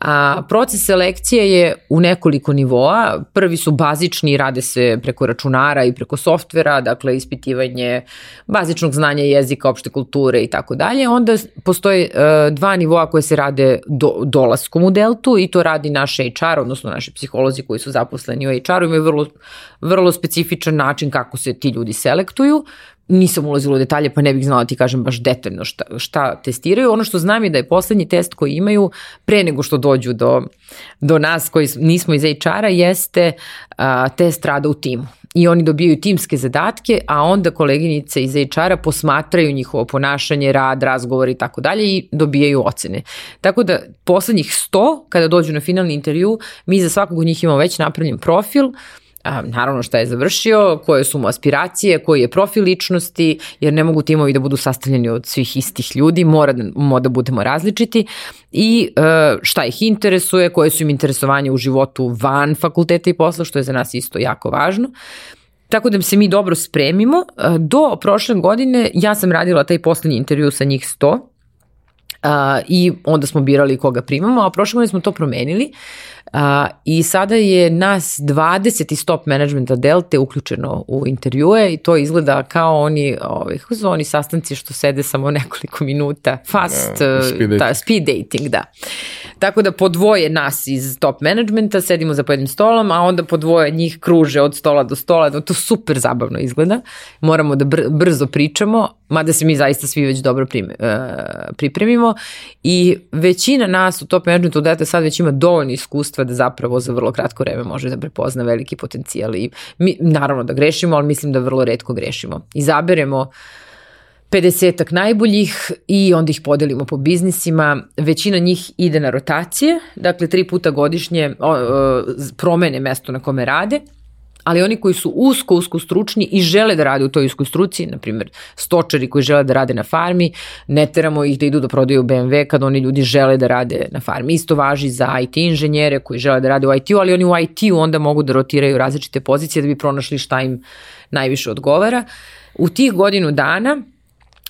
a proces selekcije je u nekoliko nivoa, prvi su bazični, rade se preko računara i preko softvera, dakle ispitivanje bazičnog znanja jezika, opšte kulture i tako dalje, onda postoje uh, dva nivoa koje se rade do, dolaskom u Deltu i to radi naš HR, odnosno naši psiholozi koji su zaposleni u HR-u, imaju vrlo, vrlo specifičan način kako se ti ljudi selektuju, nisam ulazila u detalje pa ne bih znala da ti kažem baš detaljno šta, šta testiraju. Ono što znam je da je poslednji test koji imaju pre nego što dođu do, do nas koji nismo iz HR-a jeste a, test rada u timu. I oni dobijaju timske zadatke, a onda koleginice iz HR-a posmatraju njihovo ponašanje, rad, razgovor i tako dalje i dobijaju ocene. Tako da poslednjih 100, kada dođu na finalni intervju, mi za svakog od njih imamo već napravljen profil, naravno šta je završio, koje su mu aspiracije, koji je profil ličnosti, jer ne mogu timovi da budu sastavljeni od svih istih ljudi, mora da, da budemo različiti i e, šta ih interesuje, koje su im interesovanje u životu van fakulteta i posla, što je za nas isto jako važno. Tako da se mi dobro spremimo. E, do prošle godine ja sam radila taj poslednji intervju sa njih 100 Uh, i onda smo birali koga primamo, a prošle godine smo to promenili A, I sada je nas 20 iz top managementa Delte uključeno u intervjue i to izgleda kao oni, ovaj, kako oni sastanci što sede samo nekoliko minuta, fast, uh, speed, da, speed dating, da. Tako da po dvoje nas iz top managementa sedimo za pojednim stolom, a onda po dvoje njih kruže od stola do stola, to super zabavno izgleda. Moramo da br brzo pričamo, mada se mi zaista svi već dobro prime, uh, pripremimo i većina nas u top managementu dete sad već ima dovoljno iskustva da zapravo za vrlo kratko vreme može da prepozna veliki potencijal i mi, naravno da grešimo, ali mislim da vrlo redko grešimo. Izaberemo 50 najboljih i onda ih podelimo po biznisima. Većina njih ide na rotacije, dakle tri puta godišnje promene mesto na kome rade ali oni koji su usko, usko stručni i žele da rade u toj uskoj struci, na primjer stočari koji žele da rade na farmi, ne teramo ih da idu da prodaju BMW kad oni ljudi žele da rade na farmi. Isto važi za IT inženjere koji žele da rade u IT-u, ali oni u IT-u onda mogu da rotiraju različite pozicije da bi pronašli šta im najviše odgovara. U tih godinu dana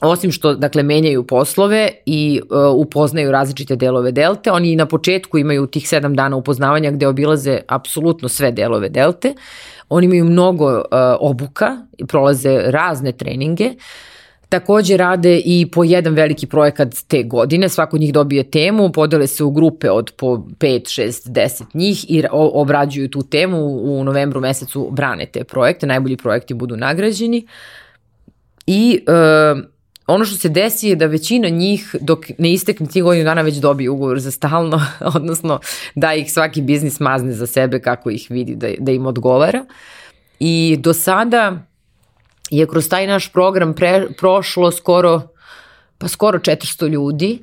osim što dakle menjaju poslove i uh, upoznaju različite delove delte, oni na početku imaju tih sedam dana upoznavanja gde obilaze apsolutno sve delove delte. Oni imaju mnogo uh, obuka i prolaze razne treninge. Takođe rade i po jedan veliki projekat te godine, svako od njih dobije temu, podele se u grupe od po 5, 6, 10 njih i obrađuju tu temu, u novembru mesecu brane te projekte, najbolji projekti budu nagrađeni. I uh, ono što se desi je da većina njih dok ne istekne tih godinu dana već dobije ugovor za stalno, odnosno da ih svaki biznis mazne za sebe kako ih vidi da, da im odgovara. I do sada je kroz taj naš program pre, prošlo skoro, pa skoro 400 ljudi,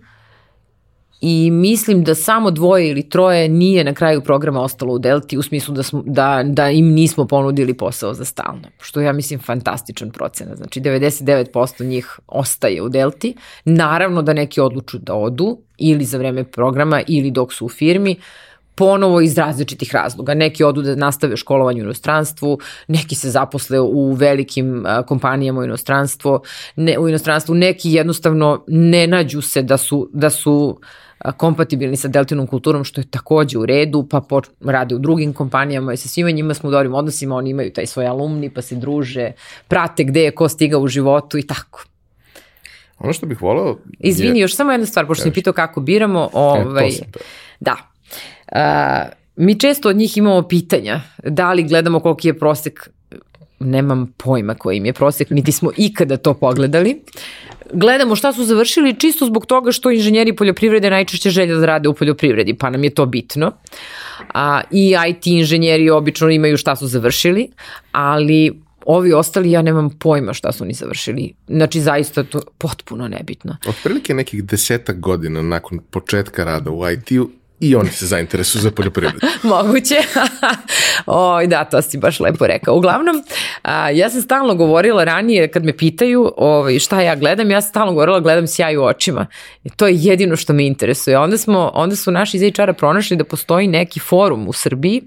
i mislim da samo dvoje ili troje nije na kraju programa ostalo u Delti u smislu da, smo, da, da im nismo ponudili posao za stalno, što ja mislim fantastičan procena. Znači 99% njih ostaje u Delti. Naravno da neki odluču da odu ili za vreme programa ili dok su u firmi, ponovo iz različitih razloga. Neki odu da nastave školovanje u inostranstvu, neki se zaposle u velikim kompanijama u inostranstvu, ne, u inostranstvu, neki jednostavno ne nađu se da su, da su kompatibilni sa deltinom kulturom, što je takođe u redu, pa po, rade u drugim kompanijama i sa svima njima smo u dobrim odnosima, oni imaju taj svoj alumni, pa se druže, prate gde je ko stiga u životu i tako. Ono što bih volao... Izvini, je... još samo jedna stvar, pošto sam pitao kako biramo. Ovaj, e, da. Uh, mi često od njih imamo pitanja, da li gledamo koliki je prosek nemam pojma koji im je prosek, niti smo ikada to pogledali. Gledamo šta su završili čisto zbog toga što inženjeri poljoprivrede najčešće želje da rade u poljoprivredi, pa nam je to bitno. A, I IT inženjeri obično imaju šta su završili, ali ovi ostali ja nemam pojma šta su oni završili. Znači zaista to potpuno nebitno. Od prilike nekih desetak godina nakon početka rada u IT-u i oni se zainteresuju za poljoprivredu. Moguće. o, da, to si baš lepo rekao. Uglavnom, a, ja sam stalno govorila ranije kad me pitaju ovaj, šta ja gledam, ja sam stalno govorila gledam sjaj u očima. I to je jedino što me interesuje. Onda, smo, onda su naši iz HR-a pronašli da postoji neki forum u Srbiji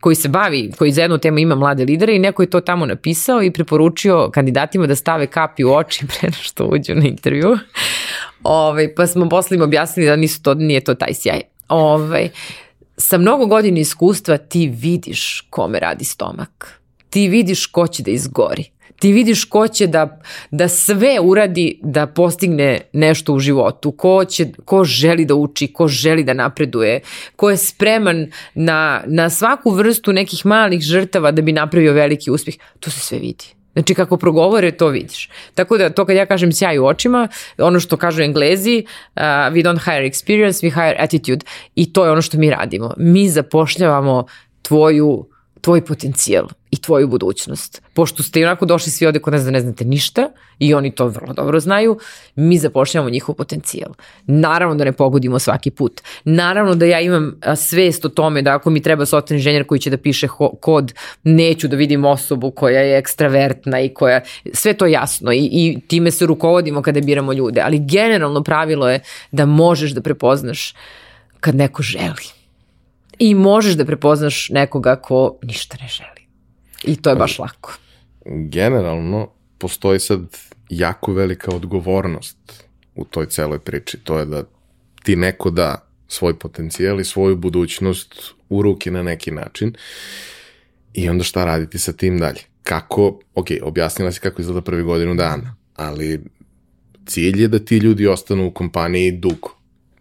koji se bavi, koji za jednu temu ima mlade lidere i neko je to tamo napisao i preporučio kandidatima da stave kapi u oči pre što uđu na intervju. Ove, ovaj, pa smo posle im objasnili da nisu to, nije to taj sjaj. Ovaj, sa mnogo godina iskustva ti vidiš kome radi stomak. Ti vidiš ko će da izgori. Ti vidiš ko će da, da sve uradi da postigne nešto u životu, ko, će, ko želi da uči, ko želi da napreduje, ko je spreman na, na svaku vrstu nekih malih žrtava da bi napravio veliki uspeh. To se sve vidi. Znači kako progovore to vidiš. Tako da to kad ja kažem sjaj u očima, ono što kažu englezi, uh, we don't hire experience, we hire attitude i to je ono što mi radimo. Mi zapošljavamo tvoju tvoj potencijal i tvoju budućnost. Pošto ste i onako došli svi ovde kod nas da ne znate ništa i oni to vrlo dobro znaju, mi zapošljavamo njihov potencijal. Naravno da ne pogodimo svaki put. Naravno da ja imam svest o tome da ako mi treba software inženjer koji će da piše kod, neću da vidim osobu koja je ekstravertna i koja, sve to jasno i, i time se rukovodimo kada biramo ljude, ali generalno pravilo je da možeš da prepoznaš kad neko želi i možeš da prepoznaš nekoga ko ništa ne želi. I to je baš lako. Generalno, postoji sad jako velika odgovornost u toj celoj priči. To je da ti neko da svoj potencijal i svoju budućnost u ruke na neki način i onda šta raditi sa tim dalje. Kako, ok, objasnila si kako izgleda prvi godinu dana, ali cilj je da ti ljudi ostanu u kompaniji dugo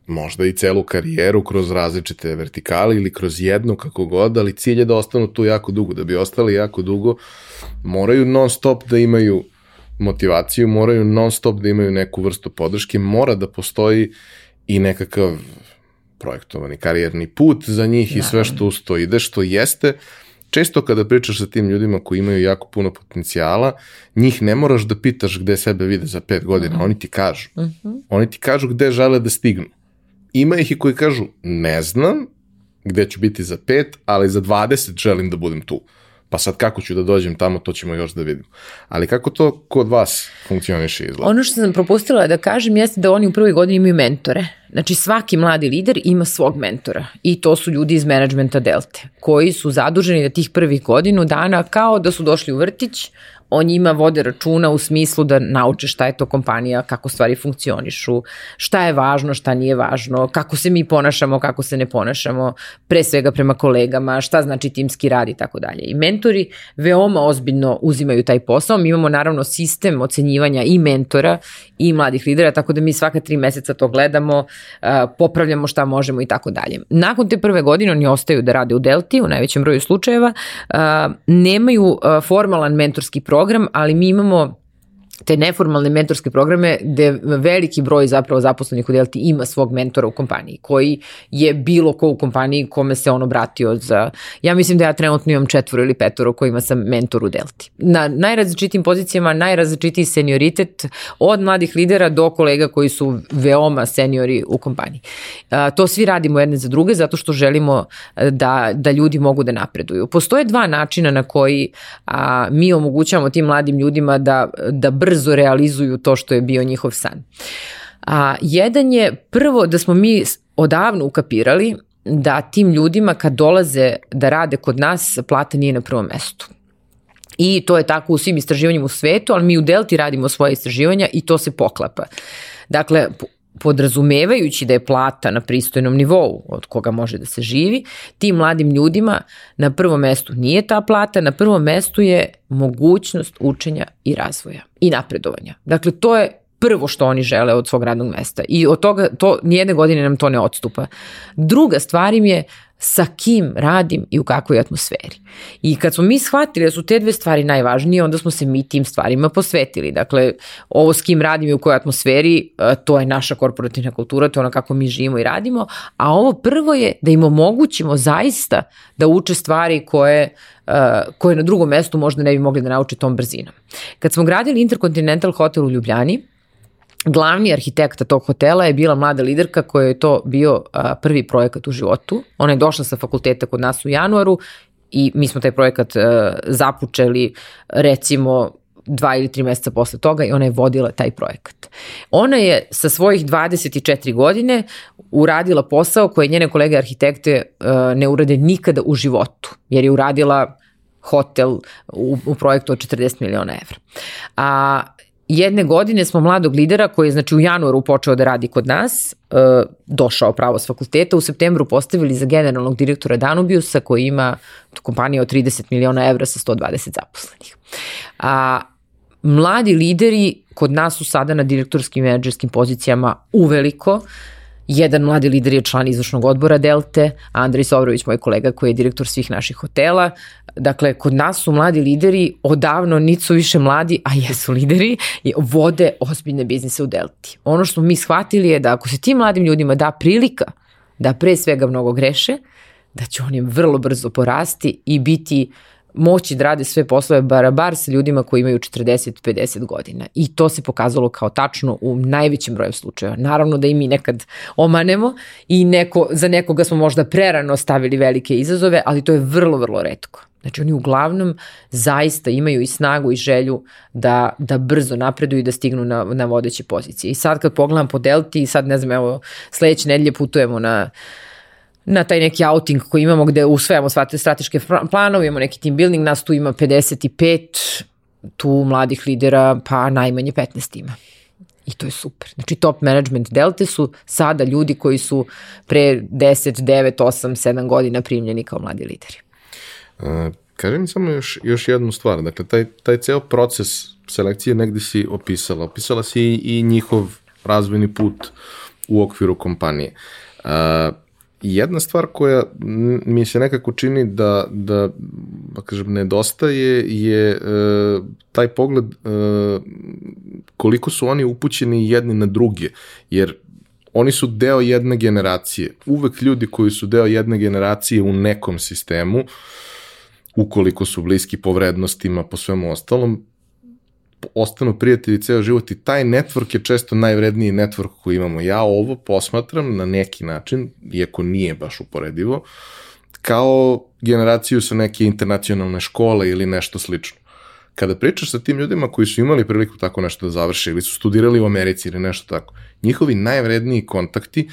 možda i celu karijeru kroz različite vertikale ili kroz jednu kako god, ali cilj je da ostanu tu jako dugo. Da bi ostali jako dugo, moraju non stop da imaju motivaciju, moraju non stop da imaju neku vrstu podrške, mora da postoji i nekakav projektovani karijerni put za njih da. i sve što usto ide, što jeste često kada pričaš sa tim ljudima koji imaju jako puno potencijala, njih ne moraš da pitaš gde sebe vide za pet godina, uh -huh. oni ti kažu. Uh mhm. -huh. Oni ti kažu gde žele da stignu. Ima ih i koji kažu, ne znam gde ću biti za pet, ali za 20 želim da budem tu. Pa sad kako ću da dođem tamo, to ćemo još da vidimo. Ali kako to kod vas funkcioniše izgleda? Ono što sam propustila da kažem jeste da oni u prvoj godini imaju mentore. Znači svaki mladi lider ima svog mentora i to su ljudi iz menadžmenta Delte koji su zaduženi da tih prvih godinu dana kao da su došli u vrtić, o njima vode računa u smislu da nauče šta je to kompanija, kako stvari funkcionišu, šta je važno, šta nije važno, kako se mi ponašamo, kako se ne ponašamo, pre svega prema kolegama, šta znači timski rad i tako dalje. I mentori veoma ozbiljno uzimaju taj posao. Mi imamo naravno sistem ocenjivanja i mentora i mladih lidera, tako da mi svaka tri meseca to gledamo, popravljamo šta možemo i tako dalje. Nakon te prve godine oni ostaju da rade u Delti u najvećem broju slučajeva, nemaju formalan mentorski program program, ali mi imamo te neformalne mentorske programe gde veliki broj zapravo zaposlenih u Delti ima svog mentora u kompaniji koji je bilo ko u kompaniji kome se on obratio za, ja mislim da ja trenutno imam četvoro ili petoro kojima sam mentor u Delti. Na najrazličitim pozicijama, najrazličitiji senioritet od mladih lidera do kolega koji su veoma seniori u kompaniji. To svi radimo jedne za druge zato što želimo da, da ljudi mogu da napreduju. Postoje dva načina na koji a, mi omogućavamo tim mladim ljudima da, da brzo realizuju to što je bio njihov san. A, jedan je prvo da smo mi odavno ukapirali da tim ljudima kad dolaze da rade kod nas plata nije na prvom mestu. I to je tako u svim istraživanjima u svetu, ali mi u Delti radimo svoje istraživanja i to se poklapa. Dakle, podrazumevajući da je plata na pristojnom nivou od koga može da se živi, tim mladim ljudima na prvom mestu nije ta plata, na prvom mestu je mogućnost učenja i razvoja i napredovanja. Dakle, to je prvo što oni žele od svog radnog mesta i od toga to nijedne godine nam to ne odstupa. Druga stvar im je sa kim radim i u kakvoj atmosferi. I kad smo mi shvatili da su te dve stvari najvažnije, onda smo se mi tim stvarima posvetili. Dakle, ovo s kim radim i u kojoj atmosferi, e, to je naša korporativna kultura, to je ono kako mi živimo i radimo, a ovo prvo je da im omogućimo zaista da uče stvari koje, e, koje na drugom mestu možda ne bi mogli da nauče tom brzinom. Kad smo gradili Intercontinental Hotel u Ljubljani, glavni arhitekta tog hotela je bila mlada liderka koja je to bio a, prvi projekat u životu. Ona je došla sa fakulteta kod nas u januaru i mi smo taj projekat a, započeli recimo dva ili tri meseca posle toga i ona je vodila taj projekat. Ona je sa svojih 24 godine uradila posao koje njene kolege arhitekte uh, ne urade nikada u životu, jer je uradila hotel u, u projektu od 40 miliona evra. A jedne godine smo mladog lidera koji je znači u januaru počeo da radi kod nas, uh, došao pravo s fakulteta, u septembru postavili za generalnog direktora Danubiusa koji ima kompanija od 30 miliona evra sa 120 zaposlenih. A mladi lideri kod nas su sada na direktorskim i menadžerskim pozicijama uveliko. Jedan mladi lider je član izvršnog odbora Delte, Andrej Sovrović, moj kolega koji je direktor svih naših hotela. Dakle, kod nas su mladi lideri, odavno nisu više mladi, a jesu lideri, vode ozbiljne biznise u Delti. Ono što mi shvatili je da ako se tim mladim ljudima da prilika da pre svega mnogo greše, da će oni vrlo brzo porasti i biti moći da rade sve poslove barabar sa ljudima koji imaju 40-50 godina. I to se pokazalo kao tačno u najvećem broju slučajeva. Naravno da i mi nekad omanemo i neko, za nekoga smo možda prerano stavili velike izazove, ali to je vrlo, vrlo redko. Znači oni uglavnom zaista imaju i snagu i želju da, da brzo napreduju i da stignu na, na vodeće pozicije. I sad kad pogledam po Delti, sad ne znam, evo, sledeće nedelje putujemo na na taj neki outing koji imamo gde usvajamo sva te strateške planove, imamo neki team building, nas tu ima 55, tu mladih lidera pa najmanje 15 ima. I to je super. Znači top management Delte su sada ljudi koji su pre 10, 9, 8, 7 godina primljeni kao mladi lideri. Uh, kaži mi samo još, još jednu stvar. Dakle, taj, taj ceo proces selekcije negde si opisala. Opisala si i, i njihov razvojni put u okviru kompanije. Uh, jedna stvar koja mi se nekako čini da, da, da kažem, nedostaje je e, taj pogled e, koliko su oni upućeni jedni na druge, jer oni su deo jedne generacije. Uvek ljudi koji su deo jedne generacije u nekom sistemu, ukoliko su bliski po vrednostima, po svemu ostalom, ostanu prijatelji ceo život i taj network je često najvredniji network koji imamo. Ja ovo posmatram na neki način, iako nije baš uporedivo, kao generaciju sa neke internacionalne škole ili nešto slično. Kada pričaš sa tim ljudima koji su imali priliku tako nešto da završe ili su studirali u Americi ili nešto tako, njihovi najvredniji kontakti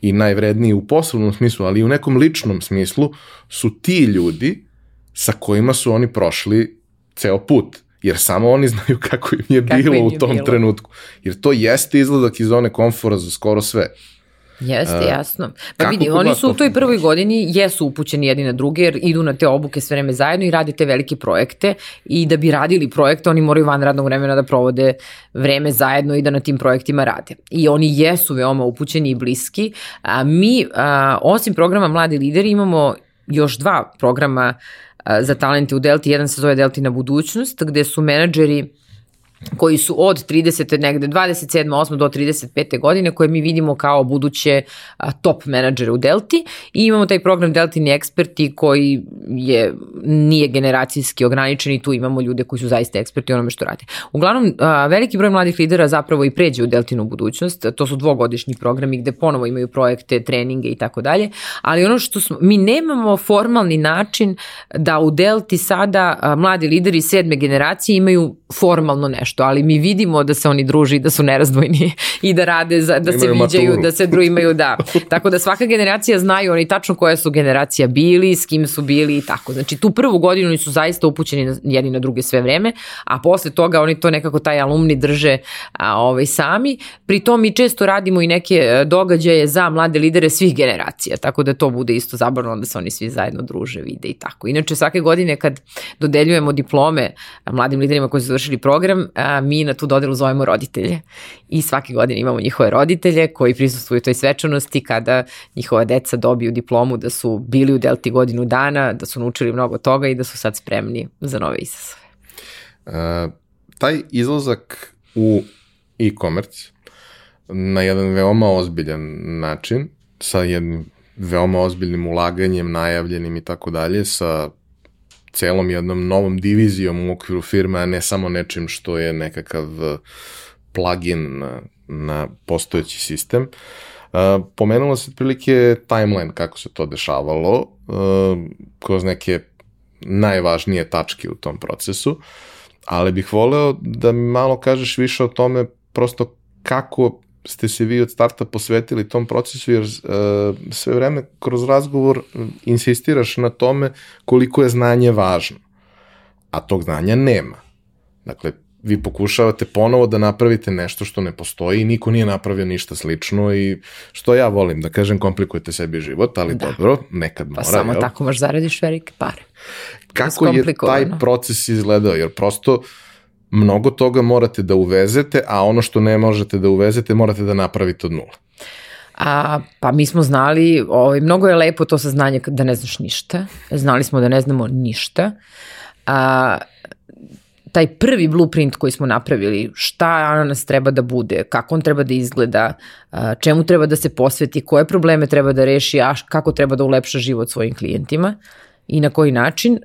i najvredniji u poslovnom smislu, ali i u nekom ličnom smislu su ti ljudi sa kojima su oni prošli ceo put jer samo oni znaju kako im je kako bilo im je u tom bilo. trenutku. Jer to jeste izladak iz zone komfora za skoro sve. Jeste, uh, jasno. Pa vidi, oni su u toj prvoj godini jesu upućeni jedni na druge jer idu na te obuke sve vreme zajedno i rade te velike projekte i da bi radili projekte oni moraju van radnog vremena da provode vreme zajedno i da na tim projektima rade. I oni jesu veoma upućeni i bliski. A mi, a, osim programa Mladi lideri, imamo još dva programa za talente u Delti. Jedan se zove Delti na budućnost, gde su menadžeri koji su od 30. negde 27. 8. do 35. godine koje mi vidimo kao buduće top menadžere u Delti i imamo taj program Deltini eksperti koji je nije generacijski ograničen i tu imamo ljude koji su zaista eksperti u onome što rade. Uglavnom, veliki broj mladih lidera zapravo i pređe u Deltinu budućnost, to su dvogodišnji programi gde ponovo imaju projekte, treninge i tako dalje, ali ono što smo, mi nemamo formalni način da u Delti sada mladi lideri sedme generacije imaju formalno nešto ali mi vidimo da se oni druži, da su nerazdvojni i da rade, za, da se viđaju, maturu. da se dru imaju, da. Tako da svaka generacija znaju oni tačno koja su generacija bili, s kim su bili i tako. Znači tu prvu godinu oni su zaista upućeni jedni na druge sve vreme, a posle toga oni to nekako taj alumni drže a, ovaj, sami. Pri tom mi često radimo i neke e, događaje za mlade lidere svih generacija, tako da to bude isto zabavno da se oni svi zajedno druže, vide i tako. Inače svake godine kad dodeljujemo diplome mladim liderima koji su završili program, a, mi na tu dodelu zovemo roditelje. I svake godine imamo njihove roditelje koji prisustuju toj svečanosti kada njihova deca dobiju diplomu da su bili u Delti godinu dana, da su naučili mnogo toga i da su sad spremni za nove izazove. Uh, taj izlazak u e-commerce na jedan veoma ozbiljan način, sa jednim veoma ozbiljnim ulaganjem, najavljenim i tako dalje, sa celom jednom novom divizijom u okviru firme, a ne samo nečim što je nekakav uh, plugin na na postojeći sistem. Uh, pomenula se otprilike timeline kako se to dešavalo uh, kroz neke najvažnije tačke u tom procesu, ali bih voleo da mi malo kažeš više o tome prosto kako ste se vi od starta posvetili tom procesu, jer uh, sve vreme kroz razgovor insistiraš na tome koliko je znanje važno, a tog znanja nema. Dakle, vi pokušavate ponovo da napravite nešto što ne postoji i niko nije napravio ništa slično i što ja volim da kažem komplikujete sebi život, ali da. dobro, nekad pa mora. Pa samo jel? tako možeš zaradiš velike pare. Kako je taj proces izgledao? Jer prosto mnogo toga morate da uvezete, a ono što ne možete da uvezete morate da napravite od nula. A, pa mi smo znali, ovaj, mnogo je lepo to saznanje da ne znaš ništa. Znali smo da ne znamo ništa. A, taj prvi blueprint koji smo napravili, šta ananas treba da bude, kako on treba da izgleda, čemu treba da se posveti, koje probleme treba da reši, a kako treba da ulepša život svojim klijentima i na koji način,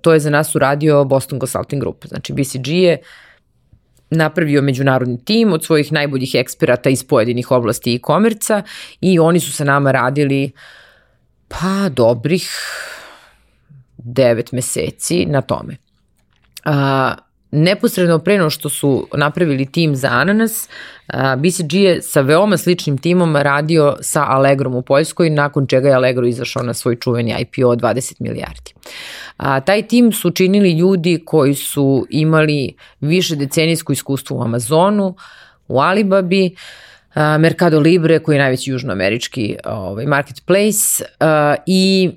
to je za nas uradio Boston Consulting Group. Znači BCG je napravio međunarodni tim od svojih najboljih eksperata iz pojedinih oblasti e-komerca i oni su sa nama radili pa dobrih devet meseci na tome a, neposredno pre no što su napravili tim za Ananas, BCG je sa veoma sličnim timom radio sa Allegrom u Poljskoj, nakon čega je Allegro izašao na svoj čuveni IPO od 20 milijardi. A, taj tim su činili ljudi koji su imali više decenijsko iskustvo u Amazonu, u Alibabi, a, Mercado Libre koji je najveći južnoamerički ovaj, marketplace a, i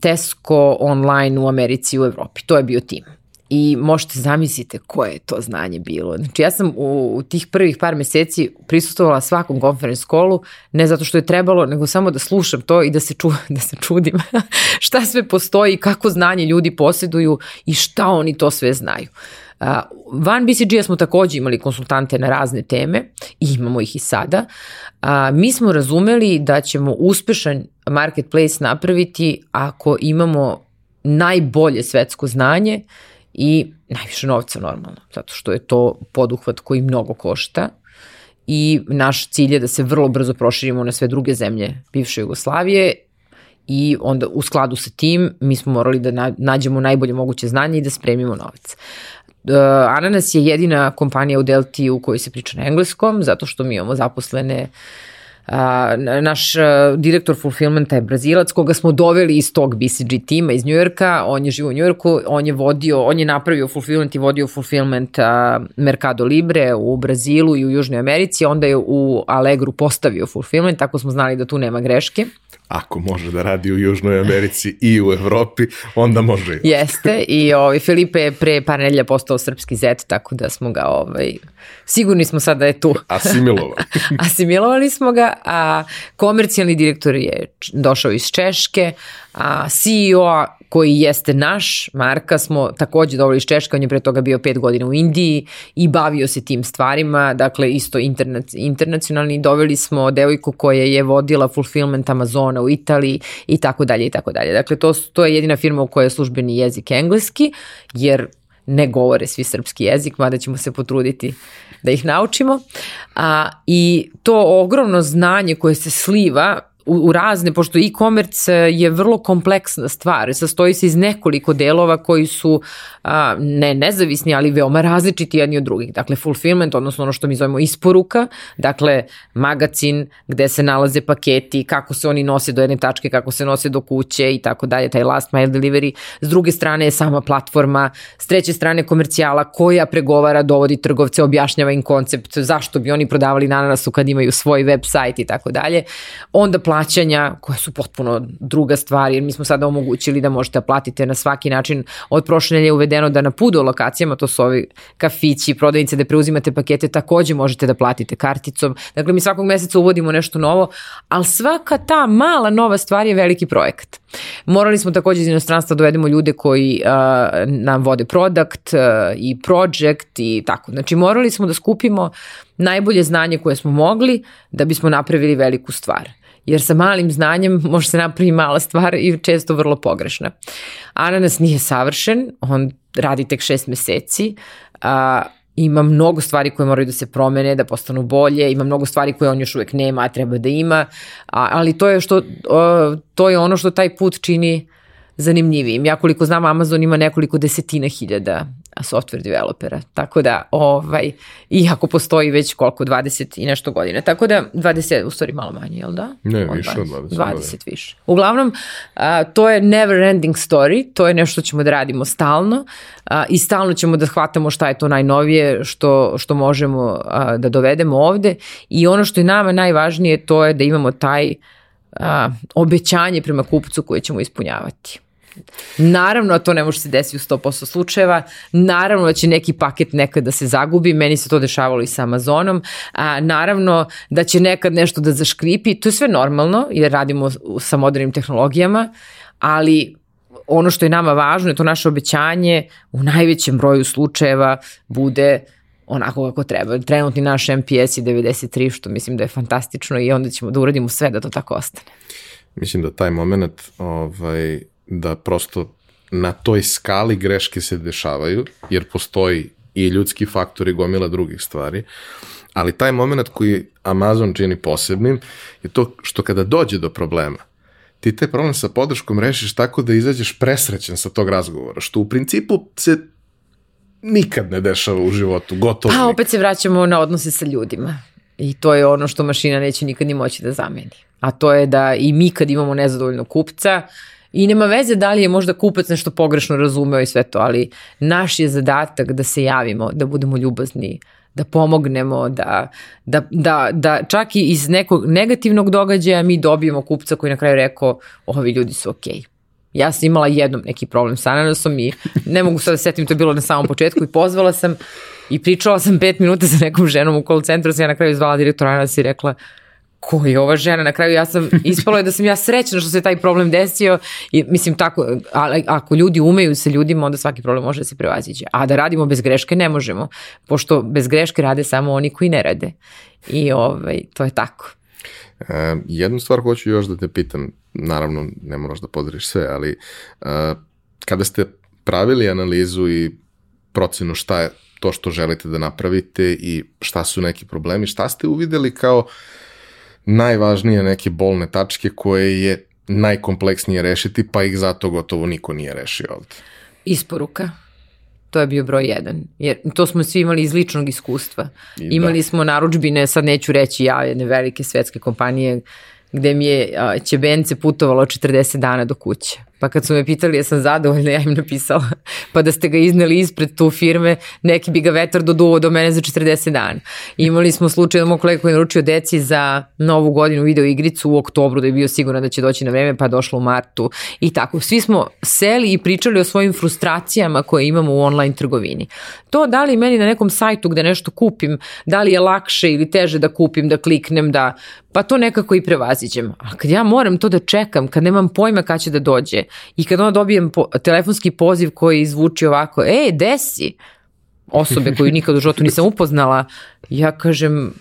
Tesco online u Americi i u Evropi. To je bio tim i možete zamislite koje je to znanje bilo. Znači ja sam u, u tih prvih par meseci prisustovala svakom konferens kolu, ne zato što je trebalo, nego samo da slušam to i da se, ču, da se čudim šta sve postoji, kako znanje ljudi posjeduju i šta oni to sve znaju. Uh, van BCG-a smo takođe imali konsultante na razne teme i imamo ih i sada. Uh, mi smo razumeli da ćemo uspešan marketplace napraviti ako imamo najbolje svetsko znanje i najviše novca normalno, zato što je to poduhvat koji mnogo košta i naš cilj je da se vrlo brzo proširimo na sve druge zemlje bivše Jugoslavije i onda u skladu sa tim mi smo morali da nađemo najbolje moguće znanje i da spremimo novac. Uh, Ananas je jedina kompanija u Delti u kojoj se priča na engleskom, zato što mi imamo zaposlene uh, naš a, direktor fulfillmenta je Brazilac koga smo doveli iz tog BCG tima iz Njujorka, on je živo u Njujorku, on je vodio, on je napravio fulfillment i vodio fulfillment Mercado Libre u Brazilu i u Južnoj Americi, onda je u Allegru postavio fulfillment, tako smo znali da tu nema greške ako može da radi u Južnoj Americi i u Evropi, onda može. Jeste i ovaj, Filipe je pre par nedelja postao srpski zet, tako da smo ga, ovaj, sigurni smo sad da je tu. Asimilovali. Asimilovali smo ga, a komercijalni direktor je došao iz Češke, a CEO koji jeste naš, Marka smo takođe doveli iz Češka, on je pre toga bio pet godina u Indiji i bavio se tim stvarima, dakle isto interna, internacionalni, doveli smo devojku koja je vodila fulfillment Amazona u Italiji i tako dalje i tako dalje. Dakle, to, to je jedina firma u kojoj je službeni jezik engleski, jer ne govore svi srpski jezik, mada ćemo se potruditi da ih naučimo. A, I to ogromno znanje koje se sliva u, u razne, pošto e-commerce je vrlo kompleksna stvar, sastoji se iz nekoliko delova koji su a, ne nezavisni, ali veoma različiti jedni od drugih. Dakle, fulfillment, odnosno ono što mi zovemo isporuka, dakle, magacin gde se nalaze paketi, kako se oni nose do jedne tačke, kako se nose do kuće i tako dalje, taj last mile delivery. S druge strane je sama platforma, s treće strane komercijala koja pregovara, dovodi trgovce, objašnjava im koncept, zašto bi oni prodavali na ananasu kad imaju svoj website i tako dalje. Onda plaćanja koja su potpuno druga stvar, jer mi smo sada omogućili da možete da platite na svaki način. Od prošle nedelje uvedeno da na pudo lokacijama, to su ovi kafići, prodavnice da preuzimate pakete, takođe možete da platite karticom. Dakle, mi svakog meseca uvodimo nešto novo, ali svaka ta mala nova stvar je veliki projekat. Morali smo takođe iz inostranstva da dovedemo ljude koji uh, nam vode product uh, i project i tako. Znači, morali smo da skupimo najbolje znanje koje smo mogli da bismo napravili veliku stvar jer sa malim znanjem može se napraviti mala stvar i često vrlo pogrešna. Ananas nije savršen, on radi tek šest meseci, a, ima mnogo stvari koje moraju da se promene, da postanu bolje, ima mnogo stvari koje on još uvek nema, a treba da ima, a, ali to je, što, to je ono što taj put čini zanimljivijim. Ja koliko znam, Amazon ima nekoliko desetina hiljada software developera. Tako da, ovaj, iako postoji već koliko, 20 i nešto godine. Tako da, 20, u stvari malo manje, jel da? Ne, od više 20, od 20. 20 više. Uglavnom, a, to je never ending story, to je nešto što ćemo da radimo stalno a, i stalno ćemo da shvatamo šta je to najnovije što, što možemo a, da dovedemo ovde i ono što je nama najvažnije to je da imamo taj a, obećanje prema kupcu koje ćemo ispunjavati. Naravno, to ne može se desiti u 100% slučajeva. Naravno da će neki paket nekad da se zagubi. Meni se to dešavalo i sa Amazonom. A, naravno da će nekad nešto da zaškripi. To je sve normalno jer radimo sa modernim tehnologijama, ali ono što je nama važno je to naše obećanje u najvećem broju slučajeva bude onako kako treba. Trenutni naš MPS je 93, što mislim da je fantastično i onda ćemo da uradimo sve da to tako ostane. Mislim da taj moment ovaj, da prosto na toj skali greške se dešavaju, jer postoji i ljudski faktor i gomila drugih stvari, ali taj moment koji Amazon čini posebnim je to što kada dođe do problema, ti taj problem sa podrškom rešiš tako da izađeš presrećen sa tog razgovora, što u principu se nikad ne dešava u životu, gotovo. Pa opet se vraćamo na odnose sa ljudima. I to je ono što mašina neće nikad ni moći da zameni. A to je da i mi kad imamo nezadovoljnog kupca, I nema veze da li je možda kupac nešto pogrešno razumeo i sve to, ali naš je zadatak da se javimo, da budemo ljubazni, da pomognemo, da, da, da, da čak i iz nekog negativnog događaja mi dobijemo kupca koji na kraju rekao ovi ljudi su okej. Okay. Ja sam imala jednom neki problem sa ananasom i ne mogu sad da setim, to je bilo na samom početku i pozvala sam i pričala sam pet minuta sa nekom ženom u call centru, sam ja na kraju zvala direktora ananasa i rekla ko je ova žena? Na kraju ja sam, ispalo je da sam ja srećna što se taj problem desio i mislim tako, ali ako ljudi umeju sa ljudima, onda svaki problem može da se prevaziđe. A da radimo bez greške ne možemo, pošto bez greške rade samo oni koji ne rade. I ovaj, to je tako. E, jednu stvar hoću još da te pitam, naravno ne moraš da podariš sve, ali e, kada ste pravili analizu i procenu šta je to što želite da napravite i šta su neki problemi, šta ste uvideli kao najvažnije neke bolne tačke koje je najkompleksnije rešiti, pa ih zato gotovo niko nije rešio ovde. Isporuka. To je bio broj jedan. Jer to smo svi imali iz ličnog iskustva. I da. imali da. smo naručbine, sad neću reći ja, jedne velike svetske kompanije gde mi je Ćebence putovalo 40 dana do kuće. Pa kad su me pitali ja sam zadovoljna, ja im napisala, pa da ste ga izneli ispred tu firme, neki bi ga vetar doduo do mene za 40 dana. Imali smo slučaj da moj kolega koji je naručio deci za novu godinu video igricu u oktobru da je bio siguran da će doći na vreme, pa došlo u martu i tako. Svi smo seli i pričali o svojim frustracijama koje imamo u online trgovini. To da li meni na nekom sajtu gde nešto kupim, da li je lakše ili teže da kupim, da kliknem, da pa to nekako i prevaziđem. A kad ja moram to da čekam, kad nemam pojma kada će da dođe, I kad onda dobijem po, telefonski poziv koji zvuči ovako, e, desi, osobe koju nikad u životu nisam upoznala, ja kažem,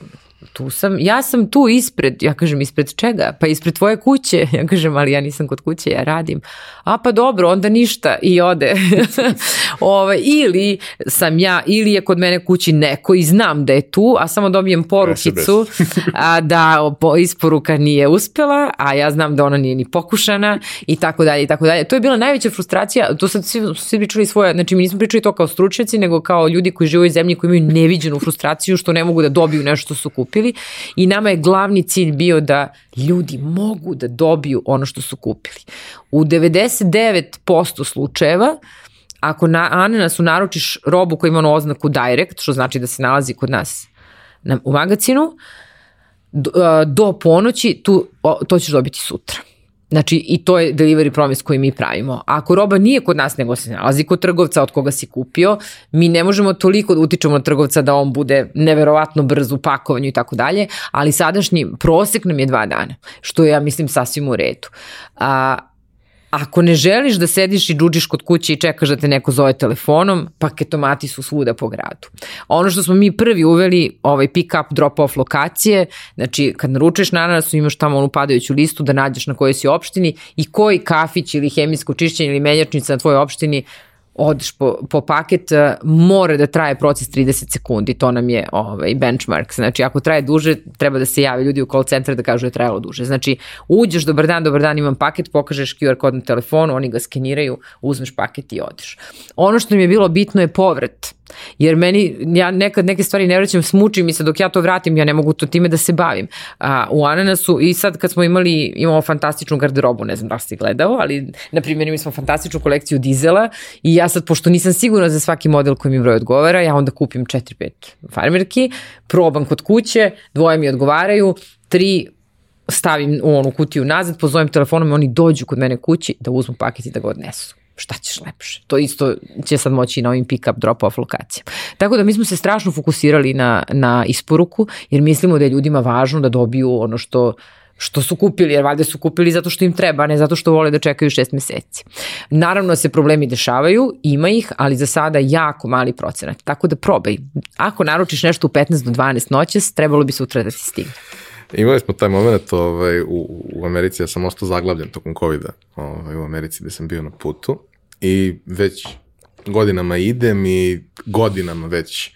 tu sam, ja sam tu ispred, ja kažem ispred čega? Pa ispred tvoje kuće, ja kažem, ali ja nisam kod kuće, ja radim. A pa dobro, onda ništa i ode. Ove, ovaj, ili sam ja, ili je kod mene kući neko i znam da je tu, a samo dobijem porukicu a, da isporuka nije uspela, a ja znam da ona nije ni pokušana i tako dalje i tako dalje. To je bila najveća frustracija, to sad svi, svi pričali svoje, znači mi nismo pričali to kao stručnjaci, nego kao ljudi koji žive u zemlji koji imaju neviđenu frustraciju što ne mogu da dobiju nešto što su kupili kupili i nama je glavni cilj bio da ljudi mogu da dobiju ono što su kupili. U 99% slučajeva ako na ananasu naručiš robu koja ima ono oznaku direct, što znači da se nalazi kod nas na, u magazinu, do, do ponoći tu, to ćeš dobiti sutra. Znači, i to je delivery promise koji mi pravimo. A ako roba nije kod nas, nego se nalazi kod trgovca od koga si kupio, mi ne možemo toliko da utičemo na trgovca da on bude neverovatno brz u pakovanju i tako dalje, ali sadašnji prosek nam je dva dana, što ja mislim, sasvim u redu. A, Ako ne želiš da sediš i džuđiš kod kuće i čekaš da te neko zove telefonom, paketomati su svuda po gradu. Ono što smo mi prvi uveli, ovaj pick up drop off lokacije, znači kad naručuješ na ananasu imaš tamo onu padajuću listu da nađeš na kojoj si opštini i koji kafić ili hemijsko čišćenje ili menjačnica na tvojoj opštini odeš po, po paket, uh, mora da traje proces 30 sekundi, to nam je ovaj, benchmark. Znači, ako traje duže, treba da se jave ljudi u call centar da kažu da je trajalo duže. Znači, uđeš, dobar dan, dobar dan, imam paket, pokažeš QR kod na telefonu, oni ga skeniraju, uzmeš paket i odeš. Ono što mi je bilo bitno je povrat Jer meni, ja nekad neke stvari ne vraćam, smuči mi se dok ja to vratim, ja ne mogu to time da se bavim. A, u Ananasu i sad kad smo imali, imamo fantastičnu garderobu, ne znam da si gledao, ali na primjer imali smo fantastičnu kolekciju dizela i ja sad, pošto nisam sigurna za svaki model koji mi broj odgovara, ja onda kupim 4-5 farmerki, probam kod kuće, dvoje mi odgovaraju, tri stavim u onu kutiju nazad, pozovem telefonom i oni dođu kod mene kući da uzmu paket i da ga odnesu šta ćeš lepše. To isto će sad moći na ovim pick-up drop-off lokacijama. Tako da mi smo se strašno fokusirali na, na isporuku, jer mislimo da je ljudima važno da dobiju ono što što su kupili, jer valjda su kupili zato što im treba, ne zato što vole da čekaju šest meseci. Naravno se problemi dešavaju, ima ih, ali za sada jako mali procenat. Tako da probaj. Ako naručiš nešto u 15 do 12 noćas, trebalo bi sutra da ti stigne. Imali smo taj moment ovaj, u, u Americi, ja sam ostao zaglavljen tokom COVID-a ovaj, u Americi gde sam bio na putu i već godinama idem i godinama već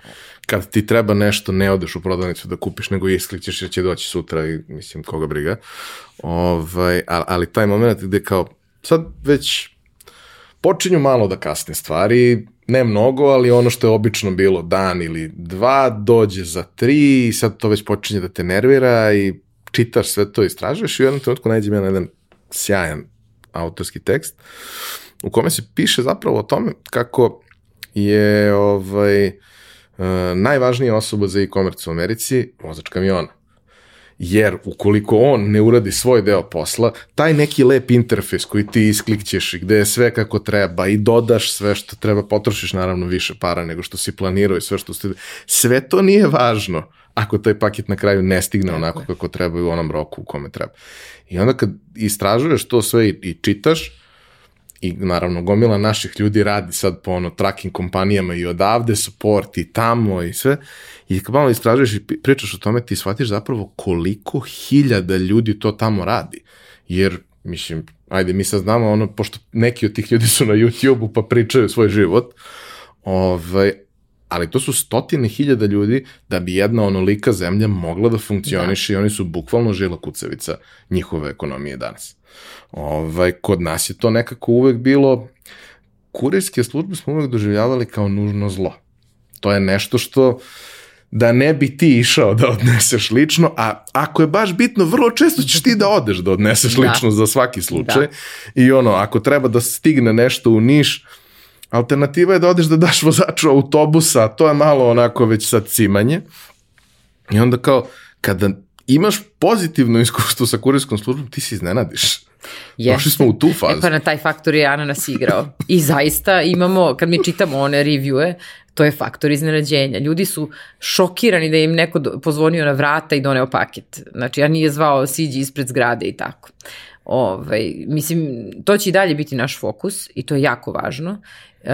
kad ti treba nešto ne odeš u prodavnicu da kupiš nego isklićeš jer će doći sutra i mislim koga briga. Ovaj, ali taj moment gde kao sad već počinju malo da kasne stvari, ne mnogo, ali ono što je obično bilo dan ili dva, dođe za tri i sad to već počinje da te nervira i čitaš sve to, istražuješ i u jednom trenutku nađem ja na jedan sjajan autorski tekst u kome se piše zapravo o tome kako je ovaj, uh, najvažnija osoba za e-commerce u Americi vozač kamiona. Jer ukoliko on ne uradi svoj deo posla, taj neki lep interfejs koji ti isklikćeš i gde je sve kako treba i dodaš sve što treba, potrošiš naravno više para nego što si planirao i sve što ste... Sve to nije važno ako taj paket na kraju ne stigne onako kako treba i u onom roku u kome treba. I onda kad istražuješ to sve i, i čitaš, i naravno gomila naših ljudi radi sad po ono tracking kompanijama i odavde support i tamo i sve i kad malo istražuješ i pričaš o tome ti shvatiš zapravo koliko hiljada ljudi to tamo radi jer mislim ajde mi sad znamo ono pošto neki od tih ljudi su na YouTube-u pa pričaju svoj život ovaj, ali to su stotine hiljada ljudi da bi jedna onolika zemlja mogla da funkcioniše da. i oni su bukvalno žila kucavica njihove ekonomije danas. Ovaj, kod nas je to nekako uvek bilo, kurirske službe smo uvek doživljavali kao nužno zlo. To je nešto što da ne bi ti išao da odneseš lično, a ako je baš bitno, vrlo često ćeš ti da odeš da odneseš da. lično za svaki slučaj. Da. I ono, ako treba da stigne nešto u Niš, alternativa je da odeš da daš vozaču autobusa, to je malo onako već sad cimanje. I onda kao, kada imaš pozitivno iskustvo sa kurirskom službom, ti se iznenadiš. Jeste. Došli smo u tu fazu. E pa na taj faktor je ananas igrao. I zaista imamo, kad mi čitamo one reviewe, to je faktor iznenađenja. Ljudi su šokirani da im neko pozvonio na vrata i doneo paket. Znači, ja nije zvao siđi ispred zgrade i tako. Ovaj, mislim, to će i dalje biti naš fokus i to je jako važno. Uh,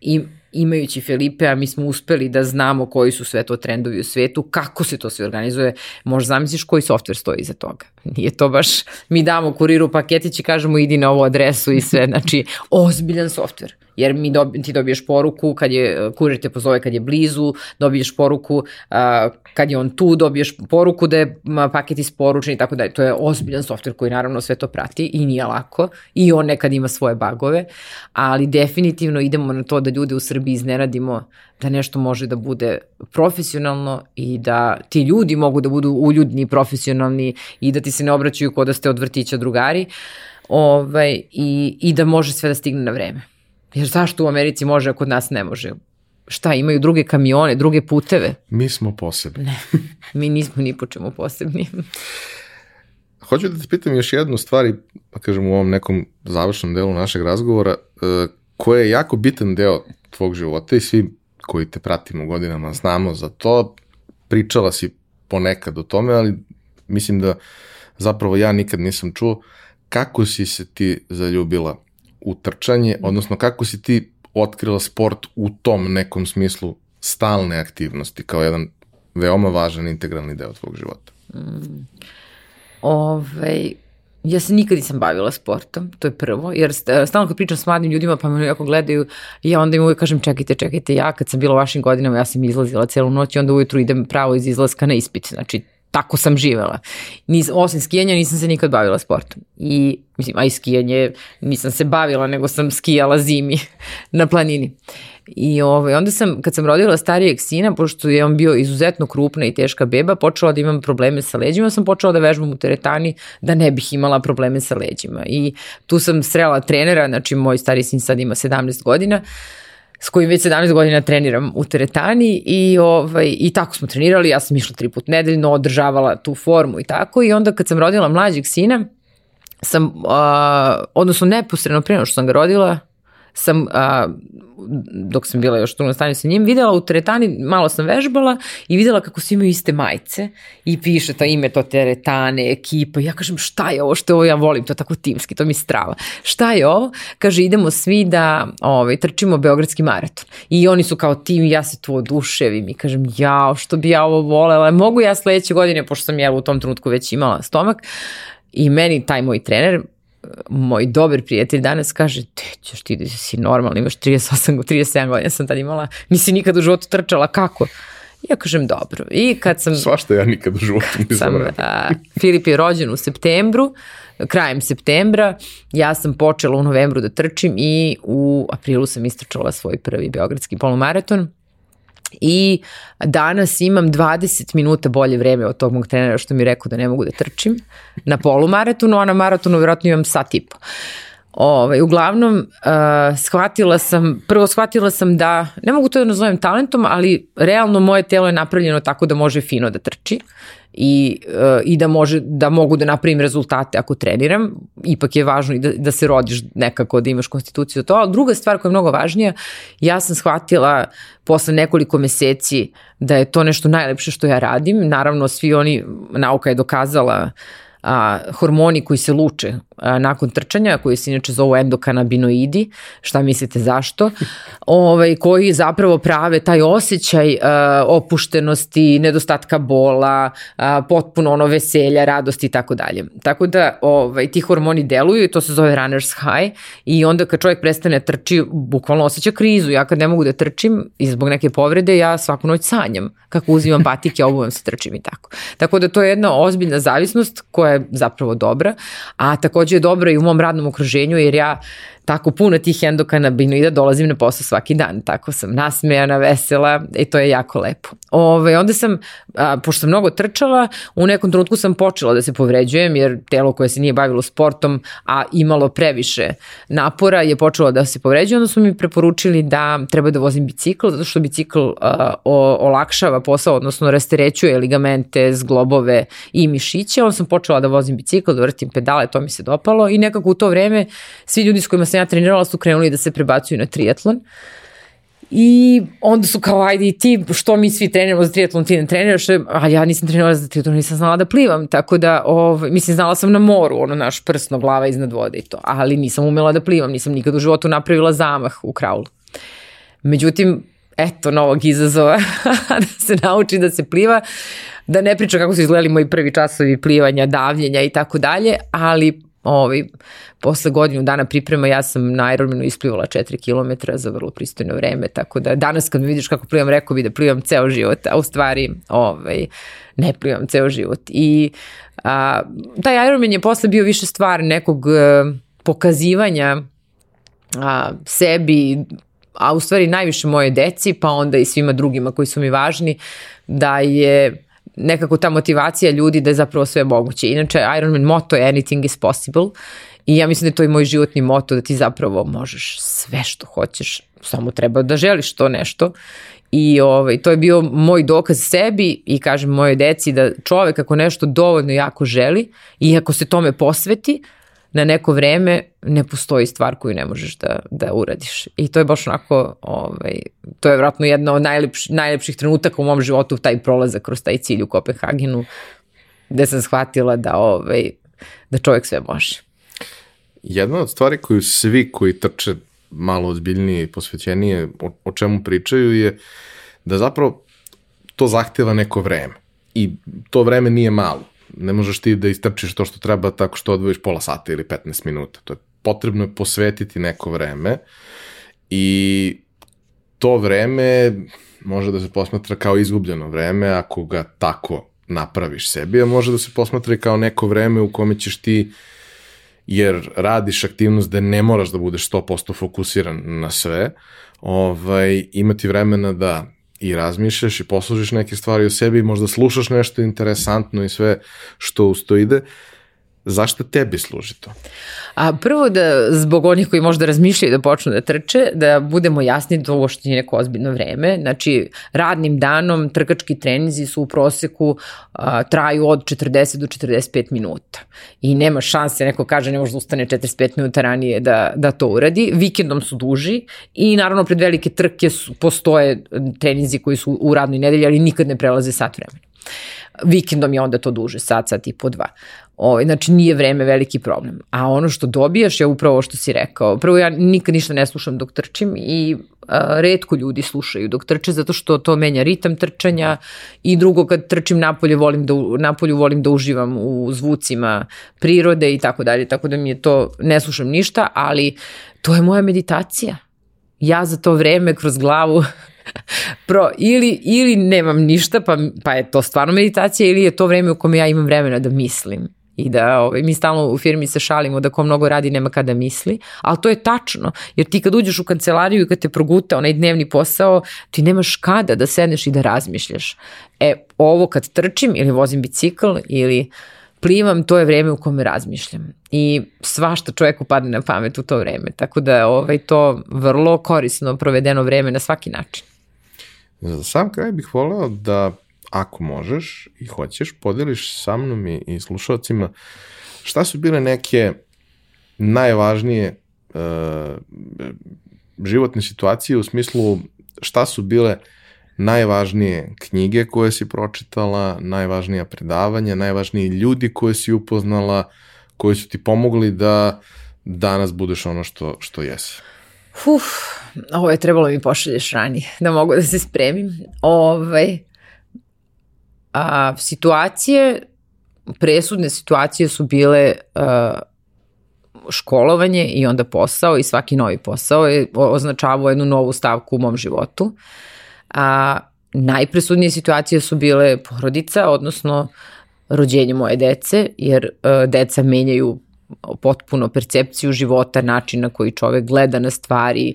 I imajući a mi smo uspeli da znamo koji su sve to trendovi u svetu, kako se to sve organizuje, možda zamisliš koji softver stoji iza toga. Nije to baš, mi damo kuriru paketić i kažemo idi na ovu adresu i sve, znači ozbiljan softver jer mi dobi, ti dobiješ poruku kad je, kurir te pozove kad je blizu, dobiješ poruku a, kad je on tu, dobiješ poruku da je paket isporučen i tako dalje. To je ozbiljan softver koji naravno sve to prati i nije lako i on nekad ima svoje bagove, ali definitivno idemo na to da ljude u Srbiji izneradimo da nešto može da bude profesionalno i da ti ljudi mogu da budu uljudni, profesionalni i da ti se ne obraćaju kod da ste od vrtića drugari ovaj, i, i da može sve da stigne na vreme. Jer zašto u Americi može, a kod nas ne može? Šta, imaju druge kamione, druge puteve? Mi smo posebni. Ne, mi nismo ni po čemu posebni. Hoću da te pitam još jednu stvar, pa kažem u ovom nekom završnom delu našeg razgovora, e, koje je jako bitan deo tvog života i svi koji te pratimo godinama znamo za to, pričala si ponekad o tome, ali mislim da zapravo ja nikad nisam čuo kako si se ti zaljubila u trčanje, odnosno kako si ti otkrila sport u tom nekom smislu stalne aktivnosti kao jedan veoma važan integralni deo tvog života? Mm. Ove, ja se nikad nisam bavila sportom, to je prvo, jer stalno kad pričam s mladim ljudima pa me jako gledaju, ja onda im uvijek kažem čekajte, čekajte, ja kad sam bila u vašim godinama, ja sam izlazila celu noć i onda ujutru idem pravo iz izlaska na ispit, znači tako sam živela. Nis, osim skijanja nisam se nikad bavila sportom. I, mislim, a i skijanje nisam se bavila, nego sam skijala zimi na planini. I ovaj, onda sam, kad sam rodila starijeg sina, pošto je on bio izuzetno krupna i teška beba, počela da imam probleme sa leđima, sam počela da vežbam u teretani da ne bih imala probleme sa leđima. I tu sam srela trenera, znači moj stari sin sad ima 17 godina, s kojim već 17 godina treniram u teretani i, ovaj, i tako smo trenirali, ja sam išla tri put nedeljno, održavala tu formu i tako. I onda kad sam rodila mlađeg sina, sam, uh, odnosno neposredno prije što sam ga rodila, sam, a, dok sam bila još tu na stanju sa njim, videla u teretani, malo sam vežbala i videla kako svi imaju iste majice i piše to ime, to teretane, ekipa. Ja kažem šta je ovo, što je ovo, ja volim to tako timski, to mi strava. Šta je ovo? Kaže idemo svi da ovaj, trčimo Beogradski maraton. I oni su kao tim, ja se tu oduševim i kažem jao, što bi ja ovo volela. Mogu ja sledeće godine, pošto sam ja u tom trenutku već imala stomak, I meni taj moj trener, moj dobar prijatelj danas kaže, te ćeš ti da si normalno, imaš 38, 37 godina sam tad imala, nisi nikad u životu trčala, kako? Ja kažem dobro. I kad sam... Svašta ja nikad u životu nisam sam, a, Filip je rođen u septembru, krajem septembra, ja sam počela u novembru da trčim i u aprilu sam istračala svoj prvi beogradski polumaraton i danas imam 20 minuta bolje vreme od tog mog trenera što mi je rekao da ne mogu da trčim na polumaratonu, a na maratonu vjerojatno imam sat i po. Ovaj, uglavnom, uh, shvatila sam, prvo shvatila sam da, ne mogu to da nazovem talentom, ali realno moje telo je napravljeno tako da može fino da trči i, uh, i da, može, da mogu da napravim rezultate ako treniram. Ipak je važno i da, da se rodiš nekako, da imaš konstituciju to. Ali druga stvar koja je mnogo važnija, ja sam shvatila posle nekoliko meseci da je to nešto najlepše što ja radim. Naravno, svi oni, nauka je dokazala a, hormoni koji se luče nakon trčanja, koji se inače zovu endokanabinoidi, šta mislite zašto, ovaj, koji zapravo prave taj osjećaj opuštenosti, nedostatka bola, potpuno ono veselja, radosti i tako dalje. Tako da ovaj, ti hormoni deluju i to se zove runner's high i onda kad čovjek prestane trči, bukvalno osjeća krizu. Ja kad ne mogu da trčim i zbog neke povrede, ja svaku noć sanjam kako uzimam patike, obuvam se, trčim i tako. Tako da to je jedna ozbiljna zavisnost koja je zapravo dobra, a takođe je dobra i u mom radnom okruženju jer ja tako puno tih endokanabinoida dolazim na posao svaki dan, tako sam nasmejana, vesela i to je jako lepo. Ove, onda sam, a, pošto sam mnogo trčala, u nekom trenutku sam počela da se povređujem jer telo koje se nije bavilo sportom, a imalo previše napora je počelo da se povređuje, onda su mi preporučili da treba da vozim bicikl, zato što bicikl a, o, olakšava posao, odnosno rasterećuje ligamente, zglobove i mišiće. Onda sam počela da vozim bicikl, da vrtim pedale, to mi se dopalo i nekako u to vreme svi ljudi s kojima sam ja trenirala su krenuli da se prebacuju na triatlon. I onda su kao, ajde i ti, što mi svi treniramo za triatlon, ti ne treniraš, a ja nisam trenirala za triatlon, nisam znala da plivam, tako da, ovaj, mislim, znala sam na moru, ono, naš prsno, glava iznad vode i to, ali nisam umela da plivam, nisam nikad u životu napravila zamah u kraulu. Međutim, eto, novog izazova, da se nauči da se pliva, da ne pričam kako su izgledali moji prvi časovi plivanja, davljenja i tako dalje, ali ovaj, posle godinu dana priprema ja sam na Ironmanu isplivala 4 km za vrlo pristojno vreme, tako da danas kad mi vidiš kako plivam, rekao bi da plivam ceo život, a u stvari ovaj, ne plivam ceo život. I a, taj Ironman je posle bio više stvar nekog a, e, pokazivanja a, sebi, a u stvari najviše moje deci, pa onda i svima drugima koji su mi važni, da je nekako ta motivacija ljudi da je zapravo sve moguće. Inače, Ironman moto je anything is possible i ja mislim da je to i moj životni moto da ti zapravo možeš sve što hoćeš, samo treba da želiš to nešto I ovaj, to je bio moj dokaz sebi i kažem moje deci da čovek ako nešto dovoljno jako želi i ako se tome posveti, na neko vreme ne postoji stvar koju ne možeš da, da uradiš. I to je baš onako, ovaj, to je vratno jedna od najlepš, najlepših trenutaka u mom životu, taj prolazak kroz taj cilj u Kopenhagenu, gde sam shvatila da, ovaj, da čovjek sve može. Jedna od stvari koju svi koji trče malo ozbiljnije i posvećenije o, o čemu pričaju je da zapravo to zahteva neko vreme. I to vreme nije malo ne možeš ti da istrčiš to što treba tako što odvojiš pola sata ili 15 minuta. To je potrebno je posvetiti neko vreme i to vreme može da se posmatra kao izgubljeno vreme ako ga tako napraviš sebi, a može da se posmatra kao neko vreme u kome ćeš ti jer radiš aktivnost da ne moraš da budeš 100% fokusiran na sve, ovaj, imati vremena da i razmišljaš i poslužiš neke stvari o sebi, možda slušaš nešto interesantno i sve što uz to ide, zašto tebi služi to? A prvo da zbog onih koji možda razmišljaju da počnu da trče, da budemo jasni da ovo što je neko ozbiljno vreme. Znači, radnim danom trkački trenizi su u proseku a, traju od 40 do 45 minuta. I nema šanse, neko kaže ne može da ustane 45 minuta ranije da, da to uradi. Vikendom su duži i naravno pred velike trke su, postoje trenizi koji su u radnoj nedelji, ali nikad ne prelaze sat vremena. Vikendom je onda to duže, sat, sat i po dva. Ovaj, znači nije vreme veliki problem. A ono što dobijaš je upravo ovo što si rekao. Prvo ja nikad ništa ne slušam dok trčim i a, redko ljudi slušaju dok trče zato što to menja ritam trčanja i drugo kad trčim napolje volim da, napolju volim da uživam u zvucima prirode i tako dalje. Tako da mi je to, ne slušam ništa, ali to je moja meditacija. Ja za to vreme kroz glavu Pro, ili, ili nemam ništa, pa, pa je to stvarno meditacija, ili je to vreme u kome ja imam vremena da mislim i da ovaj, mi stalno u firmi se šalimo da ko mnogo radi nema kada misli, ali to je tačno, jer ti kad uđeš u kancelariju i kad te proguta onaj dnevni posao, ti nemaš kada da sedneš i da razmišljaš. E, ovo kad trčim ili vozim bicikl ili plivam, to je vreme u kome razmišljam. I svašta čoveku padne na pamet u to vreme, tako da ovaj, to vrlo korisno provedeno vreme na svaki način. Za sam kraj bih voleo da ako možeš i hoćeš, podeliš sa mnom i, i slušalcima šta su bile neke najvažnije uh, životne situacije u smislu šta su bile najvažnije knjige koje si pročitala, najvažnija predavanja, najvažniji ljudi koje si upoznala, koji su ti pomogli da danas budeš ono što, što jesi? Uf, ovo je trebalo mi pošalješ ranije, da mogu da se spremim. Ovaj, a, situacije, presudne situacije su bile a, školovanje i onda posao i svaki novi posao je označavao jednu novu stavku u mom životu. A najpresudnije situacije su bile porodica, odnosno rođenje moje dece, jer a, deca menjaju potpuno percepciju života, način na koji čovek gleda na stvari,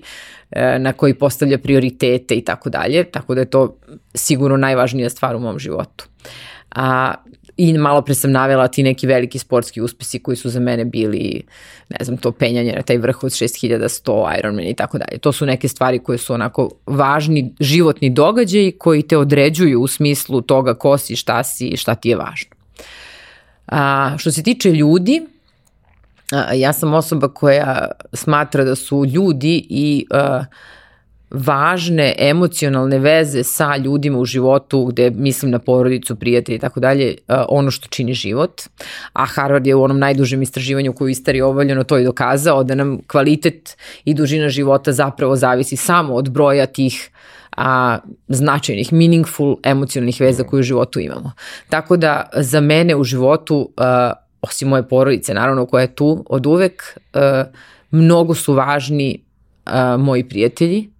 e, na koji postavlja prioritete i tako dalje, tako da je to sigurno najvažnija stvar u mom životu. A, I malo pre sam navela ti neki veliki sportski uspesi koji su za mene bili, ne znam, to penjanje na taj vrh od 6100, Ironman i tako dalje. To su neke stvari koje su onako važni životni događaji koji te određuju u smislu toga ko si, šta si i šta ti je važno. A, što se tiče ljudi, ja sam osoba koja smatra da su ljudi i uh, važne emocionalne veze sa ljudima u životu gde mislim na porodicu, prijatelji i tako dalje, ono što čini život. A Harvard je u onom najdužem istraživanju koju istari ovaljeno to i dokazao da nam kvalitet i dužina života zapravo zavisi samo od broja tih a, značajnih, meaningful emocionalnih veza koje u životu imamo. Tako da za mene u životu a, osim moje porodice, naravno, koja je tu od uvek, uh, mnogo su važni uh, moji prijatelji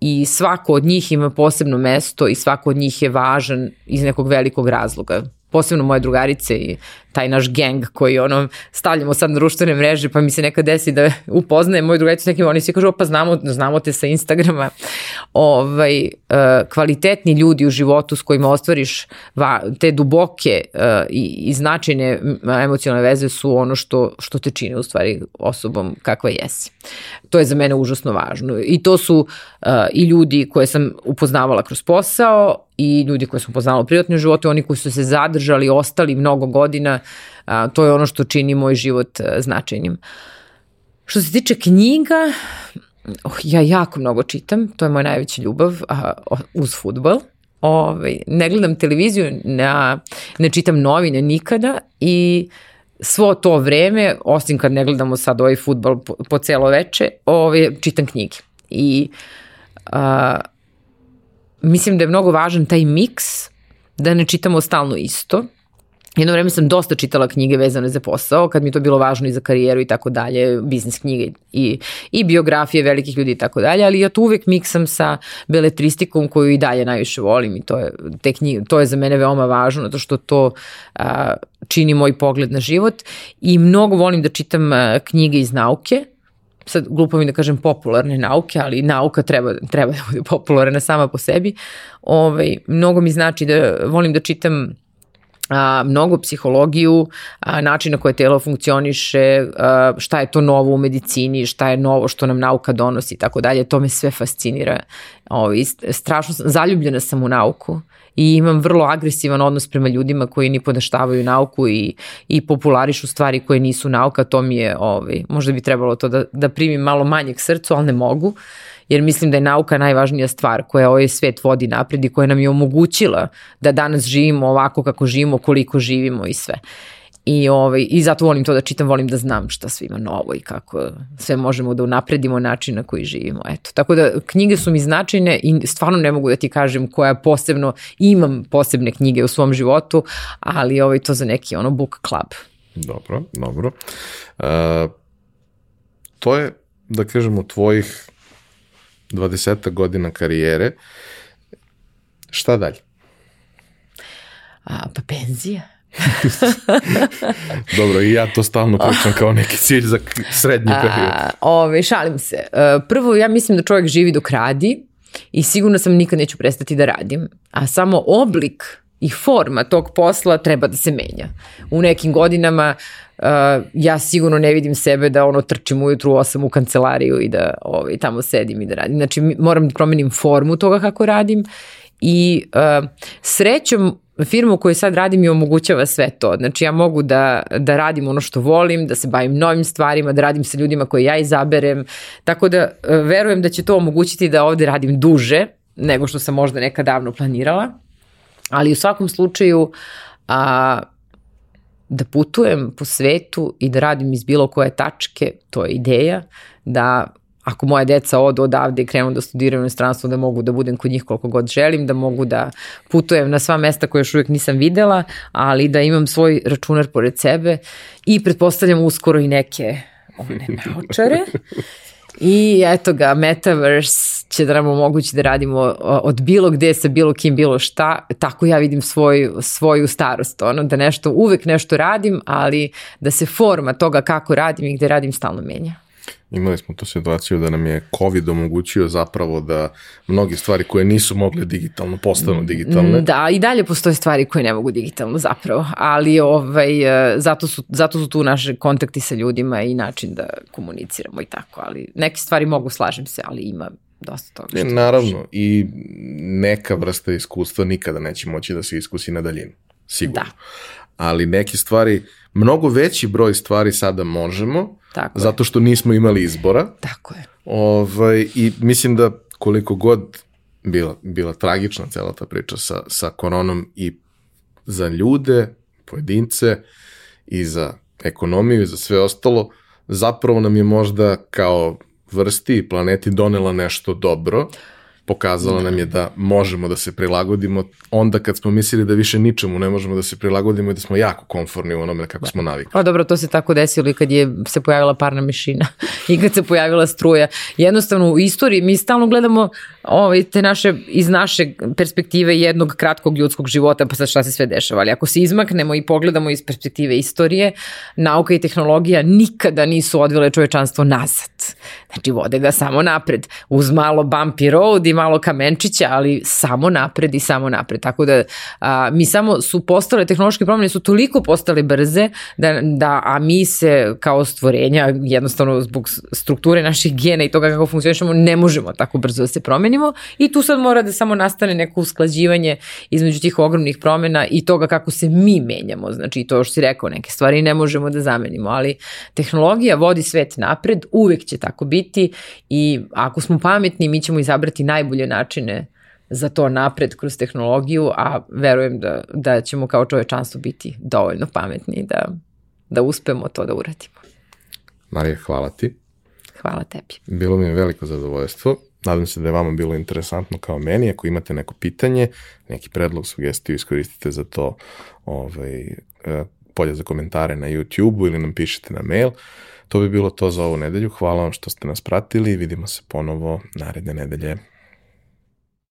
i svako od njih ima posebno mesto i svako od njih je važan iz nekog velikog razloga posebno moje drugarice i taj naš gang koji ono stavljamo sad na društvene mreže pa mi se nekad desi da upoznaje moju drugaricu s nekim oni svi kažu pa znamo, znamo te sa Instagrama ovaj, uh, kvalitetni ljudi u životu s kojima ostvariš va, te duboke uh, i, i značajne emocionalne veze su ono što, što te čini u stvari osobom kakva jesi. To je za mene užasno važno i to su uh, i ljudi koje sam upoznavala kroz posao i ljudi koje su poznali u privatnom životu, oni koji su se zadržali, ostali mnogo godina, a, to je ono što čini moj život a, e, značajnim. Što se tiče knjiga, oh, ja jako mnogo čitam, to je moja najveća ljubav a, uz futbol. Ove, ovaj, ne gledam televiziju, ne, ne čitam novine nikada i svo to vreme, osim kad ne gledamo sad ovaj futbol po, po celo veče, ove, ovaj, čitam knjige. I a, mislim da je mnogo važan taj miks, da ne čitamo stalno isto, Jedno vreme sam dosta čitala knjige vezane za posao, kad mi to bilo važno i za karijeru i tako dalje, biznis knjige i, i biografije velikih ljudi i tako dalje, ali ja to uvek miksam sa beletristikom koju i dalje najviše volim i to je, te knjige, to je za mene veoma važno, zato što to a, čini moj pogled na život i mnogo volim da čitam a, knjige iz nauke, sad glupo mi da kažem popularne nauke, ali nauka treba, treba da bude popularna sama po sebi. Ovaj, mnogo mi znači da volim da čitam a, mnogo psihologiju, a, način na koje telo funkcioniše, a, šta je to novo u medicini, šta je novo što nam nauka donosi i tako dalje. To me sve fascinira. Ovi, strašno sam, zaljubljena sam u nauku i imam vrlo agresivan odnos prema ljudima koji ni podaštavaju nauku i, i popularišu stvari koje nisu nauka. To mi je, ovi, možda bi trebalo to da, da primim malo manje k srcu, ali ne mogu jer mislim da je nauka najvažnija stvar koja ovaj svet vodi napred i koja nam je omogućila da danas živimo ovako kako živimo, koliko živimo i sve. I, ovaj, I zato volim to da čitam, volim da znam šta svima novo i kako sve možemo da unapredimo način na koji živimo. Eto, tako da knjige su mi značajne i stvarno ne mogu da ti kažem koja posebno, imam posebne knjige u svom životu, ali ovaj, to za neki ono book club. Dobro, dobro. Uh, to je, da kažemo, tvojih 20 godina karijere, šta dalje? A, pa penzija. Dobro, i ja to stalno pričam kao neki cilj za srednji period. A, ove, šalim se. E, prvo, ja mislim da čovjek živi dok radi i sigurno sam nikad neću prestati da radim. A samo oblik i forma tog posla treba da se menja. U nekim godinama uh, ja sigurno ne vidim sebe da ono trčim ujutru 8 u kancelariju i da ovaj, tamo sedim i da radim. Znači moram da promenim formu toga kako radim i uh, srećom firma u kojoj sad radim mi omogućava sve to. Znači ja mogu da, da radim ono što volim, da se bavim novim stvarima, da radim sa ljudima koje ja izaberem. Tako da uh, verujem da će to omogućiti da ovde radim duže nego što sam možda nekad davno planirala. Ali u svakom slučaju a, da putujem po svetu i da radim iz bilo koje tačke, to je ideja, da ako moja deca odu odavde i krenu da studiraju u inostranstvu, da mogu da budem kod njih koliko god želim, da mogu da putujem na sva mesta koje još uvijek nisam videla, ali da imam svoj računar pored sebe i pretpostavljam uskoro i neke one naočare. I eto ga, Metaverse će da nam omogući da radimo od bilo gde sa bilo kim, bilo šta. Tako ja vidim svoj, svoju starost, ono, da nešto, uvek nešto radim, ali da se forma toga kako radim i gde radim stalno menja. Imali smo tu situaciju da nam je COVID omogućio zapravo da mnoge stvari koje nisu mogle digitalno postanu digitalne. Da, i dalje postoje stvari koje ne mogu digitalno zapravo, ali ovaj, e, zato, su, zato su tu naše kontakti sa ljudima i način da komuniciramo i tako, ali neke stvari mogu, slažem se, ali ima dosta toga. Ne, naravno, može. i neka vrsta iskustva nikada neće moći da se iskusi na daljinu, sigurno. Da. Ali neke stvari, mnogo veći broj stvari sada možemo, Tako zato što nismo imali izbora. Tako je. Ovaj, I mislim da koliko god bila, bila tragična cela ta priča sa, sa koronom i za ljude, pojedince i za ekonomiju i za sve ostalo, zapravo nam je možda kao vrsti i planeti donela nešto dobro pokazala nam je da možemo da se prilagodimo onda kad smo mislili da više ničemu ne možemo da se prilagodimo i da smo jako konforni u onome kako smo navikli. Pa dobro, to se tako desilo i kad je se pojavila parna mešina i kad se pojavila struja. Jednostavno u istoriji mi stalno gledamo ovaj, te naše, iz naše perspektive jednog kratkog ljudskog života, pa sad šta se sve dešava. Ali ako se izmaknemo i pogledamo iz perspektive istorije, nauka i tehnologija nikada nisu odvele čovečanstvo nazad. Znači vode ga samo napred. Uz malo bumpy road i malo kamenčića, ali samo napred i samo napred. Tako da a, mi samo su postale, tehnološke promjene su toliko postale brze da, da a mi se kao stvorenja jednostavno zbog strukture naših gena i toga kako funkcionišemo ne možemo tako brzo da se promenimo i tu sad mora da samo nastane neko usklađivanje između tih ogromnih promjena i toga kako se mi menjamo. Znači to što si rekao, neke stvari ne možemo da zamenimo, ali tehnologija vodi svet napred, uvek će tako biti i ako smo pametni mi ćemo izabrati najbolje načine za to napred kroz tehnologiju, a verujem da, da ćemo kao čovečanstvo biti dovoljno pametni da, da uspemo to da uradimo. Marija, hvala ti. Hvala tebi. Bilo mi je veliko zadovoljstvo Nadam se da je vama bilo interesantno kao meni. Ako imate neko pitanje, neki predlog, sugestiju, iskoristite za to ovaj, e, polje za komentare na YouTube-u ili nam pišite na mail. To bi bilo to za ovu nedelju. Hvala vam što ste nas pratili. Vidimo se ponovo naredne nedelje.